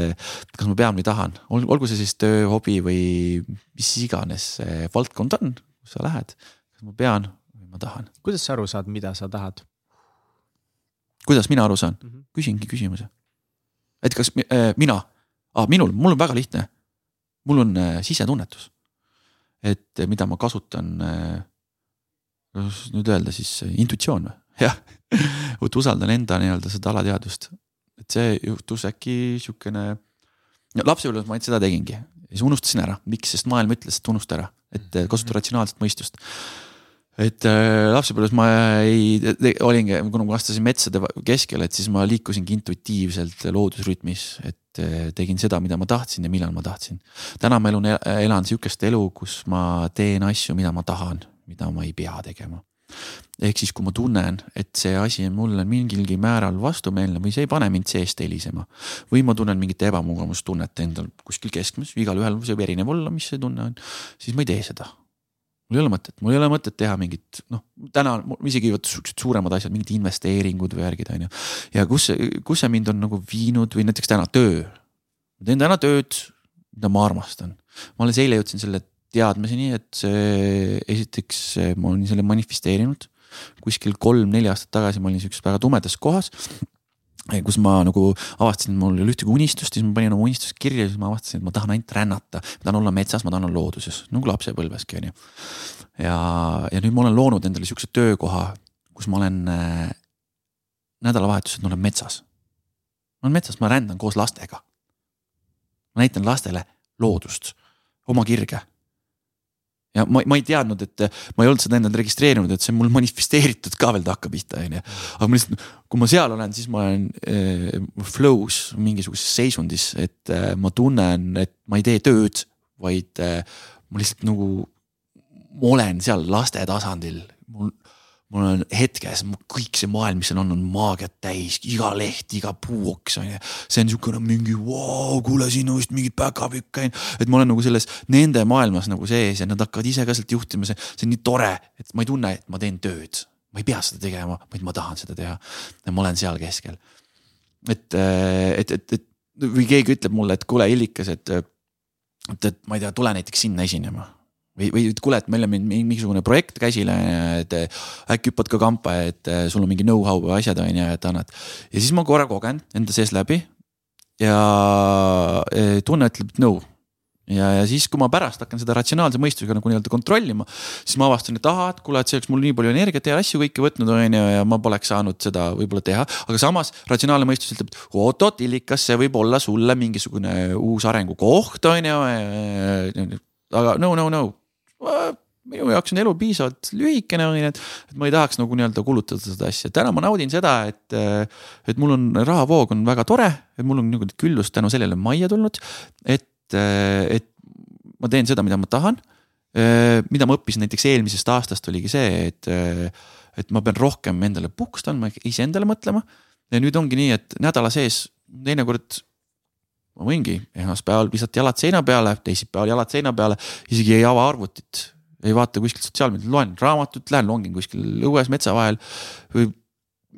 C: kas ma pean või tahan, olgu see siis töö, hobi või mis iganes valdkond on, kus sa lähed kas ma pean või ma tahan.
A: kuidas sa aru saad, mida sa tahad?
C: kuidas mina aru saan mm? -hmm. küsingi küsimuse. et kas äh, mina ah,, minul, mul on väga lihtne. mul on äh, sisetunnetus. et äh, mida ma kasutan äh,. kuidas nüüd öelda siis äh, intuitsioon või? jah, vot usaldan enda nii-öelda seda alateadvust. et see juhtus äkki sihukene. lapsepõlves ma ainult seda tegingi siis unustasin ära, miks, sest maailm ütles, et unusta ära, et äh, kasuta ratsionaalset mõistust et äh, lapsepõlves ma ei, olingi, kuna ma kasvasin metsade keskel, et siis ma liikusingi intuitiivselt loodusrütmis, et äh, tegin seda, mida ma tahtsin ja millal ma tahtsin. täna ma elun, elan sihukest elu, kus ma teen asju, mida ma tahan, mida ma ei pea tegema. ehk siis, kui ma tunnen, et see asi on mulle mingilgi määral vastumeelne või see ei pane mind seest helisema. või ma tunnen mingit ebamugavustunnet endal kuskil keskmes, igalühel võib erinev olla, mis see tunne on, siis ma ei tee seda mul ei ole mõtet, mul ei ole mõtet teha mingit noh, täna isegi vot siuksed suuremad asjad, mingid investeeringud või värgid on ju. ja kus kus see mind on nagu viinud või näiteks täna töö. ma teen täna tööd, mida ma armastan. ma alles eile jõudsin selle teadmiseni, et see esiteks ma olin selle manifesteerinud. kuskil kolm-neli aastat tagasi ma olin siukses väga tumedas kohas kus ma nagu avastasin, mul ei ole ühtegi unistust, siis ma panin oma unistused kirja ja siis ma avastasin, et ma tahan ainult rännata. ma tahan olla metsas, ma tahan olla looduses, nagu lapsepõlveski on ju. ja, ja nüüd ma olen loonud endale sihukese töökoha, kus ma olen äh, nädalavahetused, ma olen metsas. ma olen metsas, ma rändan koos lastega. ma näitan lastele loodust, oma kirge ja ma, ma ei teadnud, et ma ei olnud seda endale registreerinud, et see on mul manifesteeritud ka veel takkapihta, on ju. aga ma lihtsalt, kui ma seal olen, siis ma olen äh, flow's mingisuguses seisundis, et äh, ma tunnen, et ma ei tee tööd, vaid äh, ma lihtsalt nagu, ma olen seal laste tasandil. mul mul on hetkes kõik see maailm, mis seal on, on maagiat täis, iga leht, iga puuoks on ju. see on niisugune mingi vau, kuule siin on vist mingit päkapikka on ju, et ma olen nagu selles nende maailmas nagu sees ja nad hakkavad ise ka sealt juhtima, see, see on nii tore, et ma ei tunne, et ma teen tööd. ma ei pea seda tegema, vaid ma tahan seda teha. ja ma olen seal keskel. et, et, et, et või keegi ütleb mulle, et kuule, Illikas, et, et, et ma ei tea, tule näiteks sinna esinema või, või kuule, et meil on mingisugune projekt käsile, et äkki hüppad ka kampa, et sul on mingi know-how või asjad on ju, et annad. ja siis ma korra kogen enda sees läbi ja e, tunne ütleb, et no, ja, ja siis, kui ma pärast hakkan seda ratsionaalse mõistusega nagu nii-öelda kontrollima, siis ma avastan, et ahah, et kuule, et see oleks mul nii palju energiat ja asju kõiki võtnud, on ju, ja ma poleks saanud seda võib-olla teha. aga samas ratsionaalne mõistus ütleb, et oot-oot, Illikas, see võib olla sulle mingisugune uus arengukoht, on ju. aga no, no, no minu jaoks on elu piisavalt lühikene, on ju, et, et ma ei tahaks nagu nii-öelda kulutada seda asja, täna ma naudin seda, et. et mul on rahavoog on väga tore, et mul on nagu küllust tänu sellele majja tulnud, et, et ma teen seda, mida ma tahan. mida ma õppisin näiteks eelmisest aastast oligi see, et, et ma pean rohkem endale puhkust andma, iseendale mõtlema. ja nüüd ongi nii, et nädala sees teinekord ma võingi esmaspäeval visata jalad seina peale, teisipäeval jalad seina peale, isegi ei ava arvutit ei vaata kuskilt sotsiaalmeediat, loen raamatut, lähen longin kuskil õues metsa vahel või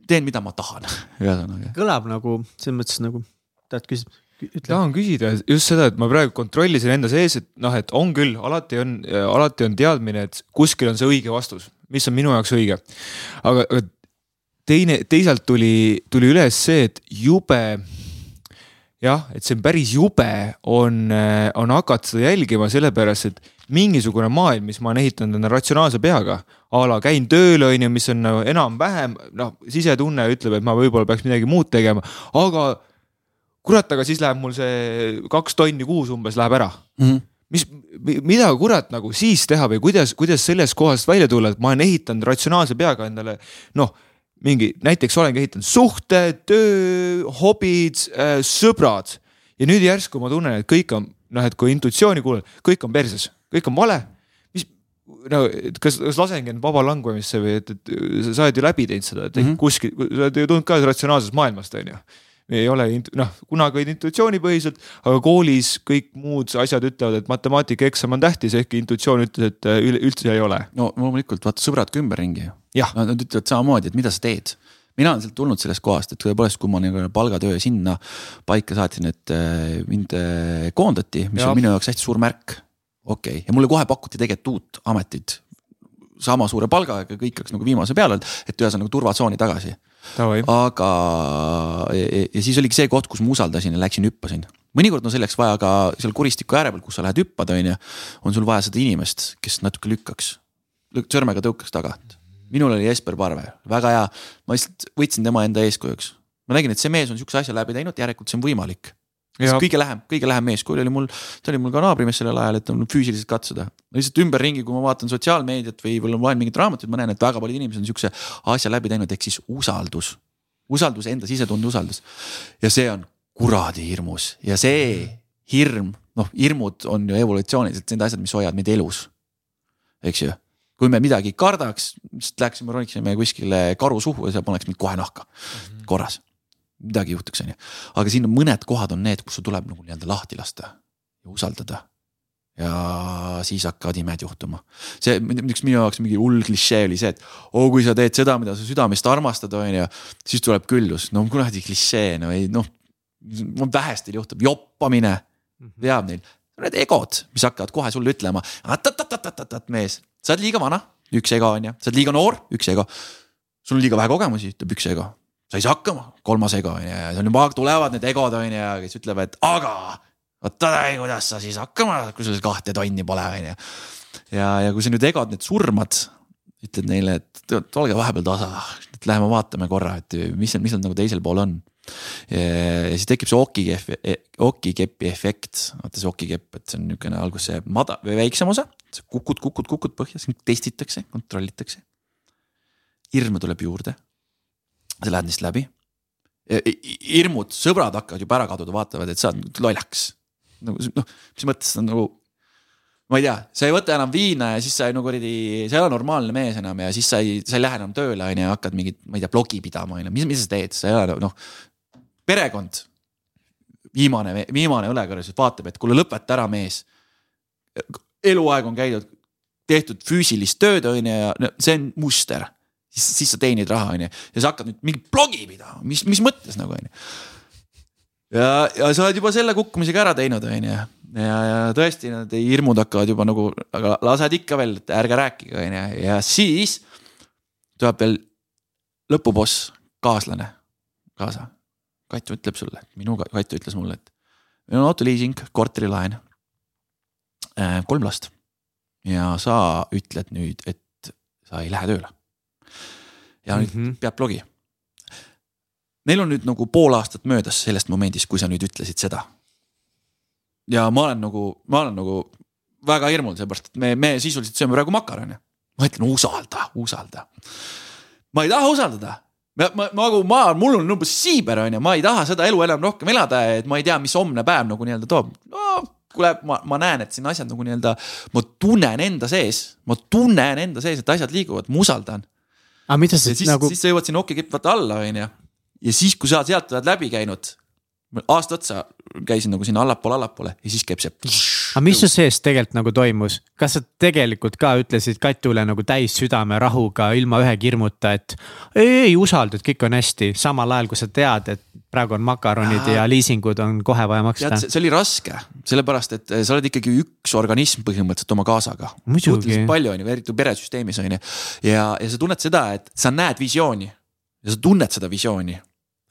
C: teen, mida ma tahan, ühesõnaga.
A: kõlab nagu selles mõttes nagu, tahad küsida?
B: tahan küsida just seda, et ma praegu kontrollisin enda sees, et noh, et on küll, alati on, alati on teadmine, et kuskil on see õige vastus, mis on minu jaoks õige. aga, aga teine, teisalt tuli, tuli üles see, et jube jah, et see on päris jube, on, on hakata seda jälgima, sellepärast et mingisugune maailm, mis ma olen ehitanud enda ratsionaalse peaga. a la käin tööl, on ju, mis on nagu enam-vähem, noh, sisetunne ütleb, et ma võib-olla peaks midagi muud tegema, aga kurat, aga siis läheb mul see kaks tonni kuus umbes läheb ära mm. -hmm mis, mida kurat nagu siis teha või kuidas, kuidas sellest kohast välja tulla, et ma olen ehitanud ratsionaalse peaga endale noh mingi, näiteks olengi ehitanud suhted, töö, hobid äh,, sõbrad ja nüüd järsku ma tunnen, et kõik on noh, et kui intuitsiooni kuulad, kõik on perses kõik on vale. mis, no kas, kas lasengi end vaba langemisse või et, et sa oled ju läbi teinud seda, et mm -hmm. kuskil, sa oled ju tulnud ka ratsionaalsest maailmast, on ju ei ole noh, kunagi olid intuitsioonipõhiselt, aga koolis kõik muud asjad ütlevad, et matemaatikaeksam on tähtis, ehkki intuitsioon ütles, et äh, üldse ei ole.
C: no loomulikult vaata sõbrad ka ümberringi ju. Nad ütlevad samamoodi, et mida sa teed mina olen sealt tulnud sellest kohast, et tõepoolest, kui ma nagu palgatöö sinna paika saatsin, et äh, mind äh, koondati, mis ja. on minu jaoks hästi suur märk okei okay., ja mulle kohe pakuti tegelikult uut ametit. sama suure palgaga, kõik oleks nagu viimase peal olnud, et ühesõnaga turvatsooni tagasi. aga, ja, ja siis oligi see koht, kus ma usaldasin ja läksin hüppasin mõnikord on selleks vaja ka seal kuristiku ääre peal, kus sa lähed hüppad, on ju. on sul vaja seda inimest, kes natuke lükkaks, sõrmega tõukaks tagant. Minul oli Jesper Parve, väga hea, ma lihtsalt võtsin tema enda eeskujuks. ma nägin, et see mees on sihukese asja läbi teinud, järelikult see on võimalik kõige lähem, kõige lähem eeskuju oli mul, ta oli mul ka naabrimees sellel ajal, et füüsiliselt katsuda. lihtsalt ümberringi, kui ma vaatan sotsiaalmeediat või, või loen mingeid raamatuid, ma näen, et väga paljud inimesed on sihukese asja läbi teinud, ehk siis usaldus. usaldus, enda sisetunde usaldus. ja see on kuradi hirmus ja see hirm, noh, hirmud on ju evolutsiooniliselt need asjad, mis hoiavad meid elus. eks ju kui me midagi kardaks, lihtsalt läheksime, roniksime kuskile karu suhu ja see paneks meid kohe nahka korras midagi juhtuks, on ju. aga siin on mõned kohad on need, kus sul tuleb nagu nii-öelda lahti lasta ja usaldada. ja siis hakkavad imed juhtuma. see, miks minu jaoks mingi hull klišee oli see, et oo, kui sa teed seda, mida sa südamest armastad, on ju, siis tuleb küllus. no kuradi klišee, no ei noh, vähestel juhtub, joppamine mhm. veab neil. Need egod, mis hakkavad kohe sulle ütlema, mees, sa oled liiga vana, üks ego on ju, sa oled liiga noor, üks ego. sul on liiga vähe kogemusi, ütleb üks ego sa ei saa hakkama, kolmas ego on ju, ja seal juba tulevad need egod on ju, kes ütlevad, aga oota, kuidas sa siis hakkama saad, kui sul kahte tonni pole, on ju. ja, ja kui sa nüüd egod need surmad, ütled neile, et olge vahepeal tasa, et läheme vaatame korra, et mis, mis seal nagu teisel pool on. Ja siis tekib see okikepi, okikepi efekt, vaata see okikepp, et see on niisugune alguses see mada- või väiksem osa, kukud, kukud, kukud põhja, siis testitakse, kontrollitakse. hirmu tuleb juurde sa lähed neist läbi. hirmud, sõbrad hakkavad juba ära kaduda, vaatavad, et sa oled lollakas. nagu noh, mis mõttes on nagu, ma ei tea, sa ei võta enam viina ja siis sa no kuradi, sa ei ole normaalne mees enam ja siis sa ei, sa ei lähe enam tööle on ju hakkad mingit, ma ei tea, blogi pidama on ju, mis, mis sa teed, sa ei ole noh. Perekond, viimane, viimane õlekõrs vaatab, et kuule, lõpeta ära, mees. eluaeg on käidud, tehtud füüsilist tööd on ju ja see on muster siis, siis sa teenid raha, onju. ja sa hakkad nüüd mingit blogi pidama, mis, mis mõttes nagu onju. ja, ja sa oled juba selle kukkumisega ära teinud, onju. ja, ja tõesti need hirmud hakkavad juba nagu, aga lased ikka veel, et ärge rääkige, onju. ja siis tuleb veel lõpuboss, kaaslane kaasa. Katju ütleb sulle, minu Katju ütles mulle, et meil on autoliising, korterilaen. äh, kolm last ja sa ütled nüüd, et sa ei lähe tööle. ja nüüd mm -hmm. pead blogi. Neil on nüüd nagu pool aastat möödas sellest momendist, kui sa nüüd ütlesid seda. ja ma olen nagu, ma olen nagu väga hirmul, sellepärast et me, me sisuliselt sööme praegu makarone. ma ütlen usalda, usalda. ma ei taha usaldada ma, ma, nagu ma, mul on umbes siiber on ju, ma ei taha seda elu enam rohkem elada, et ma ei tea, mis homne päev nagu nii-öelda toob no, kuule, ma, ma näen, et siin asjad nagu nii-öelda, ma tunnen enda sees, ma tunnen enda sees, et asjad liiguvad, ma usaldan.
A: aga mida sa
C: siis
A: nagu.
C: siis sa jõuad sinna okekipp vaata alla, on ju. ja siis, kui sa sealt oled läbi käinud, aasta otsa käisin nagu sinna allapoole, allapoole ja siis käib see.
A: Aga mis su sees tegelikult nagu toimus, kas sa tegelikult ka ütlesid Katule nagu täis südame rahuga, ilma ühegi hirmuta, et ei, ei usalda, et kõik on hästi, samal ajal kui sa tead, et praegu on makaronid ja liisingud on kohe vaja maksta.
C: see oli raske, sellepärast et sa oled ikkagi üks organism põhimõtteliselt oma kaasaga.
A: suhteliselt
C: palju on ju, eriti peresüsteemis on ju ja, ja sa tunned seda, et sa näed visiooni ja sa tunned seda visiooni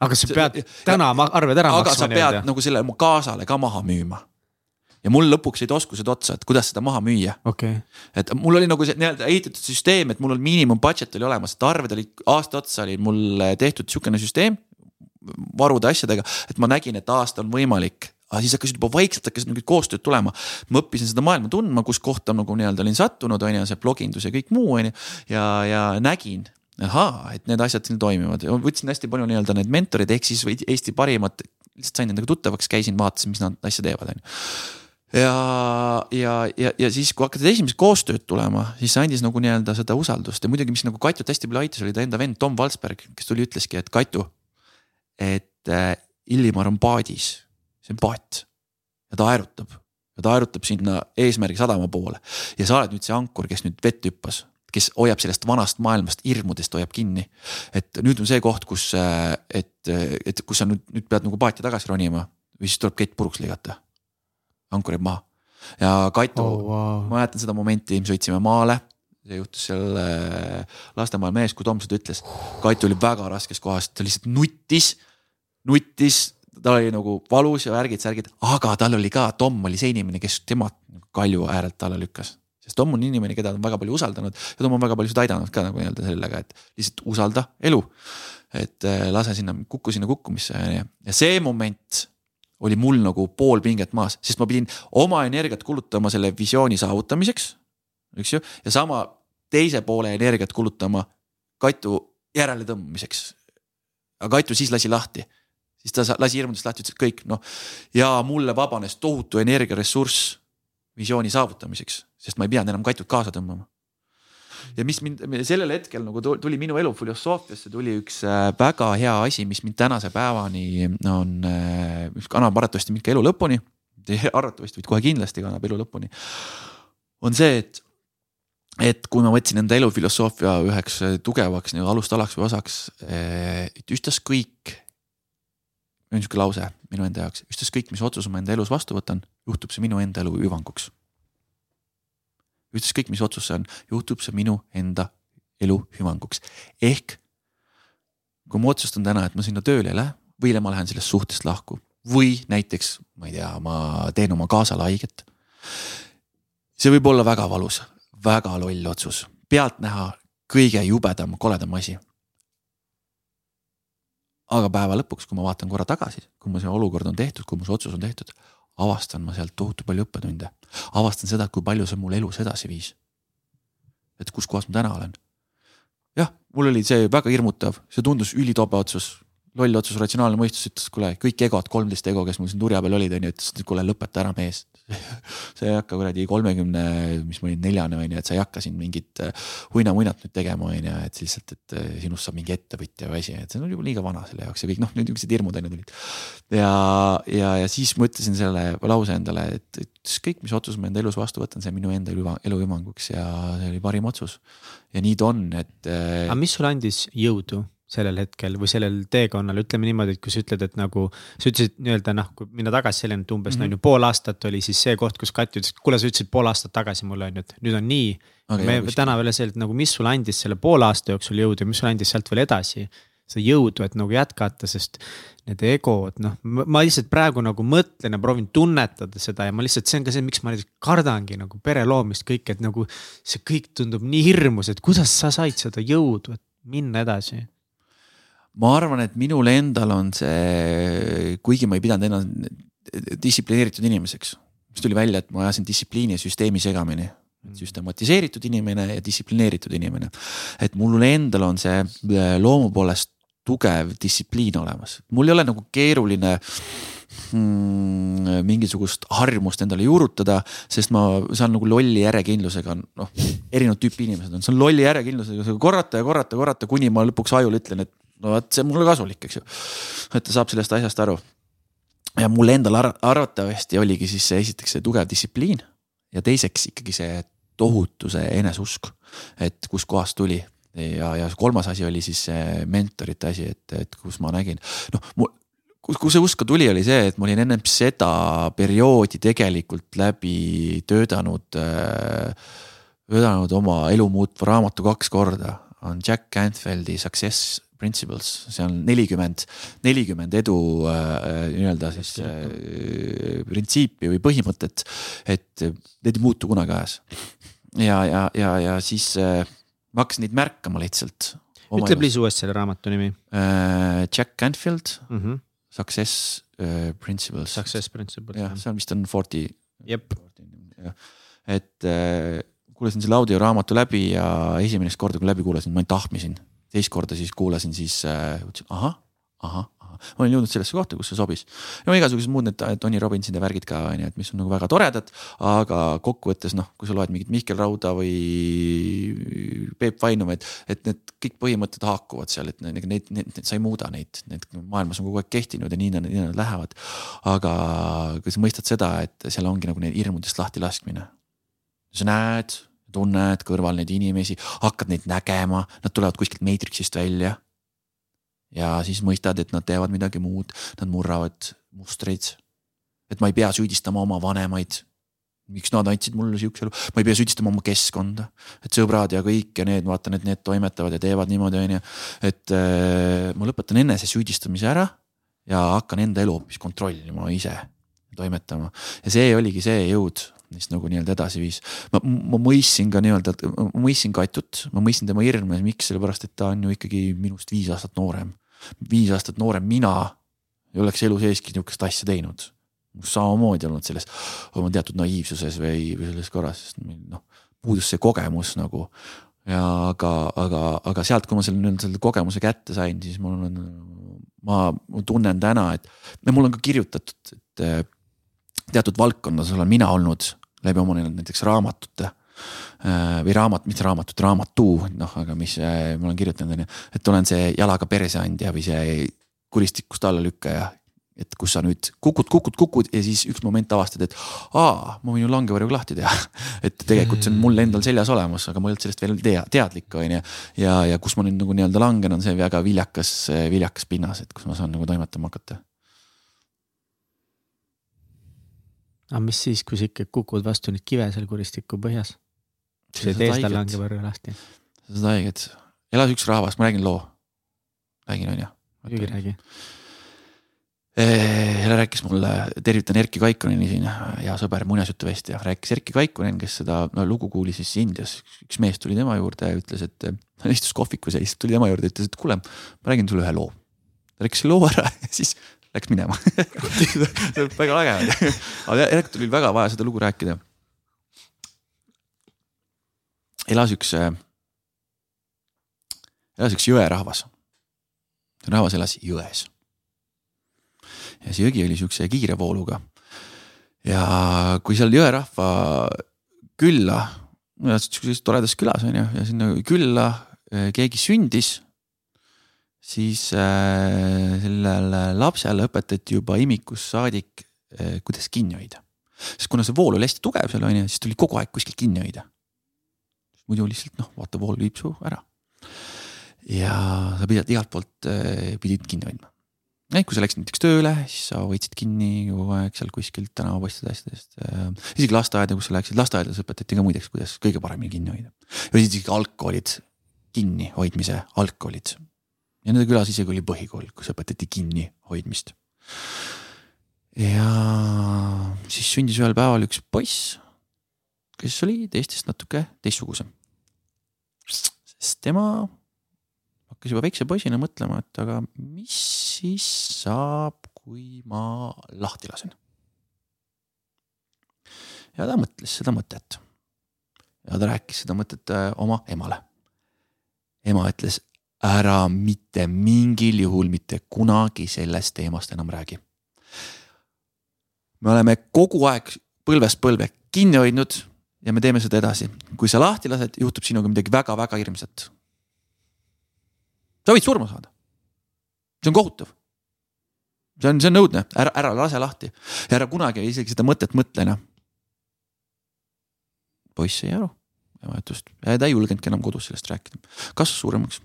A: aga sa pead täna arved ära
C: aga
A: maksma.
C: aga sa pead nagu selle oma kaasale ka maha müüma. Ja mul lõpuks jäid oskused otsa, et kuidas seda maha müüa
A: okay..
C: et mul oli nagu see nii-öelda ehitatud süsteem, et mul on miinimum budget oli olemas, et arved olid aasta otsa oli mul tehtud sihukene süsteem. varude asjadega, et ma nägin, et aasta on võimalik aga siis hakkasid juba vaikselt hakkasid mingid koostööd tulema. ma õppisin seda maailma tundma, kus kohta nagu nii-öelda olin sattunud, on ju, see blogindus ja kõik muu, on ju. ja, ja nägin, ahaa, et need asjad siin toimivad, võtsin hästi palju nii-öelda need mentorid ehk siis Eesti parimad, lihtsalt sain nendega tuttavaks, käisin, vaatasin, mis nad asja teevad, on ju ja, ja, ja, ja siis, kui hakkasid esimesed koostööd tulema, siis see andis nagu nii-öelda seda usaldust ja muidugi, mis nagu Katjut hästi palju aitas, oli ta enda vend Tom Valsberg, kes tuli, ütleski, et Katju. et äh, Illimar on paadis, see on paat ja ta aerutab ja ta aerutab sinna eesmärgi sadama poole ja sa oled nüüd see ankur, kes nüüd vett hüppas kes hoiab sellest vanast maailmast, hirmudest hoiab kinni. et nüüd on see koht, kus, äh, et, et kus sa nüüd, nüüd pead nagu paati tagasi ronima või siis tuleb kett puruks lõigata. Ankur jääb maha. Ja Kaitu
A: oh,, wow.
C: ma mäletan seda momenti, me sõitsime maale. See juhtus seal äh, Lastemaal mees, kui Tom seda ütles. Kaitu oli väga raskes kohas, ta lihtsalt nuttis, nuttis, tal oli nagu valus ja värgid, särgid, aga tal oli ka, Tom oli see inimene, kes tema kalju äärelt alla lükkas. Sest Tom on inimene, keda on väga palju usaldanud. Ja Tom on väga paljusid aidanud ka nagu nii-öelda sellega, et lihtsalt usalda elu. et äh, lase sinna, kuku sinna kukkumisse ja see moment oli mul nagu pool pinget maas, sest ma pidin oma energiat kulutama selle visiooni saavutamiseks, eks ju, ja sama teise poole energiat kulutama Katu järeletõmbamiseks. aga Katu siis lasi lahti, siis ta lasi hirmudest lahti, ütles, et kõik noh ja mulle vabanes tohutu energiaressurss visiooni saavutamiseks, sest ma ei pidanud enam Katut kaasa tõmbama. Ja mis mind sellel hetkel nagu tuli minu elu filosoofiasse tuli üks äh, väga hea asi, mis mind tänase päevani on, äh, mis kannab arvatavasti mind ka elu lõpuni. arvatavasti, vaid kohe kindlasti kannab elu lõpuni. on see, et, et kui ma võtsin enda elufilosoofia üheks tugevaks nagu alustalaks või osaks, äh, et ükstaskõik niisugune lause minu enda jaoks, ükstaskõik, mis otsuse ma enda elus vastu võtan, juhtub see minu enda elu hüvanguks. Ükstaskõik, mis otsus see on, juhtub see minu enda elu hüvanguks. ehk kui ma otsustan täna, et ma sinna tööle ei lähe või ma lähen sellest suhtest lahku või näiteks, ma ei tea, ma teen oma kaasale haiget. see võib olla väga valus, väga loll otsus, pealtnäha kõige jubedam, koledam asi aga päeva lõpuks, kui ma vaatan korra tagasi, kui mu see olukord on tehtud, kui mu see otsus on tehtud, avastan ma sealt tohutu palju õppetunde. avastan seda, kui palju see mul elus edasi viis. et kus kohas ma täna olen. jah, mul oli see väga hirmutav, see tundus ülitobe otsus, loll otsus, ratsionaalne mõistus ütles, kuule, kõik egod, kolmteist ego, kes mul siin turja peal olid, on ju, ütlesid, et kuule, lõpeta ära, mees sa ei hakka kuradi kolmekümne, mis ma olin, neljane on ju, et sa ei hakka siin mingit äh, huinamuinat nüüd tegema, on ju, et lihtsalt, et äh, sinust saab mingi ettevõtja või asi, et see on juba liiga vana selle jaoks ja kõik noh, niisugused hirmud on ju tulid. ja, ja, ja siis ma ütlesin selle lause endale, et, et ükskõik, mis otsus ma enda elus vastu võtan, see on minu enda elu hüvanguks ja see oli parim otsus. ja nii ta on, et.
A: Äh, aga mis sulle andis jõudu? Sellel hetkel või sellel teekonnal, ütleme niimoodi, et kui sa ütled, et nagu sa ütlesid nii-öelda noh, kui minna tagasi selleni, et umbes mm -hmm. on ju pool aastat oli siis see koht, kus Kati ütles, et kuule, sa ütlesid pool aastat tagasi mulle on ju, et nüüd on nii okay,. me täna veel see, et nagu, mis sulle andis selle poole aasta jooksul jõudu ja mis sulle andis sealt veel edasi. seda jõudu, et nagu jätkata, sest need egod, noh, ma lihtsalt praegu nagu mõtlen ja proovin tunnetada seda ja ma lihtsalt, see on ka see, miks ma näiteks kardangi nagu pere loomist kõike, et nagu see kõik tundub nii hirmus, et kuidas sa said seda jõudu, et minna edasi
C: ma arvan, et minul endal on see, kuigi ma ei pidanud ennast distsiplineeritud inimeseks, mis tuli välja, et ma ajasin distsipliini ja süsteemi segamini. Süstematiseeritud inimene ja distsiplineeritud inimene. et mul endal on see äh, loomu poolest tugev distsipliin olemas, mul ei ole nagu keeruline mm, mingisugust harjumust endale juurutada, sest ma saan nagu lolli järjekindlusega, noh, erinevat tüüpi inimesed on, saan lolli järjekindlusega korrata ja korrata, korrata, kuni ma lõpuks ajule ütlen, et no vot, see on mulle kasulik, eks ju. et ta saab sellest asjast aru. ja mul endal arvatavasti oligi siis see esiteks see tugev distsipliin ja teiseks ikkagi see tohutu see eneseusk, et kuskohast tuli ja, ja kolmas asi oli siis see mentorite asi, et, et kus ma nägin, noh mul kus, kus see usk ka tuli, oli see, et ma olin ennem seda perioodi tegelikult läbi töötanud äh,, töötanud oma elu muutva raamatu kaks korda. on Jack Canfield'i Success Principles, see on nelikümmend, nelikümmend edu äh, nii-öelda siis äh, printsiipi või põhimõtet. et need ei muutu kunagi ajas. ja, ja, ja, ja siis äh, ma hakkasin neid märkama lihtsalt.
A: ütle please uuesti selle raamatu nimi
C: äh,. Jack Canfield mm,
A: -hmm.
C: Success äh, Principles.
A: Success Principles.
C: jah, see on vist on forty.
A: jep.
C: et äh, kuulasin selle audioraamatu läbi ja esimest korda, kui läbi kuulasin, ma ainult ahmisin teist korda siis kuulasin, siis äh, mõtlesin ahah, ahah, ahah, ma olen jõudnud sellesse kohta, kus see sobis. no igasugused muud need Tony Robbinsi värgid ka on ju, et mis on nagu väga toredad, aga kokkuvõttes noh, kui sa loed mingit Mihkel Rauda või Peep Vainumit, et need kõik põhimõtted haakuvad seal, et neid, neid, neid, sa ei muuda neid, need maailmas on kogu aeg kehtinud ja nii nad, nii nad lähevad. aga kui sa mõistad seda, et seal ongi nagu need hirmudest lahti laskmine. sa näed tunned kõrval neid inimesi, hakkad neid nägema, nad tulevad kuskilt Matrixist välja. ja siis mõistad, et nad teevad midagi muud, nad murravad mustreid. et ma ei pea süüdistama oma vanemaid. miks nad andsid mulle siukse elu, ma ei pea süüdistama oma keskkonda, et sõbrad ja kõik ja need, vaatan, et need toimetavad ja teevad niimoodi, on ju. et äh, ma lõpetan enese süüdistamise ära ja hakkan enda elu hoopis kontrollima ise, toimetama ja see oligi see jõud mis nagu nii-öelda edasi viis. ma, ma mõistsin ka nii-öelda, ma mõistsin Katjut, ma mõistsin tema hirme, miks, sellepärast et ta on ju ikkagi minust viis aastat noorem. viis aastat noorem mina ei oleks elu seeski nihukest asja teinud. samamoodi olnud selles oma teatud naiivsuses või, või selles korras, sest noh, puudus see kogemus nagu. ja aga, aga, aga sealt, kui ma selle nii-öelda selle kogemuse kätte sain, siis mul on, ma, tunnen täna, et mul on ka kirjutatud, et teatud valdkonnas olen mina olnud läbi oma näiteks raamatute äh, või raamat, mitte raamatut, raamatu, noh, aga mis äh, ma olen kirjutanud, on ju, et olen see jalaga perseandja või see kuristikust allalükkaja. et kus sa nüüd kukud, kukud, kukud ja siis üks moment avastad, et aa, ma võin ju langevarju lahti teha. et tegelikult see on mul endal seljas olemas, aga ma ei olnud sellest veel tea, teadlik, on ju. ja, ja kus ma nüüd nagu nii-öelda langen, on see väga viljakas, viljakas pinnas, et kus ma saan nagu toimetama hakata
A: aga mis siis, kui sa ikka kukud vastu neid kive seal kuristiku põhjas? sa ei tee seda langevõrra lahti.
C: sa saad haiget, elas üks rahvas, ma räägin loo. räägin, on ju?
A: muidugi räägi.
C: jälle rääkis mulle, tervitan Erkki Kaikoneni siin, hea sõber, muinasjutuvestja, rääkis Erkki Kaikonen, kes seda no, lugu kuulis siis Indias. üks mees tuli tema juurde ja ütles, et ta istus kohvikus ja siis tuli tema juurde ja ütles, et kuule, ma räägin sulle ühe loo. rääkis loo ära ja siis läks minema väga äge oli, aga järelikult oli väga vaja seda lugu rääkida. elas üks, äh, elas üks jõerahvas. rahvas elas jões. ja see jõgi oli siukse kiire vooluga. ja kui seal jõerahva külla, sihukeses toredas külas on ju, ja sinna külla äh, keegi sündis siis äh, sellele lapsele õpetati juba imikust saadik äh,, kuidas kinni hoida. sest kuna see vool oli hästi tugev seal on ju, siis tuli kogu aeg kuskilt kinni hoida. muidu lihtsalt noh, vaata vool viib su ära. ja sa pidid igalt poolt äh, pidid kinni hoidma. kui sa läksid näiteks tööle, siis sa hoidsid kinni kogu aeg seal kuskilt tänavapostide asjadest isegi lasteaeda, kus sa läksid, lasteaedades õpetati ka muideks, kuidas kõige paremini kinni hoida. ja isegi algkoolid, kinnihoidmise algkoolid ja nende külas isegi oli põhikool, kus õpetati kinnihoidmist. ja siis sündis ühel päeval üks poiss, kes oli teistest natuke teistsugusem. sest tema hakkas juba väikse poisina mõtlema, et aga mis siis saab, kui ma lahti lasen. ja ta mõtles seda mõtet. ja ta rääkis seda mõtet äh, oma emale. ema ütles, ära mitte mingil juhul mitte kunagi sellest teemast enam räägi. me oleme kogu aeg põlvest põlve kinni hoidnud ja me teeme seda edasi. kui sa lahti lased, juhtub sinuga midagi väga-väga hirmsat sa võid surma saada. see on kohutav. see on, see on õudne, ära, ära lase lahti ja ära kunagi isegi seda mõtet mõtle enam. poiss sai aru, ema ütles, ta ei julgenudki enam kodus sellest rääkida, kasvas suuremaks,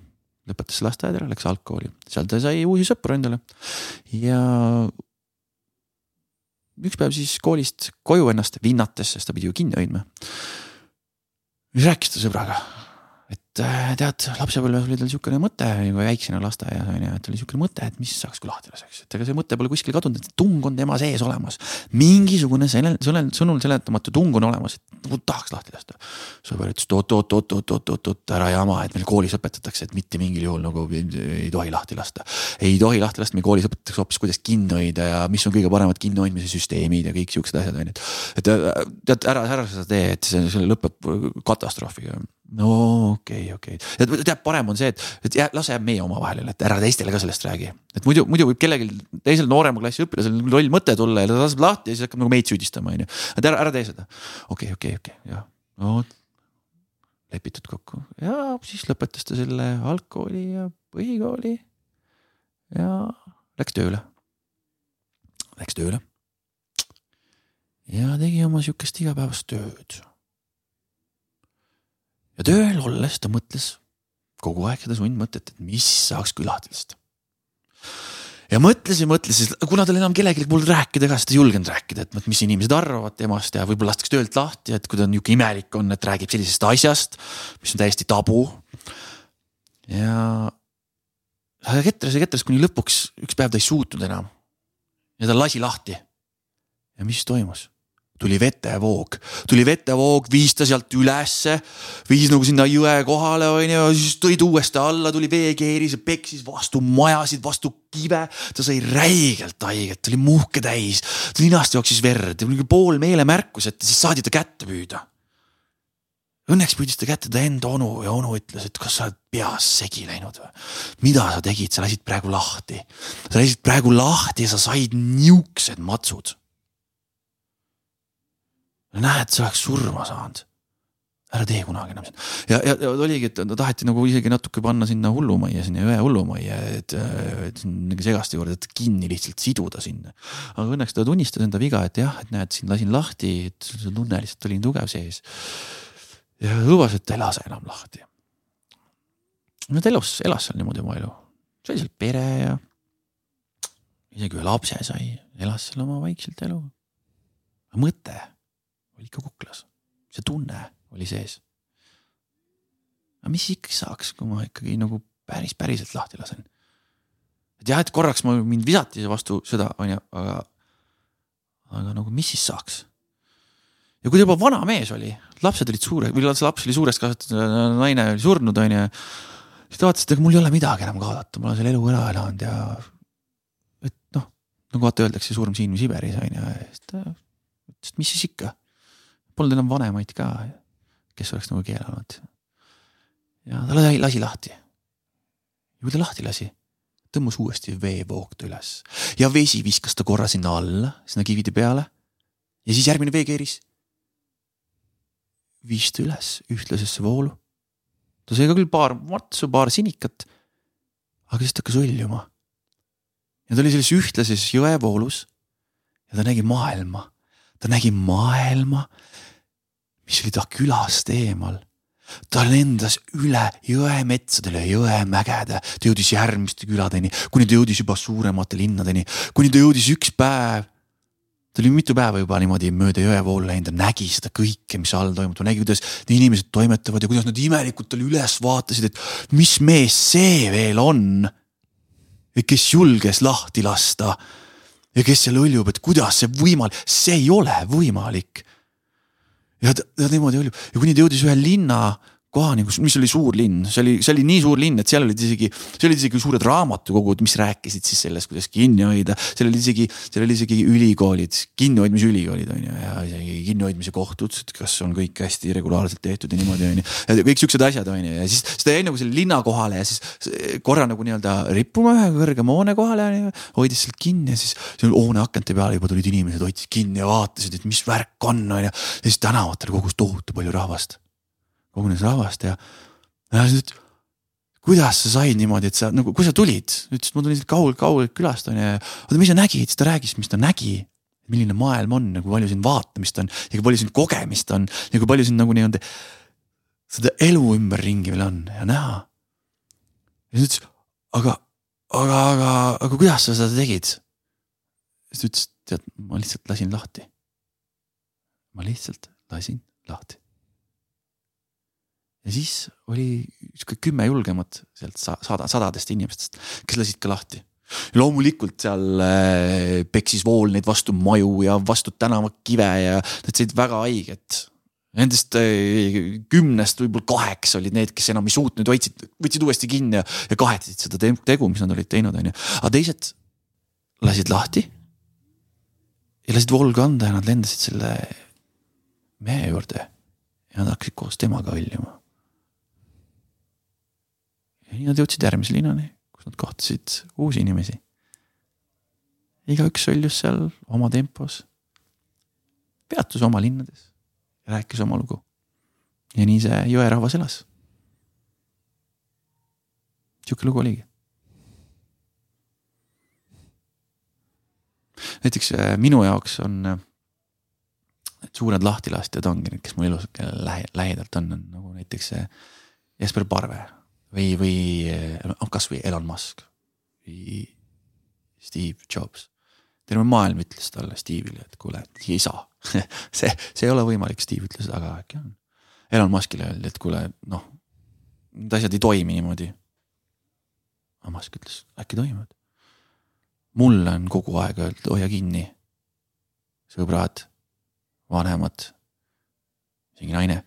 C: lõpetas lasteaed ära, läks algkooli, seal ta sai uusi sõpru endale ja üks päev siis koolist koju ennast vinnates, sest ta pidi ju kinni hoidma. siis rääkis ta sõbraga tead, lapsepõlves oli tal niisugune mõte väiksena lasteaias on ju, et oli niisugune mõte, et mis saaks, kui lahti laseks, et ega see mõte pole kuskile kadunud, et tung on tema sees olemas. mingisugune selle, selle sõnul seletamatu tung on olemas, et nagu tahaks lahti lasta. sõber ütles, et oot, oot, oot, oot, oot, oot, oot, ära jama, et meil koolis õpetatakse, et mitte mingil juhul nagu ei tohi lahti lasta. ei tohi lahti lasta, meil koolis õpetatakse hoopis, kuidas kinni hoida ja mis on kõige paremad kinnihoidmise süsteemid ja kõik siuksed asjad on ju, et. et tead, ära, ära seda tee, et see, see lõpeb katastroofiga no okei okay,, okei okay., tead, parem on see, et, et jää, las jääb meie omavaheline, et ära teistele ka sellest räägi. et muidu, muidu võib kellelgi teisel noorema klassi õpilasel loll mõte tulla ja ta laseb lahti ja siis hakkab nagu meid süüdistama, on ju. et ära, ära tee seda. okei okay,, okei okay,, okei okay,, jah, no lepitud kokku ja siis lõpetas ta selle algkooli ja põhikooli. ja läks tööle. Läks tööle. ja tegi oma sihukest igapäevast tööd ja tööl olles ta mõtles kogu aeg seda sundmõtet, et mis saaks küladest. ja mõtles ja mõtles, kuna tal enam kellelegi polnud rääkida ka, siis ta ei julgenud rääkida, et mis inimesed arvavad temast ja võib-olla lastakse töölt lahti, et kui ta nihuke imelik on, et räägib sellisest asjast, mis on täiesti tabu. ja ta ketras ja ketras, kuni lõpuks üks päev ta ei suutnud enam. ja ta lasi lahti. ja mis toimus? Tuli vetevoog, tuli vetevoog, viis ta sealt ülesse, viis nagu sinna jõe kohale onju, siis tõid uuesti alla, tuli veekeeris ja peksis vastu majasid, vastu kive. ta sai räigelt haiget, ta oli muhke täis, ninast jooksis verd, pool meelemärkus, et siis saadi ta kätte püüda. Õnneks püüdis ta kätte ta enda onu ja onu ütles, et kas sa oled peas segi läinud või. mida sa tegid, sa lasid praegu lahti, sa lasid praegu lahti ja sa said niuksed matsud näed, sa oleks surma saanud. ära tee kunagi enam seda ja, ja, ja oligi, et taheti nagu isegi natuke panna sinna hullumajja, sinna jõe hullumajja, et, et mingi segaste juurde, et kinni lihtsalt siduda sinna. aga õnneks ta tunnistas enda viga, et jah, et näed, siin lasin lahti, et see tunne lihtsalt oli nii tugev sees. ja lubas, et ta ei lase enam lahti. no ta elus, elas seal niimoodi oma elu, sai seal pere ja isegi ühe lapse sai, elas seal oma vaikselt elu. mõte oli ikka kuklas, see tunne oli sees. aga mis ikkagi saaks, kui ma ikkagi nagu päris, päriselt lahti lasen? et jah, et korraks ma, mind visati vastu seda, onju, aga, aga nagu mis siis saaks? ja kui ta juba vana mees oli, lapsed olid suured, või laps oli suurest kasvatatud, naine oli surnud, onju. siis ta vaatas, et ega mul ei ole midagi enam kaotada, ma olen selle elu ära elanud ja et noh, nagu vaata öeldakse, surm siin või Siberis onju, siis ta ütles, et mis siis ikka polnud enam vanemaid ka, kes oleks nagu keelanud. ja ta lasi lahti. ja kui ta lahti lasi, tõmbas uuesti veevoog ta üles ja vesi viskas ta korra sinna alla, sinna kivide peale. ja siis järgmine veekeeris viis ta üles ühtlasesse voolu. ta sai ka küll paar matsu, paar sinikat. aga siis ta hakkas hõljuma. ja ta oli selles ühtlases jõevoolus ja ta nägi maailma ta nägi maailma, mis oli ta külast eemal. ta lendas üle jõemetsadele, jõemägede, ta jõudis järgmiste küladeni, kuni ta jõudis juba suuremate linnadeni, kuni ta jõudis üks päev ta oli mitu päeva juba niimoodi mööda jõevoolu läinud, ta nägi seda kõike, mis all toimub, ta nägi, kuidas inimesed toimetavad ja kuidas nad imelikult talle üles vaatasid, et mis mees see veel on. kes julges lahti lasta. Ja kes seal hõljub, et kuidas see võimalik, see ei ole võimalik. ja ta, ta niimoodi hõljub ja kuni ta jõudis ühe linna kohani, kus, mis oli suur linn, see oli, see oli nii suur linn, et seal olid isegi, seal olid isegi suured raamatukogud, mis rääkisid siis sellest, kuidas kinni hoida. seal oli isegi, seal oli isegi ülikoolid, kinnihoidmise ülikoolid on ju ja isegi kinnihoidmise kohtud, kas on kõik hästi regulaarselt tehtud ja niimoodi on ju. ja kõik siuksed asjad on ju ja siis, ta jäi nagu selle linna kohale ja siis korra nagu nii-öelda rippuma ühe kõrgema hoone kohale hoidis sealt kinni ja siis seal hoone akente peale juba tulid inimesed, hoidsid kinni ja vaatasid, et mis värk on, on ju. ja siis tänavatel kogus tohutu palju rahvast kogunes rahvast ja, ja siis ütles kuidas sa said niimoodi, et sa nagu, kui sa tulid, ütles, ma tulin siit kaugelt, kaugelt külast on ju. oota, mis sa nägid, siis ta rääkis, mis ta nägi. milline maailm on ja kui palju siin vaatamist on ja kui palju siin kogemist on ja kui palju siin nagu nii-öelda seda elu ümberringi veel on ja näha. ja siis ütles, aga, aga, aga, aga kuidas sa seda tegid? siis ta ütles, tead, ma lihtsalt lasin lahti. ma lihtsalt lasin lahti ja siis oli sihuke kümme julgemat sealt sada, sadadest inimestest, kes lasid ka lahti. loomulikult seal äh, peksis vool neid vastu maju ja vastu tänavakive ja nad said väga haiget. Nendest äh, kümnest võib-olla kaheksa olid need, kes enam ei suutnud, võtsid, võtsid uuesti kinni ja, ja kahetasid seda tegu, mis nad olid teinud, on ju. aga teised lasid lahti. ja lasid vool kanda ja nad lendasid selle mehe juurde ja nad hakkasid koos temaga hõljuma ja nii nad jõudsid järgmise linnani, kus nad kohtasid uusi inimesi. igaüks sõljus seal oma tempos. peatus oma linnades rääkis oma lugu. ja nii see jõerahvas elas. sihuke lugu oligi. näiteks äh, minu jaoks on need äh, suured lahtilaskjad ongi need, kes mul elus lähe, lähedalt on, on nagu näiteks see Jesper Parve või, või noh, kasvõi Elon Musk või Steve Jobs. terve maailm ütles talle, Steve'ile, et kuule, ei saa see, see ei ole võimalik, Steve ütles, aga äkki on. Elon Muskile öeldi, et kuule, noh, need asjad ei toimi niimoodi. aga Musk ütles, äkki toimivad. mulle on kogu aeg öeldud, hoia kinni. sõbrad, vanemad, isegi naine,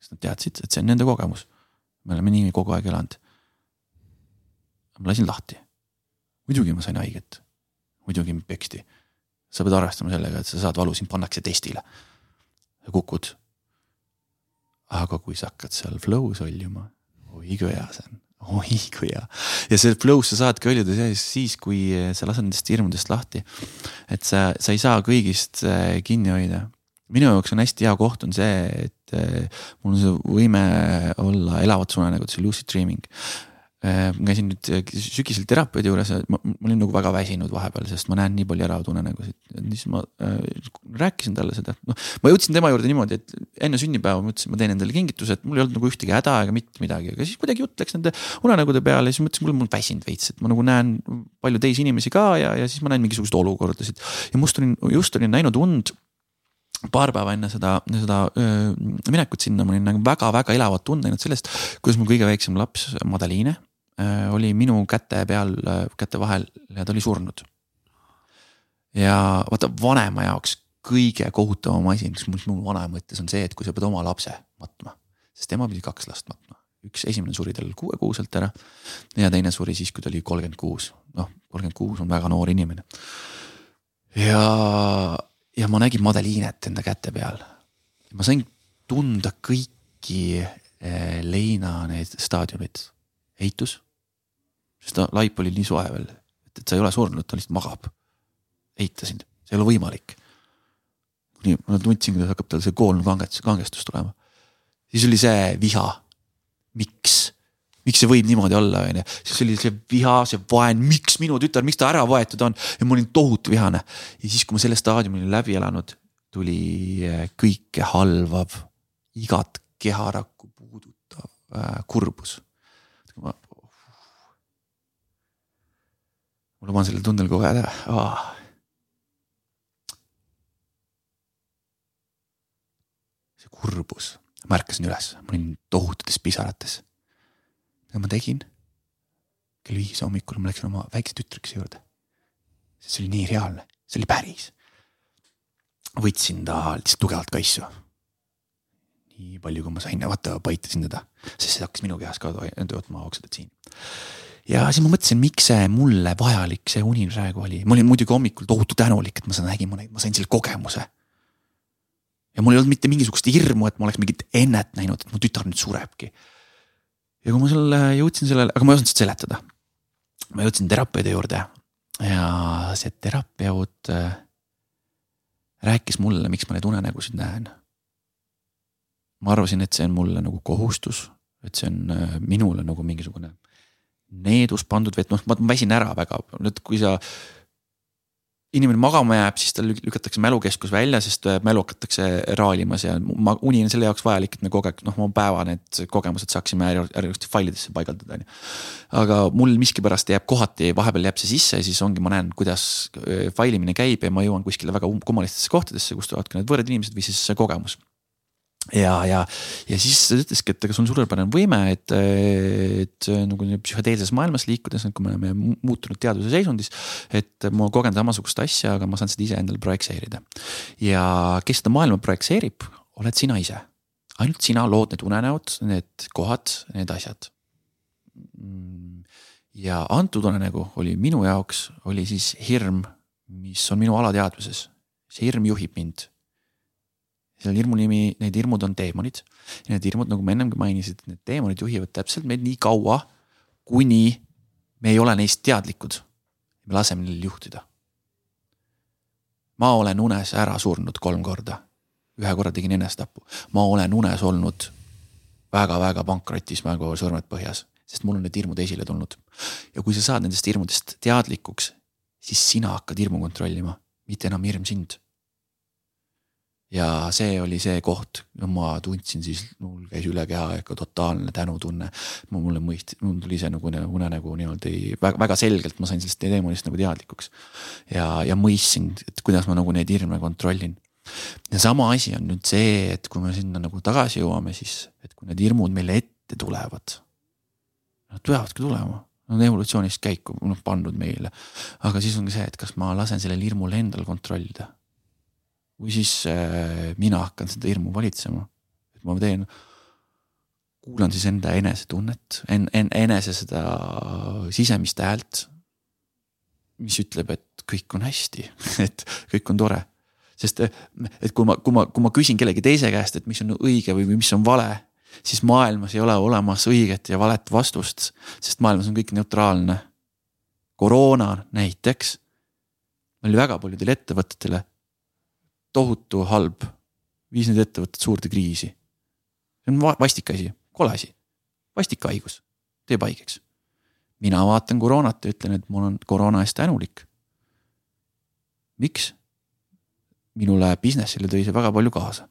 C: sest nad teadsid, et see on nende kogemus me oleme nii kogu aeg elanud. ma lasin lahti. muidugi ma sain haiget. muidugi mind peksti. sa pead arvestama sellega, et sa saad valu, sind pannakse testile. sa kukud. aga kui sa hakkad seal flow's holjuma, oi kui hea see on oi kui hea. ja see flow's sa saadki hõljuda siis, siis, kui sa lased nendest hirmudest lahti. et sa, sa ei saa kõigist äh, kinni hoida minu jaoks on hästi hea koht on see, et äh, mul on see võime olla elavates unenägudes, lucid dreaming. Äh, ma käisin nüüd äh, sügisel terapeudi juures ma, ma olin nagu väga väsinud vahepeal, sest ma näen nii palju elavaid unenägusid. siis ma äh, rääkisin talle seda, noh, ma jõudsin tema juurde niimoodi, et enne sünnipäeva ma ütlesin, ma teen endale kingituse, et mul ei olnud nagu ühtegi häda ega mitte midagi, aga siis kuidagi jutt läks nende unenägude peale ja siis mõtlesin, kuule, mul on väsinud veits, et ma nagu näen palju teisi inimesi ka ja, ja siis ma näen mingisuguseid olukordasid. ja must olin, just olin näinud und paar päeva enne seda, seda öö, minekut sinna ma olin nagu väga-väga elavat tunda näinud sellest, kuidas mu kõige väiksem laps, Madaliine, oli minu käte peal, käte vahel ja ta oli surnud. ja vaata vanema jaoks kõige kohutavam asi, mis mul vanaema ütles, on see, et kui sa pead oma lapse matma, sest tema pidi kaks last matma üks esimene suri tal kuuekuuselt ära ja teine suri siis, kui ta oli kolmkümmend kuus. noh, kolmkümmend kuus on väga noor inimene. ja ja ma nägin Madeliinet enda käte peal. ma sain tunda kõiki eh, leina need staadiumid, eitus. sest ta laip oli nii soe veel, et, et sa ei ole surnud, ta lihtsalt magab. eitasin, see ei ole võimalik. nii, ma tundsin, kuidas hakkab tal see koolne kangestus, kangestus tulema. siis oli see viha. miks? Miks see võib niimoodi olla, onju. siis oli see viha, see vaen, miks minu tütar, miks ta ära võetud on ja ma olin tohutu vihane. ja siis, kui ma selle staadiumi olin läbi elanud, tuli eh, kõike halvav, igat keharakku puudutav äh, kurbus. ma, luban sellel tundel kogeda oh.. see kurbus, märkasin üles, ma olin tohututes pisarates mida ma tegin? kell viis hommikul ma läksin oma väikse tütrekese juurde. see oli nii reaalne, see oli päris. võtsin ta lihtsalt tugevalt kaisu. nii palju, kui ma sain, vaata paitasin teda, sest see hakkas minu kehas ka töötama, oksendad siin ja siis ma mõtlesin, miks see mulle vajalik see uni praegu oli, ma olin muidugi hommikul tohutu tänulik, et ma seda nägin, ma sain selle kogemuse. ja mul ei olnud mitte mingisugust hirmu, et ma oleks mingit ennet näinud, et mu tütar nüüd surebki. Ja kui ma selle jõudsin sellele, aga ma ei osanud seda seletada. ma jõudsin terapeudi juurde ja see terapeut äh, rääkis mulle, miks ma neid unenägusid näen. ma arvasin, et see on mulle nagu kohustus, et see on äh, minule nagu mingisugune needus pandud või et noh, ma väsin ära väga, nüüd kui sa. Inimene magama jääb, siis tal lükatakse mälukeskus välja, sest äh, mälu hakatakse raalimas ja ma, uni on selle jaoks vajalik, et me kogu aeg noh, oma päeva need kogemused saaksime järjest failidesse paigaldada, on ju. aga mul miskipärast jääb kohati, vahepeal jääb see sisse ja siis ongi, ma näen, kuidas äh, failimine käib ja ma jõuan kuskile väga um-, kummalistesse kohtadesse, kust tulevad ka need võõrad inimesed või siis see kogemus ja, ja, ja siis ta ütleski, et ega sul on suurepärane võime, et, et nagu psühhedeelses maailmas liikudes, kui me oleme muutunud teaduse seisundis. et ma kogen samasugust asja, aga ma saan seda iseendale projekseerida. ja kes seda maailma projekseerib, oled sina ise. ainult sina lood need unenäod, need kohad, need asjad. ja antud unenägu oli minu jaoks, oli siis hirm, mis on minu alateadvuses. see hirm juhib mind selle hirmu nimi, need hirmud on teemonid. need hirmud, nagu ma ennemgi mainisin, need teemonid juhivad täpselt meid nii kaua, kuni me ei ole neist teadlikud. me laseme neil juhtida. ma olen unes ära surnud kolm korda. ühe korra tegin enesetapu. ma olen unes olnud väga-väga pankrotis nagu sõrmed põhjas, sest mul on need hirmud esile tulnud. ja kui sa saad nendest hirmudest teadlikuks, siis sina hakkad hirmu kontrollima, mitte enam hirm sind ja see oli see koht, ma tundsin siis, mul käis üle keha ikka totaalne tänutunne. mulle mõist-, mul tuli see nagu unenägu niimoodi väga, väga selgelt, ma sain sellest teemonist nagu teadlikuks. ja, ja mõistsin, et kuidas ma nagu neid hirme kontrollin. ja sama asi on nüüd see, et kui me sinna nagu tagasi jõuame, siis, et kui need hirmud meile ette tulevad. Nad peavadki tulema, nad on evolutsioonist käiku noh pandud meile. aga siis ongi see, et kas ma lasen sellel hirmul endal kontrollida või siis äh, mina hakkan seda hirmu valitsema, et ma teen, kuulan siis enda enesetunnet en,, en, enese seda sisemist häält. mis ütleb, et kõik on hästi et kõik on tore. sest et kui ma, kui ma, kui ma küsin kellegi teise käest, et mis on õige või, mis on vale, siis maailmas ei ole olemas õiget ja valet vastust, sest maailmas on kõik neutraalne. koroona näiteks oli väga paljudele ettevõtetele tohutu halb, viis need ettevõtted suurde kriisi. see on vastik asi, kole asi, vastik haigus, teeb haigeks. mina vaatan koroonat ja ütlen, et mul on koroona eest tänulik. miks? minule business'ile tõi see väga palju kaasa.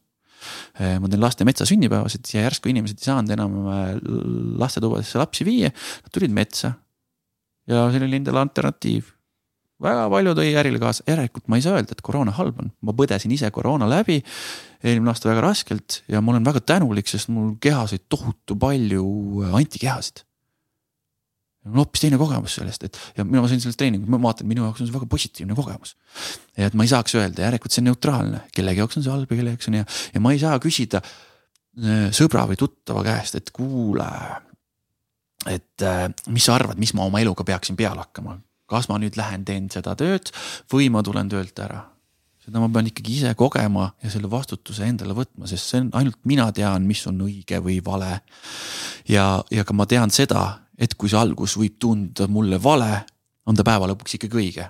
C: Ma teen laste metsa sünnipäevasid ja järsku inimesed ei saanud enam lastetubadesse lapsi viia, nad tulid metsa. ja see oli endale alternatiiv väga palju tõi ärile kaasa, järelikult ma ei saa öelda, et koroona halb on, ma põdesin ise koroona läbi. eelmine aasta väga raskelt ja ma olen väga tänulik, sest mul kehas oli tohutu palju äh, antikehasid. on hoopis teine kogemus sellest, et ja mina sain sellest treeningust, ma vaatan, minu jaoks on see väga positiivne kogemus. et ma ei saaks öelda, järelikult see on neutraalne, kellegi jaoks on see halb ja kelle jaoks on hea ja ma ei saa küsida äh, sõbra või tuttava käest, et kuule. et äh, mis sa arvad, mis ma oma eluga peaksin peale hakkama kas ma nüüd lähen teen seda tööd või ma tulen töölt ära. seda ma pean ikkagi ise kogema ja selle vastutuse endale võtma, sest see on ainult mina tean, mis on õige või vale. ja, ja ka ma tean seda, et kui see algus võib tunduda mulle vale, on ta päeva lõpuks ikkagi õige.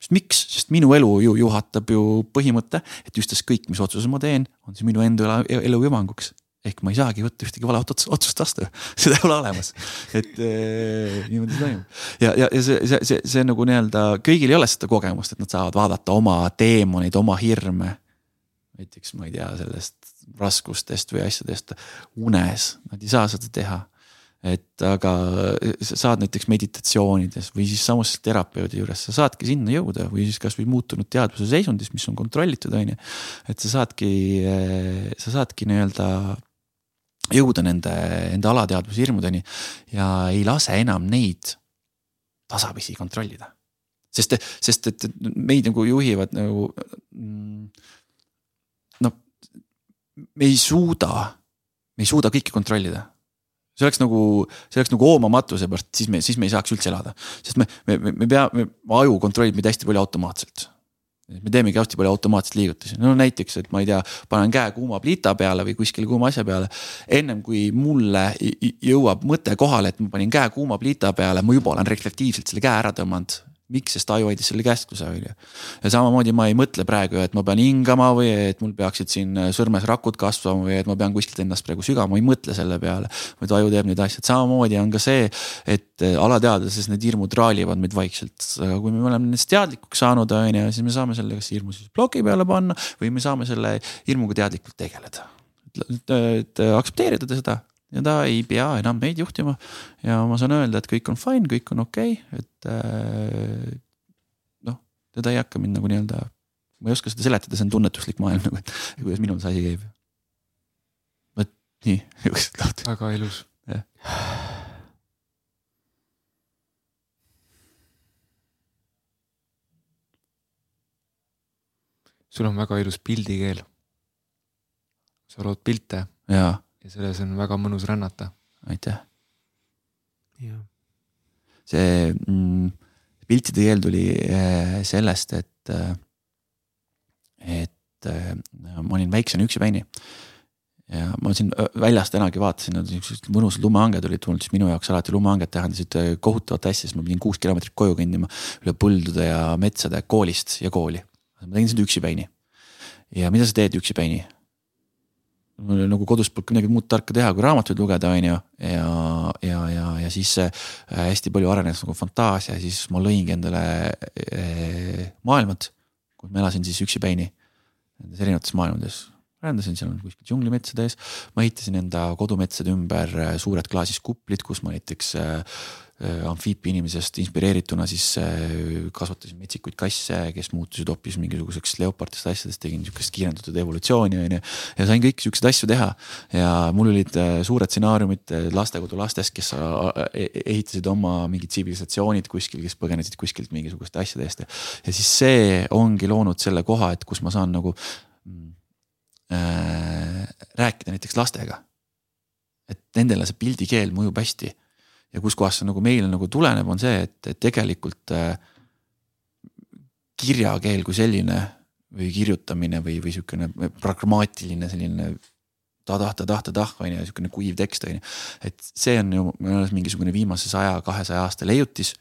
C: sest miks, sest minu elu ju juhatab ju põhimõte, et just kõik, mis otsuse ma teen, on see minu enda elu hüvanguks ehk ma ei saagi võtta ühtegi vale otsust vastu, seda ei ole olemas. et ee, niimoodi see toimub ja, ja, ja see, see, see, see nagu nii-öelda kõigil ei ole seda kogemust, et nad saavad vaadata oma teemoneid, oma hirme. näiteks ma ei tea, sellest raskustest või asjadest unes, nad ei saa seda teha et aga sa saad näiteks meditatsioonides või siis samas terapeudi juures, sa saadki sinna jõuda või siis kasvõi muutunud teadvuse seisundis, mis on kontrollitud, on ju. et sa saadki, sa saadki nii-öelda jõuda nende, enda alateadvuse hirmudeni ja ei lase enam neid tasapisi kontrollida. sest, sest et meid nagu juhivad nagu mm, noh, me ei suuda, me ei suuda kõike kontrollida. See oleks nagu, see oleks nagu oomamatuse pärast, siis me, siis me ei saaks üldse elada, sest me, me, me, me peame, aju kontrollib meid hästi palju automaatselt me teemegi hästi palju automaatseid liigutusi, no näiteks, et ma ei tea, panen käe kuuma pliita peale või kuskile kuuma asja peale. ennem kui mulle jõuab mõte kohale, et ma panin käe kuuma pliita peale, ma juba olen reflektiivselt selle käe ära tõmmanud miks, sest aju hoidis selle käskluse on ju. ja samamoodi ma ei mõtle praegu, et ma pean hingama või et mul peaksid siin sõrmes rakud kasvama või et ma pean kuskilt ennast praegu sügama, ma ei mõtle selle peale. vaid aju teeb neid asju, samamoodi on ka see, et äh, alateadvuses need hirmud raalivad meid vaikselt. aga kui me oleme nendest teadlikuks saanud, on ju, siis me saame selle kas hirmu siis ploki peale panna või me saame selle hirmuga teadlikult tegeleda. et aktsepteerida seda ja ta ei pea enam meid juhtima. ja ma saan öelda, et kõik on fine, kõik on okei okay,, et äh, noh, teda ei hakka mind nagu nii-öelda, ma ei oska seda seletada, see on tunnetuslik maailm nagu, et kuidas minul see asi käib. vot nii, niisugused laud.
B: väga ilus.
C: jah
B: sul on väga ilus pildikeel. sa lood pilte.
C: jaa
B: ja selles on väga mõnus rännata.
C: aitäh. see mm, piltide keel tuli äh, sellest, et, äh, et äh, ma olin väiksena üksipäini. ja ma siin väljas tänagi vaatasin, siuksed mõnusad lumehanged olid tulnud, siis minu jaoks alati lumehanged tähendasid kohutavat asja, sest ma pidin kuus kilomeetrit koju kõndima üle põldude ja metsade koolist ja kooli. ma tegin seda üksipäini. ja mida sa teed üksipäini? Mul oli nagu kodus polnud midagi muud tarka teha, kui raamatuid lugeda, on ju. ja, ja, ja, ja siis äh, hästi palju arenes nagu fantaasia, siis ma lõingi endale äh, maailmad, kus ma elasin siis üksipäini. Nendes erinevates maailmades, rändasin seal kuskil džunglimetsades, ma ehitasin enda kodumetsade ümber äh, suured klaasist kuplid, kus ma näiteks äh, Äh, amfiibi inimesest inspireerituna siis äh, kasvatasin metsikuid kasse, kes muutusid hoopis mingisuguseks leopardist asjadest, tegin sihukest kiirendatud evolutsiooni on ju. ja sain kõiki siukseid asju teha ja mul olid äh, suured stsenaariumid lastekodu lastest, kes e-, ehitasid oma mingid tsivilisatsioonid kuskil, kes põgenesid kuskilt mingisuguste asjade eest. ja siis see ongi loonud selle koha, et kus ma saan nagu mm, äh, rääkida näiteks lastega. et nendele see pildikeel mõjub hästi ja kuskohast see nagu meile nagu tuleneb, on see, et, et tegelikult äh, kirjakeel kui selline või kirjutamine või, või sihukene pragmaatiline selline ta-tah, ta-tah, ta-tah on ju, sihukene kuiv tekst on ju. et see on ju mingisugune viimase saja, kahesaja aasta leiutis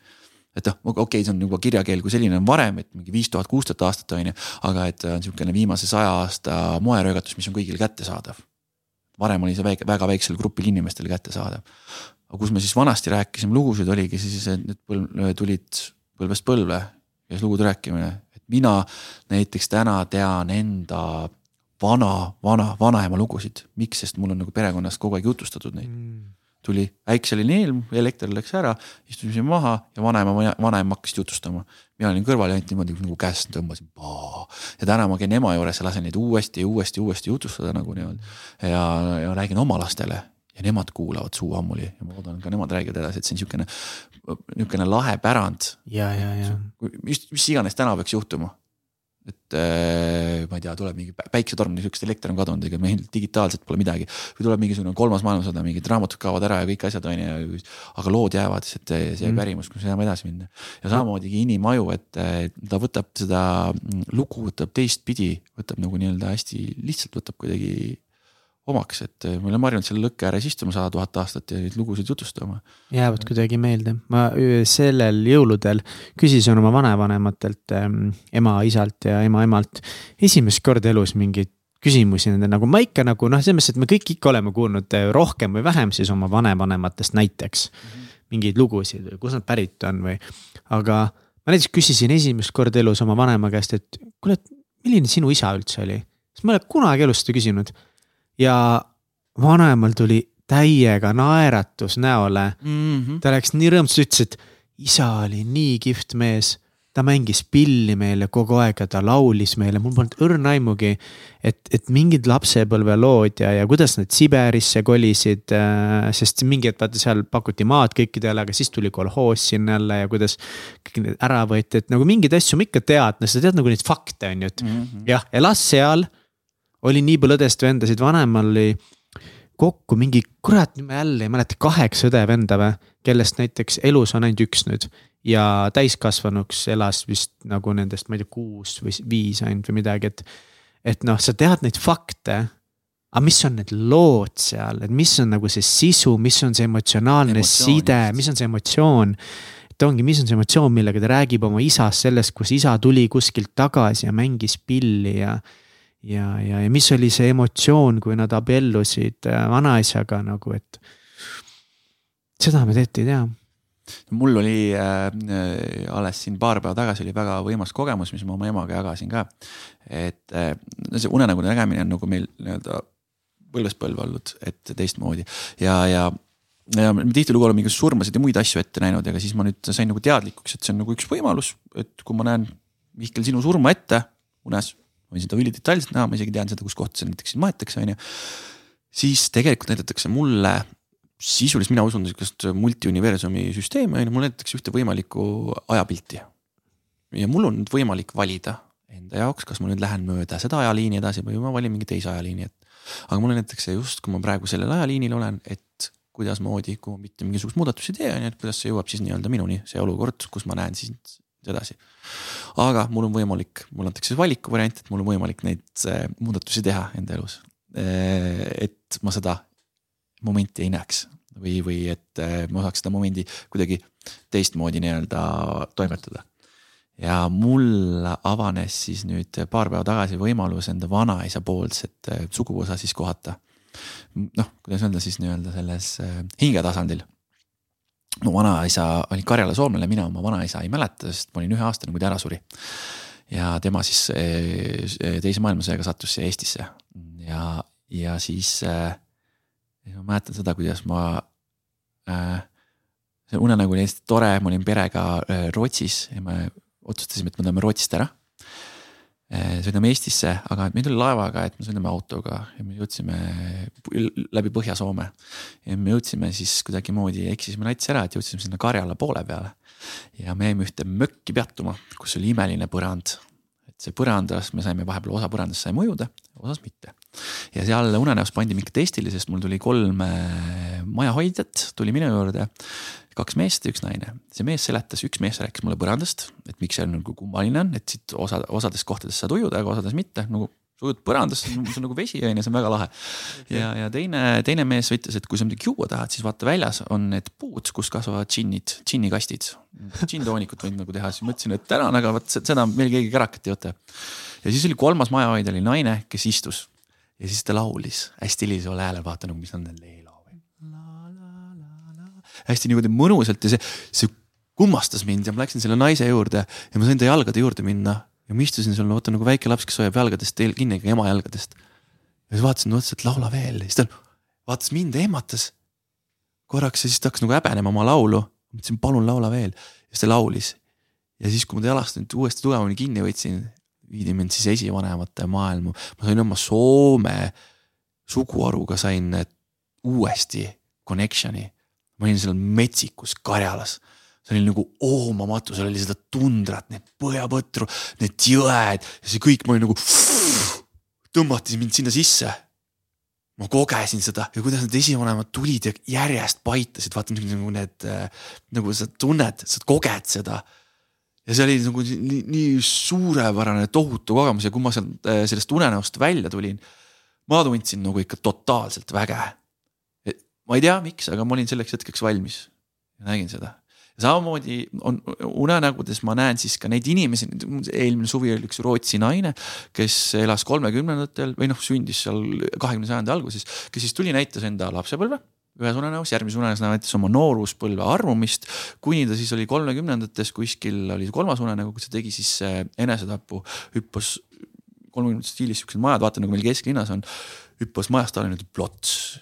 C: et noh, okei okay,, see on juba kirjakeel kui selline on varem, et mingi viis tuhat, kuus tuhat aastat on ju, aga et on sihukene viimase saja aasta moeröögatus, mis on kõigile kättesaadav. varem oli see väike, väga väiksel grupil inimestele kättesaadav aga kus me siis vanasti rääkisime lugusid, oligi siis, et need põlv, tulid põlvest põlve, käis lugude rääkimine, et mina näiteks täna tean enda vana, vana, vanaema lugusid, miks, sest mul on nagu perekonnas kogu aeg jutustatud neid mm. tuli äikseline ilm, elekter läks ära, istusime maha ja vanaema, vanaema hakkas jutustama. mina olin kõrval ja ainult niimoodi nagu käest tõmbasin. ja täna ma käin ema juures ja lasen neid uuesti ja uuesti, uuesti jutustada nagu niimoodi ja, ja räägin oma lastele ja nemad kuulavad suu ammuli ja ma loodan, ka nemad räägivad edasi, et see on siukene, niisugune lahe pärand.
A: ja, ja, ja.
C: mis, mis iganes täna peaks juhtuma. et äh, ma ei tea, tuleb mingi päiksetorm, niisugust elekter on kadunud, ega meil digitaalselt pole midagi. või tuleb mingisugune kolmas maailmasõda, mingid raamatud kaovad ära ja kõik asjad on ju, aga lood jäävad, sest see jääb mm. pärimus, kus me saame edasi minna. ja samamoodi inimaju, et ta võtab seda lugu, võtab teistpidi, võtab nagu nii-öelda hästi lihtsalt võtab kuidagi omaks, et me oleme harjunud selle lõkke ääres istuma sada tuhat aastat ja neid lugusid jutustama.
A: jäävad kuidagi meelde, ma sellel jõuludel küsisin oma vanavanematelt ähm,, ema-isalt ja ema-emalt esimest korda elus mingeid küsimusi nende nagu ma ikka nagu noh, selles mõttes, et me kõik ikka oleme kuulnud äh, rohkem või vähem siis oma vanavanematest näiteks mm. -hmm. mingeid lugusid või kust nad pärit on või, aga ma näiteks küsisin esimest korda elus oma vanema käest, et kuule, et milline sinu isa üldse oli, sest ma ei ole kunagi elus seda küsinud ja vanemal tuli täiega naeratus näole mm. -hmm. ta läks nii rõõmsaks, ütles, et isa oli nii kihvt mees. ta mängis pilli meile kogu aeg ja ta laulis meile, mul polnud õrna aimugi. et, et mingid lapsepõlvelood ja, ja kuidas nad Siberisse kolisid äh,, sest mingi hetk vaata seal pakuti maad kõikidele, aga siis tuli kolhoos sinna jälle ja kuidas. kõik need ära võeti, et nagu mingeid asju ma ikka tead, no sa tead nagu neid fakte on ju, et mm -hmm. jah, elas seal. Oli nii palju õdesid vendasid, vanemal oli kokku mingi, kurat, nüüd ma jälle ei mäleta, kaheksa õde-venda või, kellest näiteks elus on ainult üks nüüd. ja täiskasvanuks elas vist nagu nendest, ma ei tea, kuus või viis ainult või midagi, et. et noh, sa tead neid fakte. aga mis on need lood seal, et mis on nagu see sisu, mis on see emotsionaalne Emotsioon, side, mis on see emotsioon et ongi, mis on see emotsioon, millega ta räägib oma isast, sellest, kus isa tuli kuskilt tagasi ja mängis pilli ja ja, ja, ja mis oli see emotsioon, kui nad abiellusid äh, vanaisaga nagu, et. seda me tegelikult ei tea
C: mul oli äh, alles siin paar päeva tagasi oli väga võimas kogemus, mis ma oma emaga jagasin ka. et äh, see unenägude nägemine on nagu meil nii-öelda põlvest põlve olnud, et teistmoodi ja, ja ja me tihtilugu oleme igasuguseid surmasid ja muid asju ette näinud, aga siis ma nüüd sain nagu teadlikuks, et see on nagu üks võimalus, et kui ma näen Mihkel sinu surma ette unes võin seda ülidetailselt näha, ma isegi tean seda, kus kohta see näiteks maetakse, on ju. siis tegelikult näidatakse mulle sisuliselt, mina usun sihukest multiuniversumi süsteemi, on ju, mulle näidatakse ühte võimalikku ajapilti. ja mul on nüüd võimalik valida enda jaoks, kas ma nüüd lähen mööda seda ajaliini edasi või ma valin mingi teise ajaliini, et. aga mulle näidatakse just, kui ma praegu sellel ajaliinil olen, et kuidasmoodi, kui ma mitte mingisugust muudatust ei tee, on ju, et kuidas see jõuab siis nii-öelda minuni, see olukord, kus ma näen siis edasi. Aga mul on võimalik, mulle antakse valikuvariant, et mul on võimalik neid äh, muudatusi teha enda elus. Äh, et ma seda momenti ei näeks või, või et äh, ma saaks seda momendi kuidagi teistmoodi nii-öelda toimetada. ja mul avanes siis nüüd paar päeva tagasi võimalus enda vanaisa poolset suguvõsa siis kohata. noh, kuidas öelda siis nii-öelda selles hingetasandil mu vanaisa oli Karjala soomlane, mina oma vanaisa ei mäleta, sest ma olin üheaastane, kui ta ära suri. ja tema siis eh, teise maailmasõjaga sattus siia Eestisse ja, ja siis äh, ma mäletan seda, kuidas ma äh,. see unenägu oli hästi tore, ma olin perega äh, Rootsis ja me otsustasime, et me tuleme Rootsist ära Eh, sõidame Eestisse, aga me ei tule laevaga, et me sõidame autoga ja me jõudsime läbi Põhja-Soome. ja me jõudsime siis kuidagimoodi, eksisime nats ära, et jõudsime sinna Karjala poole peale. ja me jäime ühte mökki peatuma, kus oli imeline põrand. et see põrandas, me saime vahepeal osa põrandast sai mõjuda, osas mitte. ja seal unenäos pandi mind testile, sest mul tuli kolm eh, majahoidjat tuli minu juurde kaks meest ja üks naine. see mees seletas, üks mees rääkis mulle põrandast, et miks see nagu kummaline on, et siit osa, osades kohtades saad ujuda, aga osades mitte, nagu sa ujud põrandas, see on nagu vesi on ju, see on väga lahe. ja, ja teine, teine mees ütles, et kui sa midagi juua tahad, siis vaata väljas on need puud, kus kasvavad džinnid, džinnikastid. džinntoonikut võid nagu teha, siis mõtlesin, et tänan, aga vot seda meil keegi kärakat ei võta. ja siis oli kolmas majahoidja oli naine, kes istus ja siis ta laulis hästi heliseval häälel, vaata nagu, mis on leelud hästi niimoodi mõnusalt ja see, see kummastas mind ja ma läksin selle naise juurde ja ma sain ta jalgade juurde minna. ja ma istusin seal, vaata nagu väike laps, kes hoiab jalgadest kinni ema jalgadest. ja siis vaatasin, mõtlesin, et laula veel ja siis ta vaatas mind ja ehmatas korraks ja siis ta hakkas nagu häbenema oma laulu. ma ütlesin, palun laula veel ja siis ta laulis. ja siis, kui ma ta jalast nüüd uuesti tugevamini kinni võtsin, viidi mind siis esivanemate maailma, ma sain oma Soome suguharuga sain uuesti connection'i ma olin seal metsikus Karjalas see oli nagu oomamatu, seal oli seda tundrat, need põhjapõtru, need jõed ja see kõik, ma olin nagu. tõmmati mind sinna sisse. ma kogesin seda ja kuidas need esivanemad tulid ja järjest paitasid, vaata nagu need, nagu sa tunned, sa koged seda. ja see oli nagu nii, nii suurepärane, tohutu kogemus ja kui ma sealt sellest unenäost välja tulin, ma tundsin nagu ikka totaalselt väge ma ei tea, miks, aga ma olin selleks hetkeks valmis. Nägin seda. samamoodi on unenägudes, ma näen siis ka neid inimesi, eelmine suvi oli üks Rootsi naine, kes elas kolmekümnendatel või noh, sündis seal kahekümne sajandi alguses, kes siis tuli, näitas enda lapsepõlve ühes unenäos, järgmises unenäos näitas oma nooruspõlve armumist, kuni ta siis oli kolmekümnendates, kuskil oli kolmas unenägu, kus ta tegi siis äh, enesetapu, hüppas kolmekümnendates stiilis siuksed majad, vaata nagu meil kesklinnas on, hüppas majast alla nüüd plots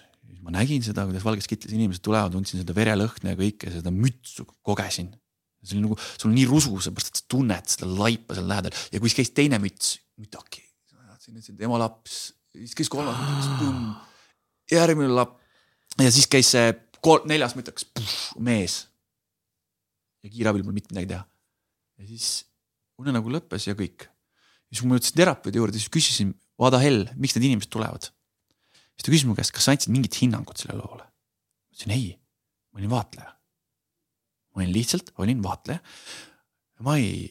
C: ma nägin seda, kuidas valges kitlis inimesed tulevad, tundsin seda verelõhna ja kõike seda mütsu kogesin. see oli nagu, sul on nii rusu, seepärast et sa tunned seda laipa seal lähedal ja kui siis käis teine müts, mütaki. tema laps, siis käis kolmas mütaks, järgmine lapp. ja siis käis see kolm, neljas mütaks, mees. ja kiirabil pole mitte midagi teha. ja siis unenägu lõppes ja kõik. siis kui ma jõudsin terapeudi juurde, siis küsisin, vaada hell, miks need inimesed tulevad. Siis ta küsis mu käest, kas sa andsid mingit hinnangut sellele loole? ma ütlesin ei, ma olin vaatleja ma olin lihtsalt, olin vaatleja. ma ei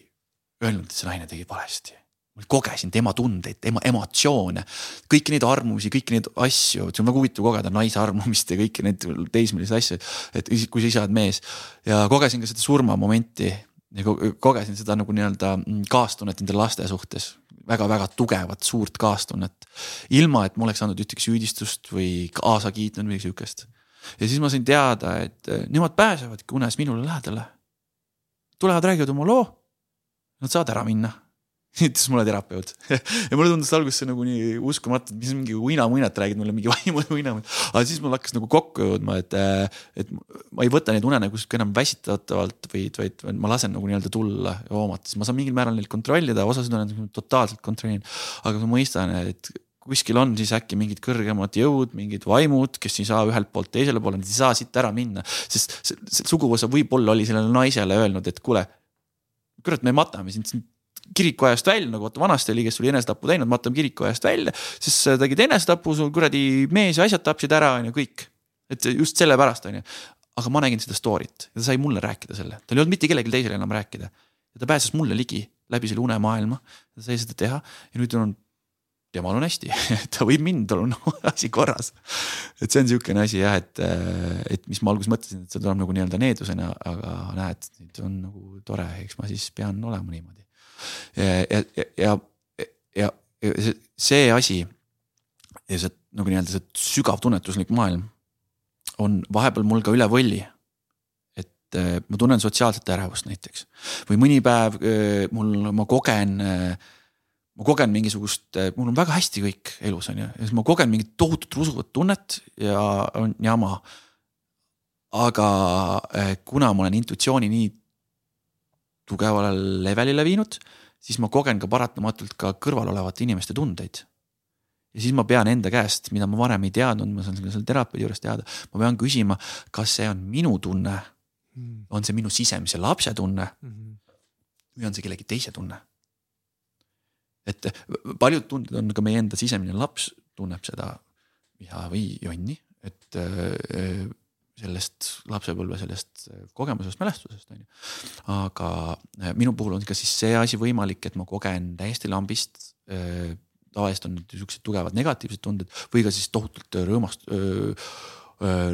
C: öelnud, et see naine tegi valesti. ma kogesin tema tundeid, tema emotsioone, kõiki neid arvamusi, kõiki neid asju, see on väga huvitav kogeda naise arvamist ja kõiki neid teismelisi asju. et kui sa ise oled mees ja kogesin ka seda surmamomenti kogesin seda nagu nii-öelda kaastunnet nende laste suhtes väga-väga tugevat, suurt kaastunnet. ilma, et ma oleks saanud ühtegi süüdistust või kaasa kiitnud midagi sihukest ja siis ma sain teada, et nemad pääsevadki unes minule lähedale. tulevad, räägivad oma loo. Nad saavad ära minna ütles mulle terapeut ja mulle tundus alguses see nagu nii uskumatu, et mis mingi uinamuinat räägid mulle mingi vaimu uinamuinat. aga siis mul hakkas nagu kokku jõudma, et, eh, et ma ei võta neid unenägusid enam väsitatavalt, vaid, vaid ma lasen nagu nii-öelda tulla ja hoomata, siis ma saan mingil määral neid kontrollida, osasid unenägusid totaalselt kontrollin. aga ma mõistan, et kuskil on siis äkki mingid kõrgemad jõud, mingid vaimud, kes ei saa ühelt poolt teisele poole, nad ei saa siit ära minna. sest see, see suguvõsa võib-olla oli sellele naisele öelnud, et kuule, kurat, me matame sind kirikuajast välja, nagu vaata vanasti oli, kes oli enesetapu teinud, matame kirikuajast välja. siis tegid enesetapu, sul kuradi mees ja asjad tapsid ära, on ju, kõik. et just sellepärast, on ju. aga ma nägin seda story't ja ta sai mulle rääkida selle, tal ei olnud mitte kellelgi teisele enam rääkida. ja ta pääses mulle ligi läbi selle unemaailma, ta sai seda teha ja nüüd on temal on hästi ta võib mind, tal on asi korras. et see on niisugune asi jah, et, et mis ma alguses mõtlesin, et see tuleb nagu nii-öelda needusena, aga näed, nüüd on nagu tore, eks ma siis pean olema niimoodi. Ja, ja, ja, ja, see, asi ja see nagu nii-öelda see sügav tunnetuslik maailm on vahepeal mul ka üle võlli. Et ma tunnen sotsiaalset ärevust näiteks. Või mõni päev mul, ma kogen äh, ma kogen mingisugust, mul on väga hästi kõik elus on ju, ja siis ma kogen mingit tohutut rusuvat tunnet ja on jama. aga kuna ma olen intuitsiooni nii tugevale levelile viinud, siis ma kogen ka paratamatult ka kõrval olevate inimeste tundeid. ja siis ma pean enda käest, mida ma varem ei teadnud, ma saan selle terapeudi juures teada, ma pean küsima, kas see on minu tunne, hmm. on see minu sisemise lapse tunne hmm. või on see kellegi teise tunne et paljud tunded on ka meie enda sisemine laps tunneb seda viha või jonni, et äh, sellest lapsepõlve sellest kogemusest, mälestusest on ju. aga äh, minu puhul on ka siis see asi võimalik, et ma kogen täiesti lambist. Äh, tavaliselt on niisugused tugevad negatiivsed tunded või ka siis tohutult rõõmast,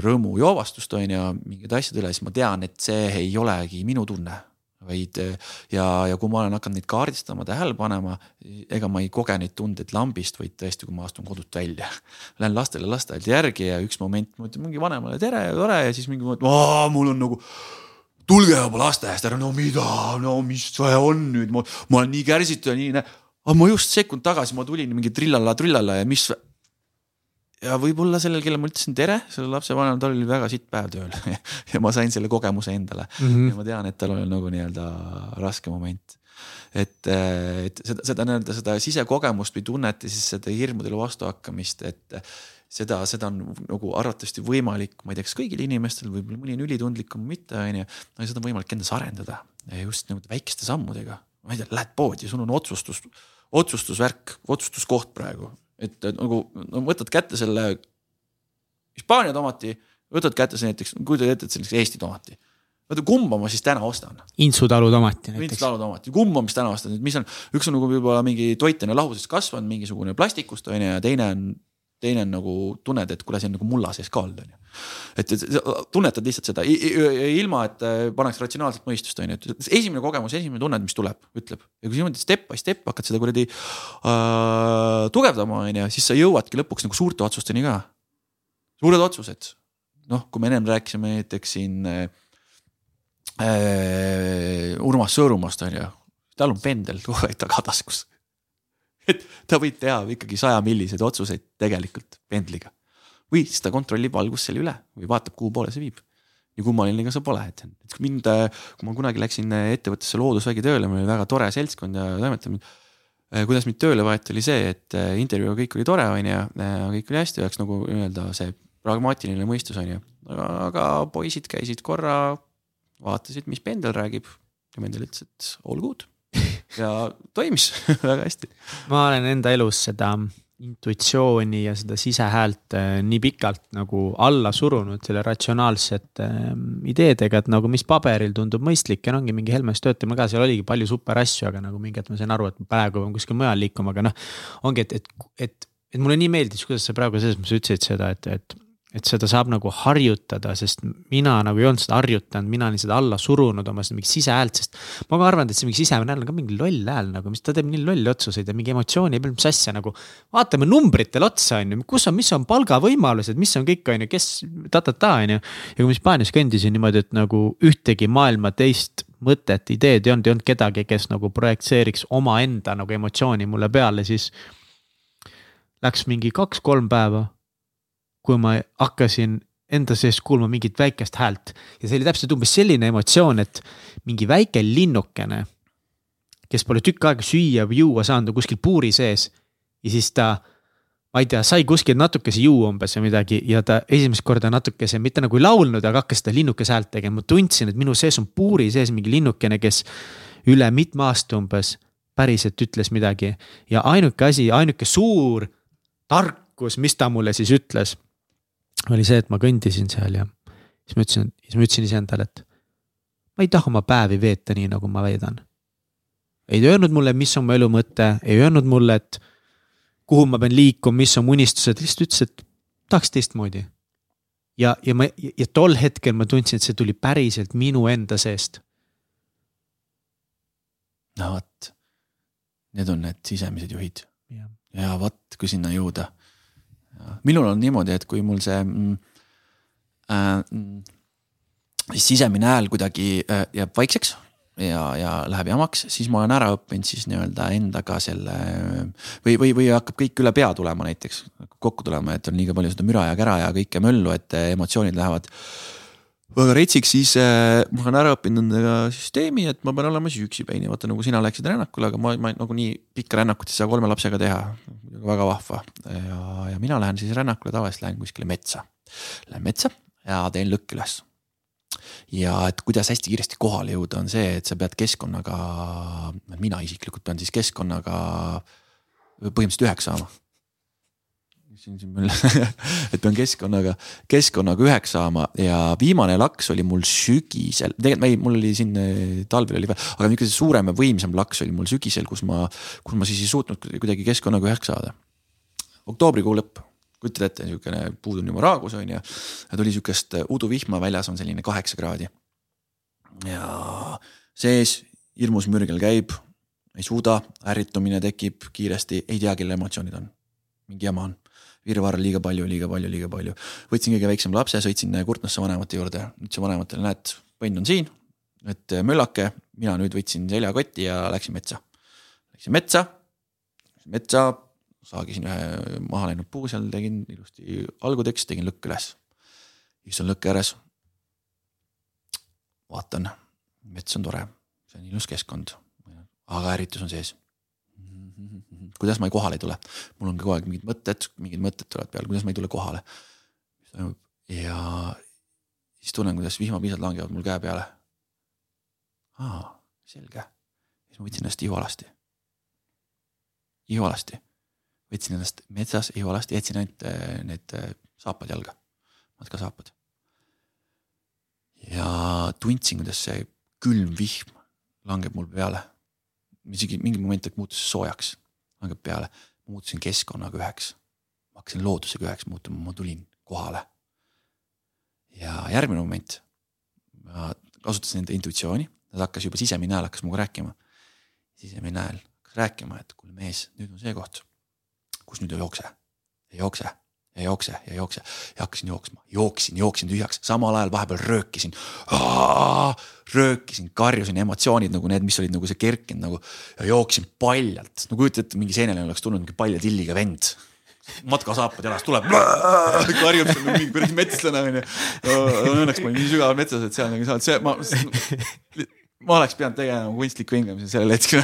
C: rõõmujoovastust on ju mingite asjade üle, siis ma tean, et see ei olegi minu tunne vaid ja, ja kui ma olen hakanud neid kaardistama, tähele panema, ega ma ei koge neid tundeid lambist, vaid tõesti, kui ma astun kodust välja. Lähen lastele lasteaeda järgi ja üks moment ma ütlen mingi vanemale tere ja tore ja siis mingi moment, mul on nagu. tulge juba lasteaiast ära, no mida, no mis see on nüüd, ma, ma olen nii kärsitud ja nii, aga ma just sekund tagasi ma tulin mingi trillala, trillala ja mis ja võib-olla sellel, kellel ma ütlesin tere, sellel lapsevanemal, tal oli väga sitt päev tööl ja ma sain selle kogemuse endale mm. -hmm. ja ma tean, et tal oli nagu nii-öelda raske moment. et, et seda, seda nii-öelda seda sisekogemust või tunnet ja siis seda hirmudele vastuhakkamist, et seda, seda on nagu arvatavasti võimalik, ma ei tea, kas kõigil inimestel, võib-olla mõni on ülitundlikum, mitte on ju, aga seda on võimalik endas arendada just niimoodi väikeste sammudega. ma ei tea, lähed poodi, sul on otsustus, otsustusvärk, otsustuskoht praegu et nagu no, võtad kätte selle Hispaania tomati, võtad kätte see näiteks, ette, et see on Eesti tomati. oota, kumba ma siis täna ostan?
A: Intsu talu tomati näiteks.
C: Intsu talu tomati, kumba ma siis täna ostan, et mis on, üks on nagu võib-olla mingi toitene lahusest kasvanud, mingisugune plastikust on ju ja teine on teine on nagu tunned, et kuule, see on nagu mulla sees ka olnud, on ju. et, et tunnetad lihtsalt seda ilma, et äh, paneks ratsionaalset mõistust, on ju, et esimene kogemus, esimene tunne, mis tuleb, ütleb. ja kui niimoodi step by step hakkad seda kuradi äh, tugevdama, on ju, siis sa jõuadki lõpuks nagu suurte otsusteni ka. suured otsused, noh, kui me ennem rääkisime näiteks siin äh, äh Urmas Sõõrumaast, on ju, tal on pendel kogu aeg tagataskus et ta võib teha ikkagi sajamilliseid otsuseid tegelikult pendliga. või siis ta kontrollib valgust selle üle või vaatab, kuhu poole see viib. nii kummaline ka see pole, et, mind, kui ma kunagi läksin ettevõttesse Loodusvägi tööle, meil oli väga tore seltskond ja toimetamine. kuidas mind tööle võeti, oli see, et intervjuuga kõik oli tore, on ju, kõik oli hästi, oleks nagu nii-öelda see pragmaatiline mõistus, on ju. aga poisid käisid korra, vaatasid, mis Pendel räägib ja Pendel ütles, et all good ja toimis väga hästi.
A: ma olen enda elus seda intuitsiooni ja seda sisehäält äh, nii pikalt nagu alla surunud selle ratsionaalsete ähm, ideedega, et nagu mis paberil tundub mõistlik ja no ongi mingi Helmes töötamine ka, seal oligi palju super asju, aga nagu mingi hetk ma sain aru, et praegu pean kuskil mujal liikuma, aga noh. ongi, et, et, et, et mulle nii meeldis, kuidas sa praegu selles mõttes ütlesid seda, et, et et seda saab nagu harjutada, sest mina nagu ei olnud seda harjutanud, mina olin seda alla surunud oma seda mingit sisehäält, sest. ma ka arvan, et see mingi sisemine hääl on ka mingi loll hääl nagu, mis ta teeb nii lolli otsuseid ja mingi emotsiooni peal, mis asja nagu. vaatame numbritele otsa, on ju, kus on, mis on palgavõimalused, mis on kõik, on ju, kes ta-ta-ta, on ju. ja kui ma Hispaanias kõndisin niimoodi, et nagu ühtegi maailma teist mõtet, ideed ei olnud, ei olnud kedagi, kes nagu projitseeriks omaenda nagu emotsiooni mulle peale, siis. Läks mingi kaks-kolm päeva kui ma hakkasin enda sees kuulma mingit väikest häält. Ja see oli täpselt umbes selline emotsioon, et mingi väike linnukene, kes pole tükk aega süüa või juua saanud, on kuskil puuri sees. Ja siis ta ma ei tea, sai kuskil natukese juua umbes või midagi ja ta esimest korda natukese, mitte nagu ei laulnud, aga hakkas seda linnukese häält tegema, ma tundsin, et minu sees on puuri sees mingi linnukene, kes üle mitme aasta umbes päriselt ütles midagi. ja ainuke asi, ainuke suur tarkus, mis ta mulle siis ütles oli see, et ma kõndisin seal ja siis ma ütlesin, siis ma ütlesin iseendale, et ma ei taha oma päevi veeta nii, nagu ma veedan. ei öelnud mulle, mis on mu elu mõte, ei öelnud mulle, et kuhu ma pean liikuma, mis on mu unistused, lihtsalt ütles, et tahaks teistmoodi. ja, ja ma, ja tol hetkel ma tundsin, et see tuli päriselt minu enda seest.
C: no vot, need on need sisemised juhid. ja vot, kui sinna jõuda minul on niimoodi, et kui mul see mm, äh, mm, sisemine hääl kuidagi äh, jääb vaikseks ja, ja läheb jamaks, siis ma olen ära õppinud siis nii-öelda endaga selle või, või, või hakkab kõik üle pea tulema näiteks kokku tulema, et on liiga palju seda müra ja kära ja kõike möllu, et emotsioonid lähevad väga retsiks, siis äh, ma olen ära õppinud nendega süsteemi, et ma pean olema siis üksipäini, vaata nagu sina läksid rännakule, aga ma, ma nagunii pikka rännakut ei saa kolme lapsega teha. väga vahva ja, ja mina lähen siis rännakule tavaliselt lähen kuskile metsa. Lähen metsa ja teen lõkk üles. ja et kuidas hästi kiiresti kohale jõuda, on see, et sa pead keskkonnaga, mina isiklikult pean siis keskkonnaga põhimõtteliselt üheks saama siin, siin meil et pean keskkonnaga, keskkonnaga üheks saama ja viimane laks oli mul sügisel, tegelikult ma ei, mul oli siin eh, talvel oli, aga niisugune suurem ja võimsam laks oli mul sügisel, kus ma, kus ma siis ei suutnud kuidagi keskkonnaga üheks saada. oktoobrikuu lõpp, kujutad ette, niisugune puud on juba raagus on ju, tuli sihukest uduvihma, väljas on selline kaheksa kraadi. ja sees hirmus mürgel käib, ei suuda, ärritumine tekib kiiresti, ei tea, kelle emotsioonid on mingi jama on virvarr liiga palju, liiga palju, liiga palju. võtsin kõige väiksema lapse, sõitsin Kurtnasse vanemate juurde, ütlesin vanematele, näed, põnn on siin, et möllake, mina nüüd võtsin seljakoti ja läksin metsa. Läksin metsa, metsa, saagisin ühe maha läinud puu seal, tegin ilusti algudeks, tegin lõkke üles. istun lõkke ääres. vaatan, mets on tore, see on ilus keskkond, aga ärritus on sees kuidas ma kohale ei tule. mul on kogu aeg mingid mõtted, mingid mõtted tulevad peale, kuidas ma ei tule kohale. mis toimub ja siis tunnen, kuidas vihmapiisad langevad mul käe peale. aa, selge. siis ma võtsin ennast ihualasti. ihualasti. võtsin ennast metsas ihualasti, jätsin ainult äh, need äh, saapad jalga, matkasaapad. ja tundsin, kuidas see külm vihm langeb mul peale isegi mingi moment muutus soojaks langeb peale, muutusin keskkonnaga üheks. ma hakkasin loodusega üheks muutuma, ma tulin kohale. ja järgmine moment, ma kasutasin enda intuitsiooni, ta hakkas juba sisemine hääl hakkas minuga rääkima. sisemine hääl hakkas rääkima, et kuule mees, nüüd on see koht, kus nüüd ei jookse, ei jookse ja jookse ja jookse. Ja hakkasin jooksma, jooksin, jooksin tühjaks, samal ajal vahepeal röökisin. röökisin, karjusin, emotsioonid nagu need, mis olid nagu see kerkinud nagu. Ja jooksin paljalt, no kujutad ette, mingi seenele oleks tulnud mingi palja tilliga vend. matkasaapad jalas, tuleb, karjub seal mingi kuradi metslane onju. Õnneks ma olin nii sügaval metsas, et seal nagu saad, see ma, ma oleks pidanud tegema kunstliku hingamise sellel hetkel,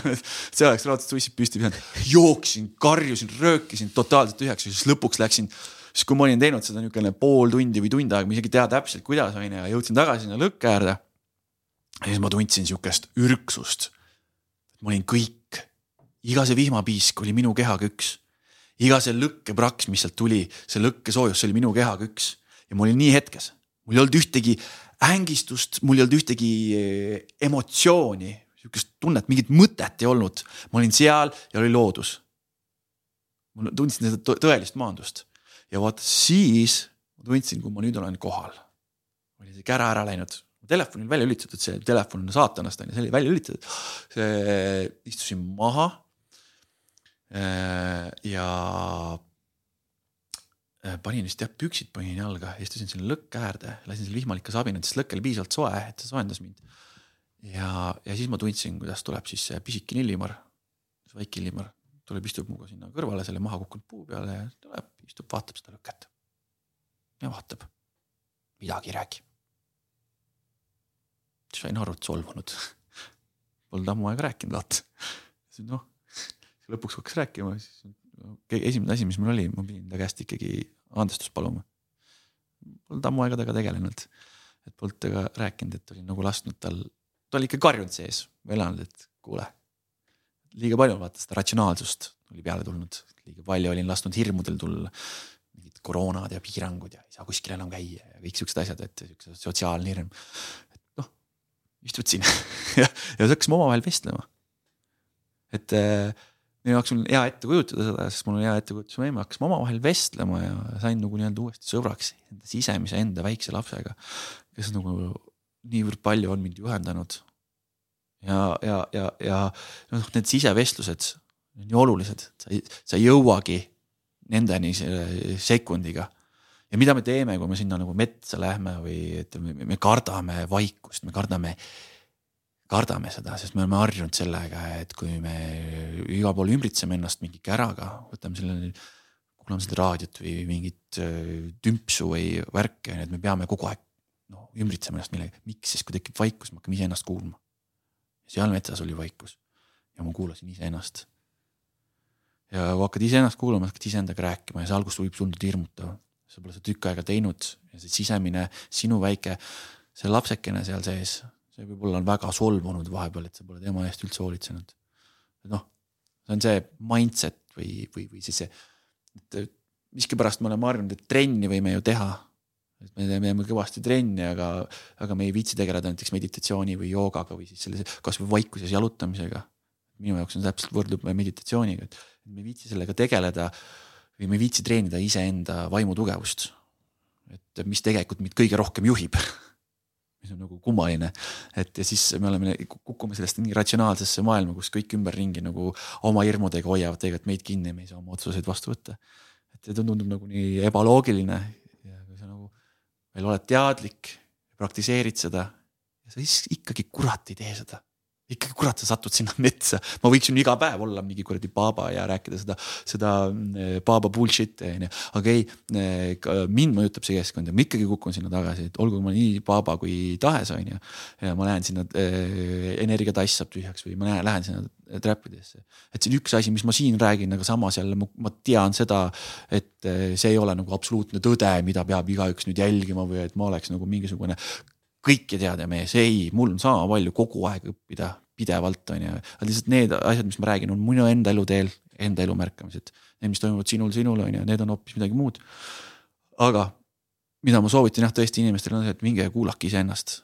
C: see oleks raudselt suissid püsti pidanud. jooksin, karjusin, röökisin totaalselt tühjaks ja siis lõpuks läksin siis kui ma olin teinud seda niisugune pool tundi või tund aega, ma isegi ei tea täpselt, kuidas on ju, ja jõudsin tagasi sinna lõkke äärde. ja siis ma tundsin sihukest ürksust. ma olin kõik, iga see vihmapiisk oli minu kehaga üks. iga see lõkkeprakk, mis sealt tuli, see lõkkesoojus, see oli minu kehaga üks ja ma olin nii hetkes, mul ei olnud ühtegi ängistust, mul ei olnud ühtegi eh, emotsiooni, sihukest tunnet, mingit mõtet ei olnud. ma olin seal ja oli loodus. ma tundsin seda tõelist maandust ja vaata siis ma tundsin, kui ma nüüd olen kohal. oli see kära ära läinud, telefon oli välja lülitatud, see telefon on saatanast on ju, see oli välja lülitatud. istusin maha. Äh, ja panin vist jah püksid panin jalga, istusin sinna lõkke äärde, lasin selle vihmalika sabinat, sest lõkk oli piisavalt soe, et see soojendas mind. ja, ja siis ma tundsin, kuidas tuleb siis see pisikene illimar, väike illimar tuleb, istub minuga sinna kõrvale selle maha kukkunud puu peale ja tuleb, istub, vaatab seda lõket. ja vaatab, midagi ei räägi. sain aru, et solvunud. Polnud ammu aega rääkinud, vaata. siis noh, lõpuks hakkas rääkima, siis esimene asi, mis mul oli, ma pidin ta käest ikkagi andestust paluma. Polnud ammu aega temaga tegelenud, et polnud temaga rääkinud, et olin nagu lasknud tal, ta oli ikka karjunud sees, elanud, et kuule liiga palju vaata seda ratsionaalsust oli peale tulnud, liiga palju olin lasknud hirmudel tulla. mingid koroonad ja piirangud ja ei saa kuskil enam käia ja kõik siuksed asjad, et siukse sotsiaalne hirm. et noh, istud siin ja, ja siis hakkasime omavahel vestlema. et äh, minu jaoks on hea ette kujutada seda, sest mul on hea ettekujutus, me hakkasime omavahel vestlema ja sain nagu nii-öelda uuesti sõbraks enda sisemise enda väikse lapsega, kes nagu niivõrd palju on mind juhendanud ja, ja, ja, ja noh, need sisevestlused on nii olulised, sa ei, sa ei jõuagi nendeni sekundiga. ja mida me teeme, kui me sinna nagu metsa lähme või et me, me kardame vaikust, me kardame, kardame seda, sest me oleme harjunud sellega, et kui me igal pool ümbritseme ennast mingi käraga, võtame selle, kuulame seda raadiot või mingit äh, tümpsu või värki, et me peame kogu aeg noh, ümbritsema ennast millegagi, miks siis, kui tekib vaikus, me hakkame iseennast kuulma seal metsas oli vaikus ja ma kuulasin iseennast. ja kui hakkad iseennast kuulama, hakkad iseendaga rääkima ja see alguses võib tunduda hirmutav. sa pole seda tükk aega teinud ja see sisemine sinu väike, see lapsekene seal sees, see võib-olla on väga solvunud vahepeal, et sa pole tema eest üldse hoolitsenud. noh, see on see mindset või, või, või siis see, et miskipärast me oleme harjunud, et trenni võime ju teha et me teeme kõvasti trenni, aga, aga me ei viitsi tegeleda näiteks meditatsiooni või joogaga või siis sellise kasvõi vaikuses jalutamisega. minu jaoks on täpselt võrdub meditatsiooniga, et me ei viitsi sellega tegeleda või me ei viitsi treenida iseenda vaimu tugevust. et mis tegelikult meid kõige rohkem juhib mis on nagu kummaline, et ja siis me oleme, kukume sellest nii ratsionaalsesse maailma, kus kõik ümberringi nagu oma hirmudega hoiavad tegelikult meid kinni, me ei saa oma otsuseid vastu võtta. et see tundub nagu nii ebaloogiline veel oled teadlik, praktiseerid seda ja sa ikkagi kurat ei tee seda ikkagi kurat, sa satud sinna metsa, ma võiksin ju iga päev olla mingi kuradi baaba ja rääkida seda, seda mm, baaba bullshit'i onju. aga ei, eh, mind mõjutab see keskkond ja ma ikkagi kukun sinna tagasi, et olgu ma nii baaba kui tahes onju. ja ma lähen sinna äh,, energia tass saab tühjaks või ma lähen, lähen sinna trapidesse. et see on üks asi, mis ma siin räägin, aga samas jälle ma, ma tean seda, et eh, see ei ole nagu absoluutne tõde, mida peab igaüks nüüd jälgima või et ma oleks nagu mingisugune kõike teada mees, ei, mul on sama palju kogu aeg õppida, pidevalt on ju. aga lihtsalt need asjad, mis ma räägin, on minu enda eluteel, enda elu märkamised. Need, mis toimuvad sinul, sinul on ju, need on hoopis midagi muud. aga mida ma soovitan jah, tõesti inimestele on see, et minge kuulake iseennast.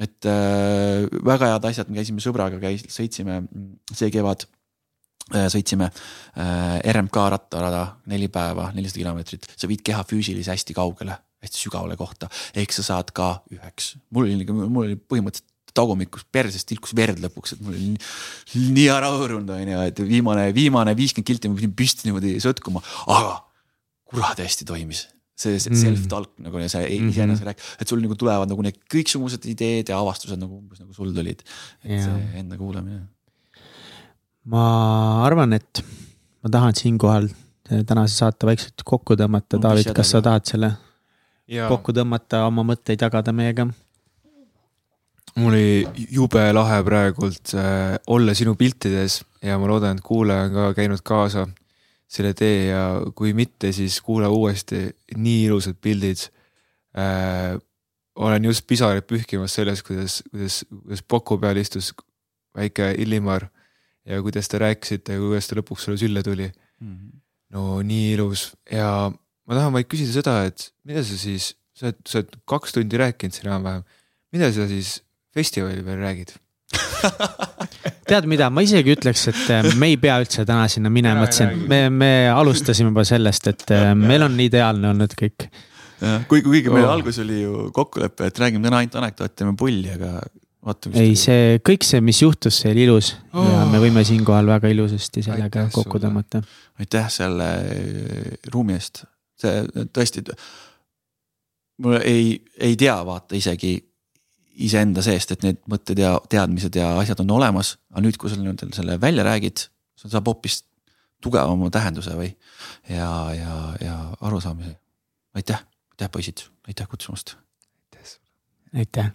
C: et äh, väga head asjad, me käisime sõbraga, käis, sõitsime see kevad äh, sõitsime äh, RMK rattarada neli päeva, nelisada kilomeetrit, sa viid keha füüsilise hästi kaugele hästi sügavale kohta, ehk sa saad ka üheks. mul oli, mul oli põhimõtteliselt tagumikus persest tilkus verd lõpuks, et mul oli nii, nii ära hõõrunud on ju, et viimane, viimane viiskümmend kilti ma pidin püsti niimoodi sõtkuma, aga kurat hästi toimis see, see mm. self-talk nagu ja see mm -hmm. rääk-, et sul nagu tulevad nagu need kõiksugused ideed ja avastused nagu umbes nagu sul tulid. et ja. see enda kuulamine.
A: ma arvan, et ma tahan siinkohal tänase saate vaikselt kokku tõmmata, David, kas sa tahad selle ja. kokku tõmmata, oma mõtteid jagada meiega?
B: mul oli jube lahe praegult äh, olla sinu piltides ja ma loodan, et kuulaja on ka käinud kaasa selle tee ja kui mitte, siis kuula uuesti, nii ilusad pildid äh,. olen just pisaraid pühkimas sellest, kuidas, kuidas, kuidas Poku peal istus väike Illimar ja kuidas te rääkisite ja kuidas ta lõpuks sulle sülle tuli mm. -hmm. no nii ilus ja ma tahan vaid küsida seda, et mida sa siis, sa oled, sa oled kaks tundi rääkinud siin enam-vähem, mida sa siis festivalil veel räägid
A: tead mida, ma isegi ütleks, et äh, me ei pea üldse täna sinna minema, et see, me, me alustasime juba sellest, et äh, meil on ideaalne olnud kõik.
C: kuigi, kuigi meil oh. alguses oli ju kokkulepe, et räägime täna ainult anekdoote, teeme pulli, aga vaatame.
A: ei, see kõik see, mis juhtus, see oli ilus oh. ja me võime siinkohal väga ilusasti sellega aitäh kokku tõmmata.
C: aitäh selle ruumi eest, see tõesti. mul ei, ei tea vaata isegi iseenda seest, et need mõtted ja teadmised ja asjad on olemas, aga nüüd, kui sa nüüd selle välja räägid, see saab hoopis tugevama tähenduse või ja, ja, ja arusaamise. aitäh, aitäh poisid, aitäh kutsumast.
A: aitäh.